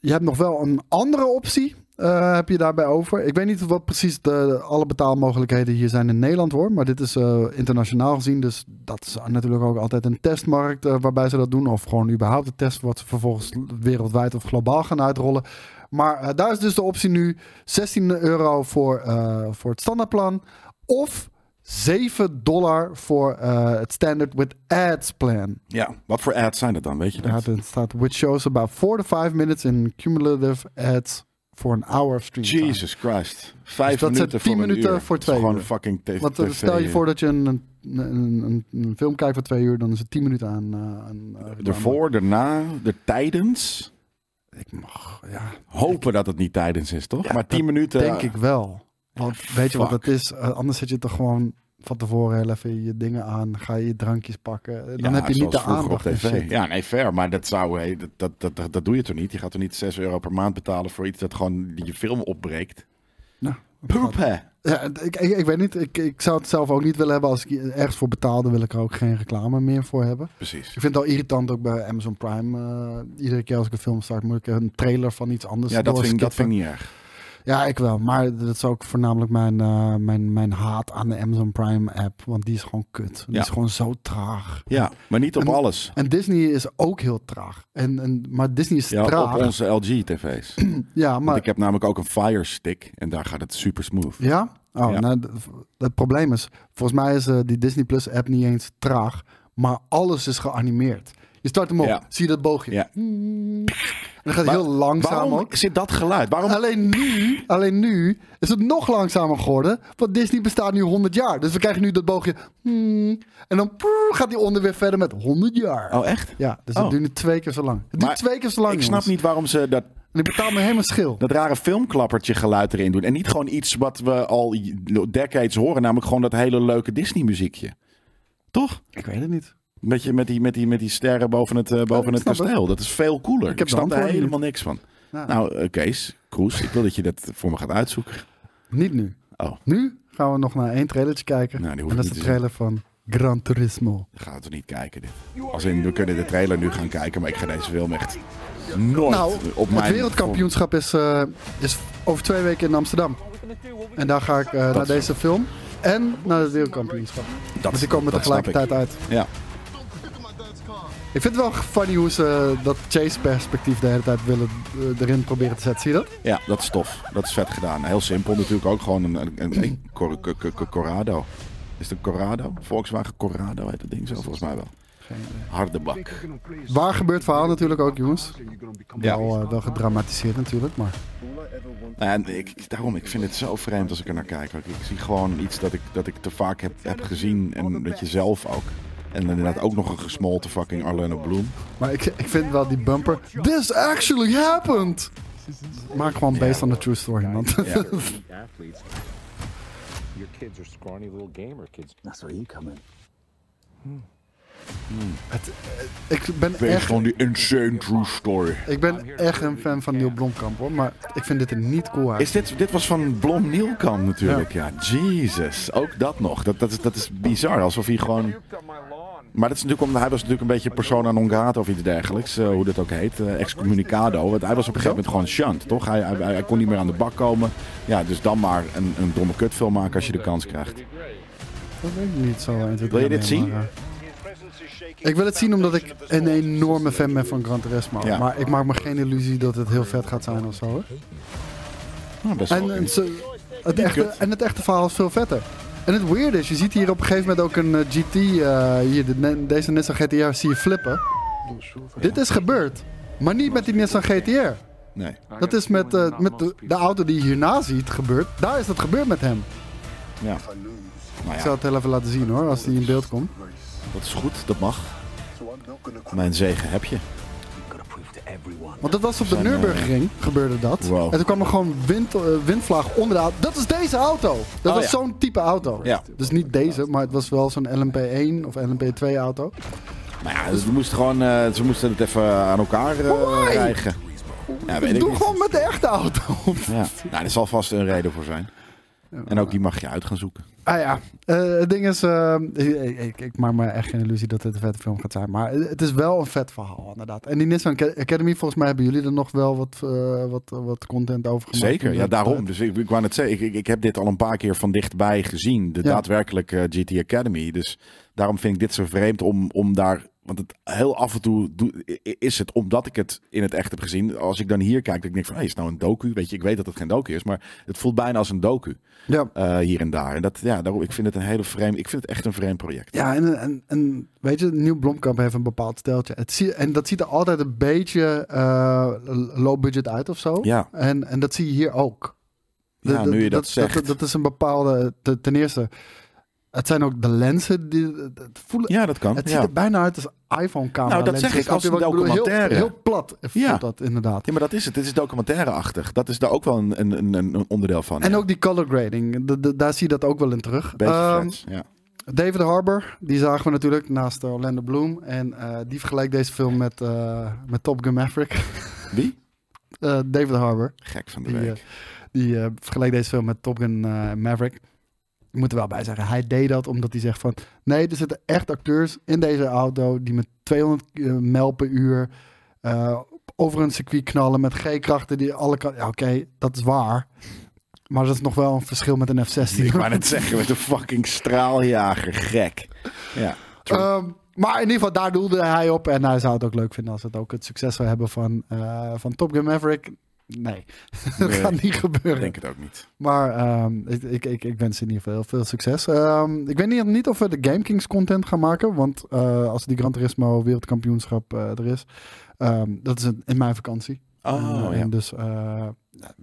je hebt nog wel een andere optie. Eh, heb je daarbij over? Ik weet niet wat precies de, alle betaalmogelijkheden hier zijn in Nederland hoor. Maar dit is eh, internationaal gezien. Dus dat is natuurlijk ook altijd een testmarkt eh, waarbij ze dat doen. Of gewoon überhaupt een test wat ze vervolgens wereldwijd of globaal gaan uitrollen. Maar daar is dus de optie nu 16 euro voor, voor het standaardplan. Of 7 dollar voor het standard with ads plan. Ja, wat voor ads zijn dat dan, weet je dat? Ja, het staat which shows about 4 to 5 minutes in cumulative ads for an hour of stream. Jesus Christ. Vijf Dus dat minuten voor 10 een minuten uur. voor Dat is twee gewoon fucking tv. Want eh, stel je voor dat je een, een, een, een film kijkt voor twee uur, dan is het 10 minuten aan. aan eh, reclame. Ervoor, daarna, er tijdens. Ik mag, ja. Hopen dat het niet tijdens is, toch? Ja, maar 10 dat minuten. Denk ik wel. Want weet je wat het is? Anders zet je toch gewoon van tevoren heel even je dingen aan. Ga je je drankjes pakken. Dan Ja, heb je niet de aandacht. shit. Ja, nee, fair. Maar dat zou, hey, dat, dat, dat, dat, dat doe je toch niet? Je gaat er niet 6 euro per maand betalen voor iets dat gewoon je film opbreekt. Nou, Poep, hè? Ja, ik, ik, ik weet niet. Ik, ik zou het zelf ook niet willen hebben. Als ik ergens voor betaalde, wil ik er ook geen reclame meer voor hebben. Precies. Ik vind het al irritant ook bij Amazon Prime. eh, iedere keer als ik een film start, moet ik een trailer van iets anders Ja, dat vind, dat vind ik niet erg. Ja, ik wel. Maar dat is ook voornamelijk mijn, eh, mijn, mijn haat aan de Amazon Prime app. Want die is gewoon kut. Die Ja. is gewoon zo traag. Ja, maar niet op En- alles. En Disney is ook heel traag. En, en, maar Disney is Ja, traag. op onze LG-tv's. ja, Want maar ik heb namelijk ook een Fire Stick en daar gaat het super smooth. Ja, Oh, Ja. nou, het probleem is, volgens mij is eh, die Disney Plus app niet eens traag, maar alles is geanimeerd. Je start hem op, Ja. zie je dat boogje. Ja. En dan gaat Maar heel langzaam Waarom ook. zit dat geluid? Waarom? Alleen nu, alleen nu is het nog langzamer geworden. Want Disney bestaat nu 100 jaar. Dus we krijgen nu dat boogje. hmm, en dan gaat hij onder weer verder met 100 jaar. Oh, echt? Ja, dus Oh. het duurt nu twee keer zo lang. Het duurt twee keer zo lang. Ik snap niet waarom ze dat, En ik betaal me helemaal schil. dat rare filmklappertje geluid erin doen. En niet gewoon iets wat we al decades horen. Namelijk gewoon dat hele leuke Disney muziekje. Toch? Ik weet het niet. Beetje met die, met die, met die sterren boven het, eh, boven ik het kasteel. Dat is veel cooler. Ik Ik, heb snap daar helemaal niks van. Ja. Nou, eh, Kees, Kroes, ik wil dat je dat voor me gaat uitzoeken. Niet nu. Oh, Nu gaan we nog naar één trailertje kijken. Nou, en dat ik is de trailer van Gran Turismo. dan gaan we toch niet kijken dit. Als in, we kunnen de trailer nu gaan kijken, maar ik ga deze film echt nooit Nou, op mijn... het wereldkampioenschap is, eh, is over twee weken in Amsterdam. En daar ga ik naar deze film en naar het wereldkampioenschap. Dat, Want die komen dat tegelijkertijd uit. ik. Ja. Ik vind het wel funny hoe ze dat chase-perspectief de hele tijd willen eh, erin proberen te zetten. Zie je dat? ja, dat is tof. Dat is vet gedaan. Heel simpel natuurlijk ook. Gewoon een, een, een, een Cor- Cor- Cor- Cor- Corrado. Is het een Corrado? Volkswagen Corrado heet dat ding zo volgens mij wel. Harde bak. Waar gebeurt verhaal natuurlijk ook, jongens. Ja. Wel, eh, wel gedramatiseerd natuurlijk, maar... Nou, En ik, daarom, ik vind het zo vreemd als ik er naar kijk. Ik, ik zie gewoon iets dat ik, dat ik te vaak heb, heb gezien. En dat je zelf ook. En inderdaad ook nog een gesmolten fucking Arlene Bloem. Maar ik, ik vind wel die bumper... This actually happened! Maak gewoon based on the true story, man. Ja. athletes. Your kids are scrawny little gamer kids. That's where you come in. Het- eh, ik ben Based echt... on the insane true story. Ik ben echt een fan van Neil Blomkamp, hoor. Maar ik vind dit er niet cool uit. Is dit, dit was van Blom Nielkamp natuurlijk. Ja, Jesus. Ook dat nog. Dat, dat, is, dat is bizar. Alsof hij gewoon... Maar dat is natuurlijk omdat hij was natuurlijk een beetje persona non grata of iets dergelijks. eh, hoe dat ook heet. eh, excommunicado. Want hij was op een gegeven moment gewoon shunt, toch? Hij, hij, hij kon niet meer aan de bak komen. Ja, dus dan maar een, een domme kutfilm maken als je de kans krijgt. Dat weet ik niet zo. 1, 2, Wil je 3, dit zien? maar, eh, ik wil het zien omdat ik een enorme fan ben van Gran Turismo. Ja. Maar ik maak me geen illusie dat het heel vet gaat zijn of zo. Hoor. Nou, best wel En, en, het echte, en het echte verhaal is veel vetter. En het weird is, je ziet hier op een gegeven moment ook een eh, GT, eh, hier, de, deze Nissan GTR zie je flippen. Dit is gebeurd. Maar niet met die Nissan GTR. Nee. Dat is met, eh, met de, de auto die je hierna ziet gebeurd. Daar is dat gebeurd met hem. Ja. Ik Nou zal ja, het heel even laten zien hoor, als die in beeld komt. dat is goed. Dat mag. Mijn zegen heb je. Want dat was op de Zijn, eh, Nürburgring, gebeurde dat. Wow. En toen kwam er gewoon wind, eh, windvlaag onder de auto. Dat is deze auto! Dat Oh, was ja. zo'n type auto. Ja. Dus niet deze, maar het was wel zo'n LMP1 of LMP2 auto. Maar ja, dus we moesten gewoon, eh, ze moesten het even aan elkaar eh, krijgen. Ja, weet ik Doe niet. gewoon met de echte auto. Ja. Nou, er zal vast een reden voor zijn. En ook die mag je uit gaan zoeken. Ah ja, eh, het ding is, eh, ik, ik, ik maak me echt geen illusie dat dit een vette film gaat zijn. Maar het is wel een vet verhaal, inderdaad. En die Nissan Academy, volgens mij hebben jullie er nog wel wat, eh, wat, wat content over gemaakt. Zeker, ja, daarom. Dus ik, ik wou net zeggen, ik, ik, ik heb dit al een paar keer van dichtbij gezien. De Ja. daadwerkelijke GT Academy. Dus daarom vind ik dit zo vreemd om, om daar... Want het heel af en toe doe- is het, omdat ik het in het echt heb gezien. Als ik dan hier kijk, dan denk ik van, hey, is het nou een docu? Weet je, ik weet dat het geen docu is, maar het voelt bijna als een docu. Ja, eh, hier en daar. En dat, ja, daarom, ik vind het een hele vreemd, ik vind het echt een vreemd project. ja en, en, en weet je, Nieuw Blomkamp heeft een bepaald steltje. Het zie, en dat ziet er altijd een beetje eh, low budget uit of zo. Ja. En, en dat zie je hier ook. Ja, nu je dat zegt. Dat, dat is een bepaalde, te- ten eerste, het zijn ook de lenzen die het voelen. Ja, dat kan. Het ja. ziet er bijna uit als iPhone-camera. Nou, dat lenzen. zeg ik, als een bedoel? Heel- documentaire. Heel, plat Ja. dat inderdaad. Ja, maar dat is het. Het is documentaire-achtig. Dat is daar ook wel een, een, een, onderdeel van. En ja. ook die color grading, de- de- daar zie je dat ook wel in terug. Beetje Ehm, ja. David Harbour, die zagen we natuurlijk naast Orlando Bloom. En eh, die vergelijkt deze film met, eh, met Top Gun Maverick. Wie? Eh, David Harbour. Gek van de Die, week. die vergelijkt deze film met Top Gun Maverick. Ik moet er wel bij zeggen, hij deed dat omdat hij zegt van... Nee, er zitten echt acteurs in deze auto die met 200 mijl per uur... eh, over een circuit knallen met G-krachten die alle kanten... Ja, oké, dat is waar. Maar dat is nog wel een verschil met een F-16. ik wou net zeggen, met een fucking straaljager. Gek. Ja. Ehm, maar in ieder geval, daar doelde hij op. En hij zou het ook leuk vinden als het ook het succes zou hebben van, eh, van Top Gun Maverick. Nee, dat Nee, gaat niet Ik gebeuren. denk het ook niet. Maar ehm, ik, ik, ik, ik wens in ieder geval heel veel succes. Ehm, ik weet niet, niet of we de Game Kings content gaan maken. Want eh, als die Gran Turismo wereldkampioenschap eh, er is, ehm, dat is in, in mijn vakantie. Oh, Eh, ja. En dus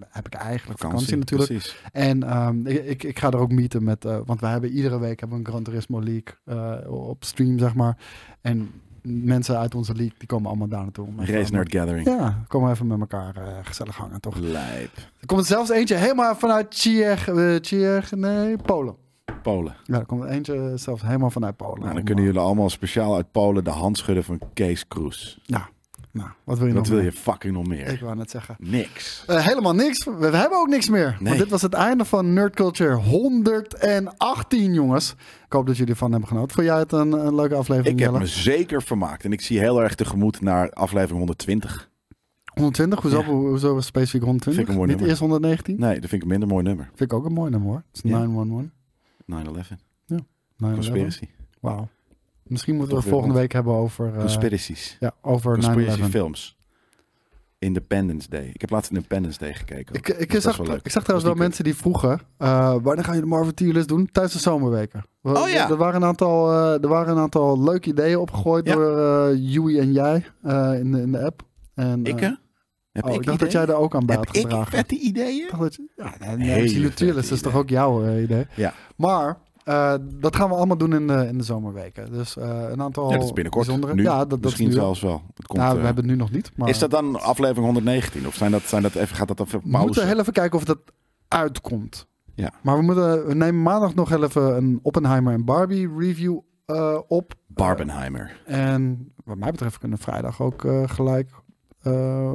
heb ik eigenlijk vakantie, natuurlijk. Precies. En ik, ik, ik ga er ook meeten met, want wij hebben iedere week hebben we een Gran Turismo League op stream, zeg maar. En mensen uit onze league, die komen allemaal daar naartoe. Race Nerd Gathering. Ja, komen even met elkaar eh, gezellig hangen, toch? Lijp. Er komt er zelfs eentje helemaal vanuit Tsjech, eh, Tsjech, nee, Polen. Polen. Ja, er komt er eentje zelfs helemaal vanuit Polen. Nou, dan kunnen eh, jullie allemaal speciaal uit Polen de hand schudden van Kees Kroes. Ja, nou, wat wil je Wat nog wil meer? je fucking nog meer? Ik wou net zeggen. Niks. Eh, helemaal niks. We, we hebben ook niks meer. Nee. Want dit was het einde van Nerd Culture 118, jongens. Ik hoop dat jullie ervan hebben genoten. Vond jij het een, een leuke aflevering, Ik heb me zeker vermaakt. En ik zie heel erg tegemoet naar aflevering 120. 120? Hoezo, Ja. hoezo specifiek 120? Vind ik een mooi Niet nummer. eerst 119? Nee, dat vind ik een minder mooi nummer. Vind ik ook een mooi nummer hoor. Het is Ja. 911. 9-11. 9/11. Conspiracy. Wauw. Misschien moeten we het volgende week hebben over, eh, Conspiracies. ja, over Conspiracy 9-11. films. Independence Day. Ik heb laatst Independence Day gekeken. Ik, ik, Dat zag, ik zag trouwens wel Dat mensen die vroegen... eh, wanneer ga je de Marvel tier doen? Tijdens de zomerweken. We- Oh ja. Er waren een aantal, eh, er waren een aantal leuke ideeën opgegooid Ja. door eh Joey en jij in, de, in de app. En, Ik, hè? Heb oh, ik ik dacht dat jij ideeën? er ook aan bij Heb had ik gedragen. vette ideeën? Ik dacht dat je- ja, nee, tier vette list is toch ook jouw idee? Ja. Maar eh, dat gaan we allemaal doen in de, in de zomerweken. Dus eh, een aantal Ja, dat is binnenkort. bijzondere... Nu, ja, dat, dat is Misschien zelfs wel. Het komt, nou, eh, we hebben het nu nog niet. Maar Is dat dan aflevering 119? Of zijn dat, zijn dat even, gaat dat even We pauze? moeten heel even kijken of dat uitkomt. Ja. Maar we, moeten, we nemen maandag nog even een Oppenheimer en Barbie review eh, op. Barbenheimer. En wat mij betreft kunnen we vrijdag ook eh, gelijk eh,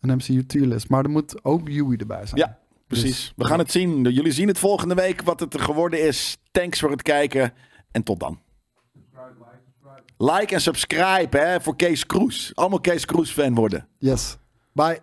een MCU tier list. Maar er moet ook Yui erbij zijn. Ja, precies. Dus- We gaan het zien. Jullie zien het volgende week wat het er geworden is. Thanks voor het kijken. En tot dan. Like en subscribe hè, voor Kees Kroes. Allemaal Kees Kroes fan worden. Yes. Bye.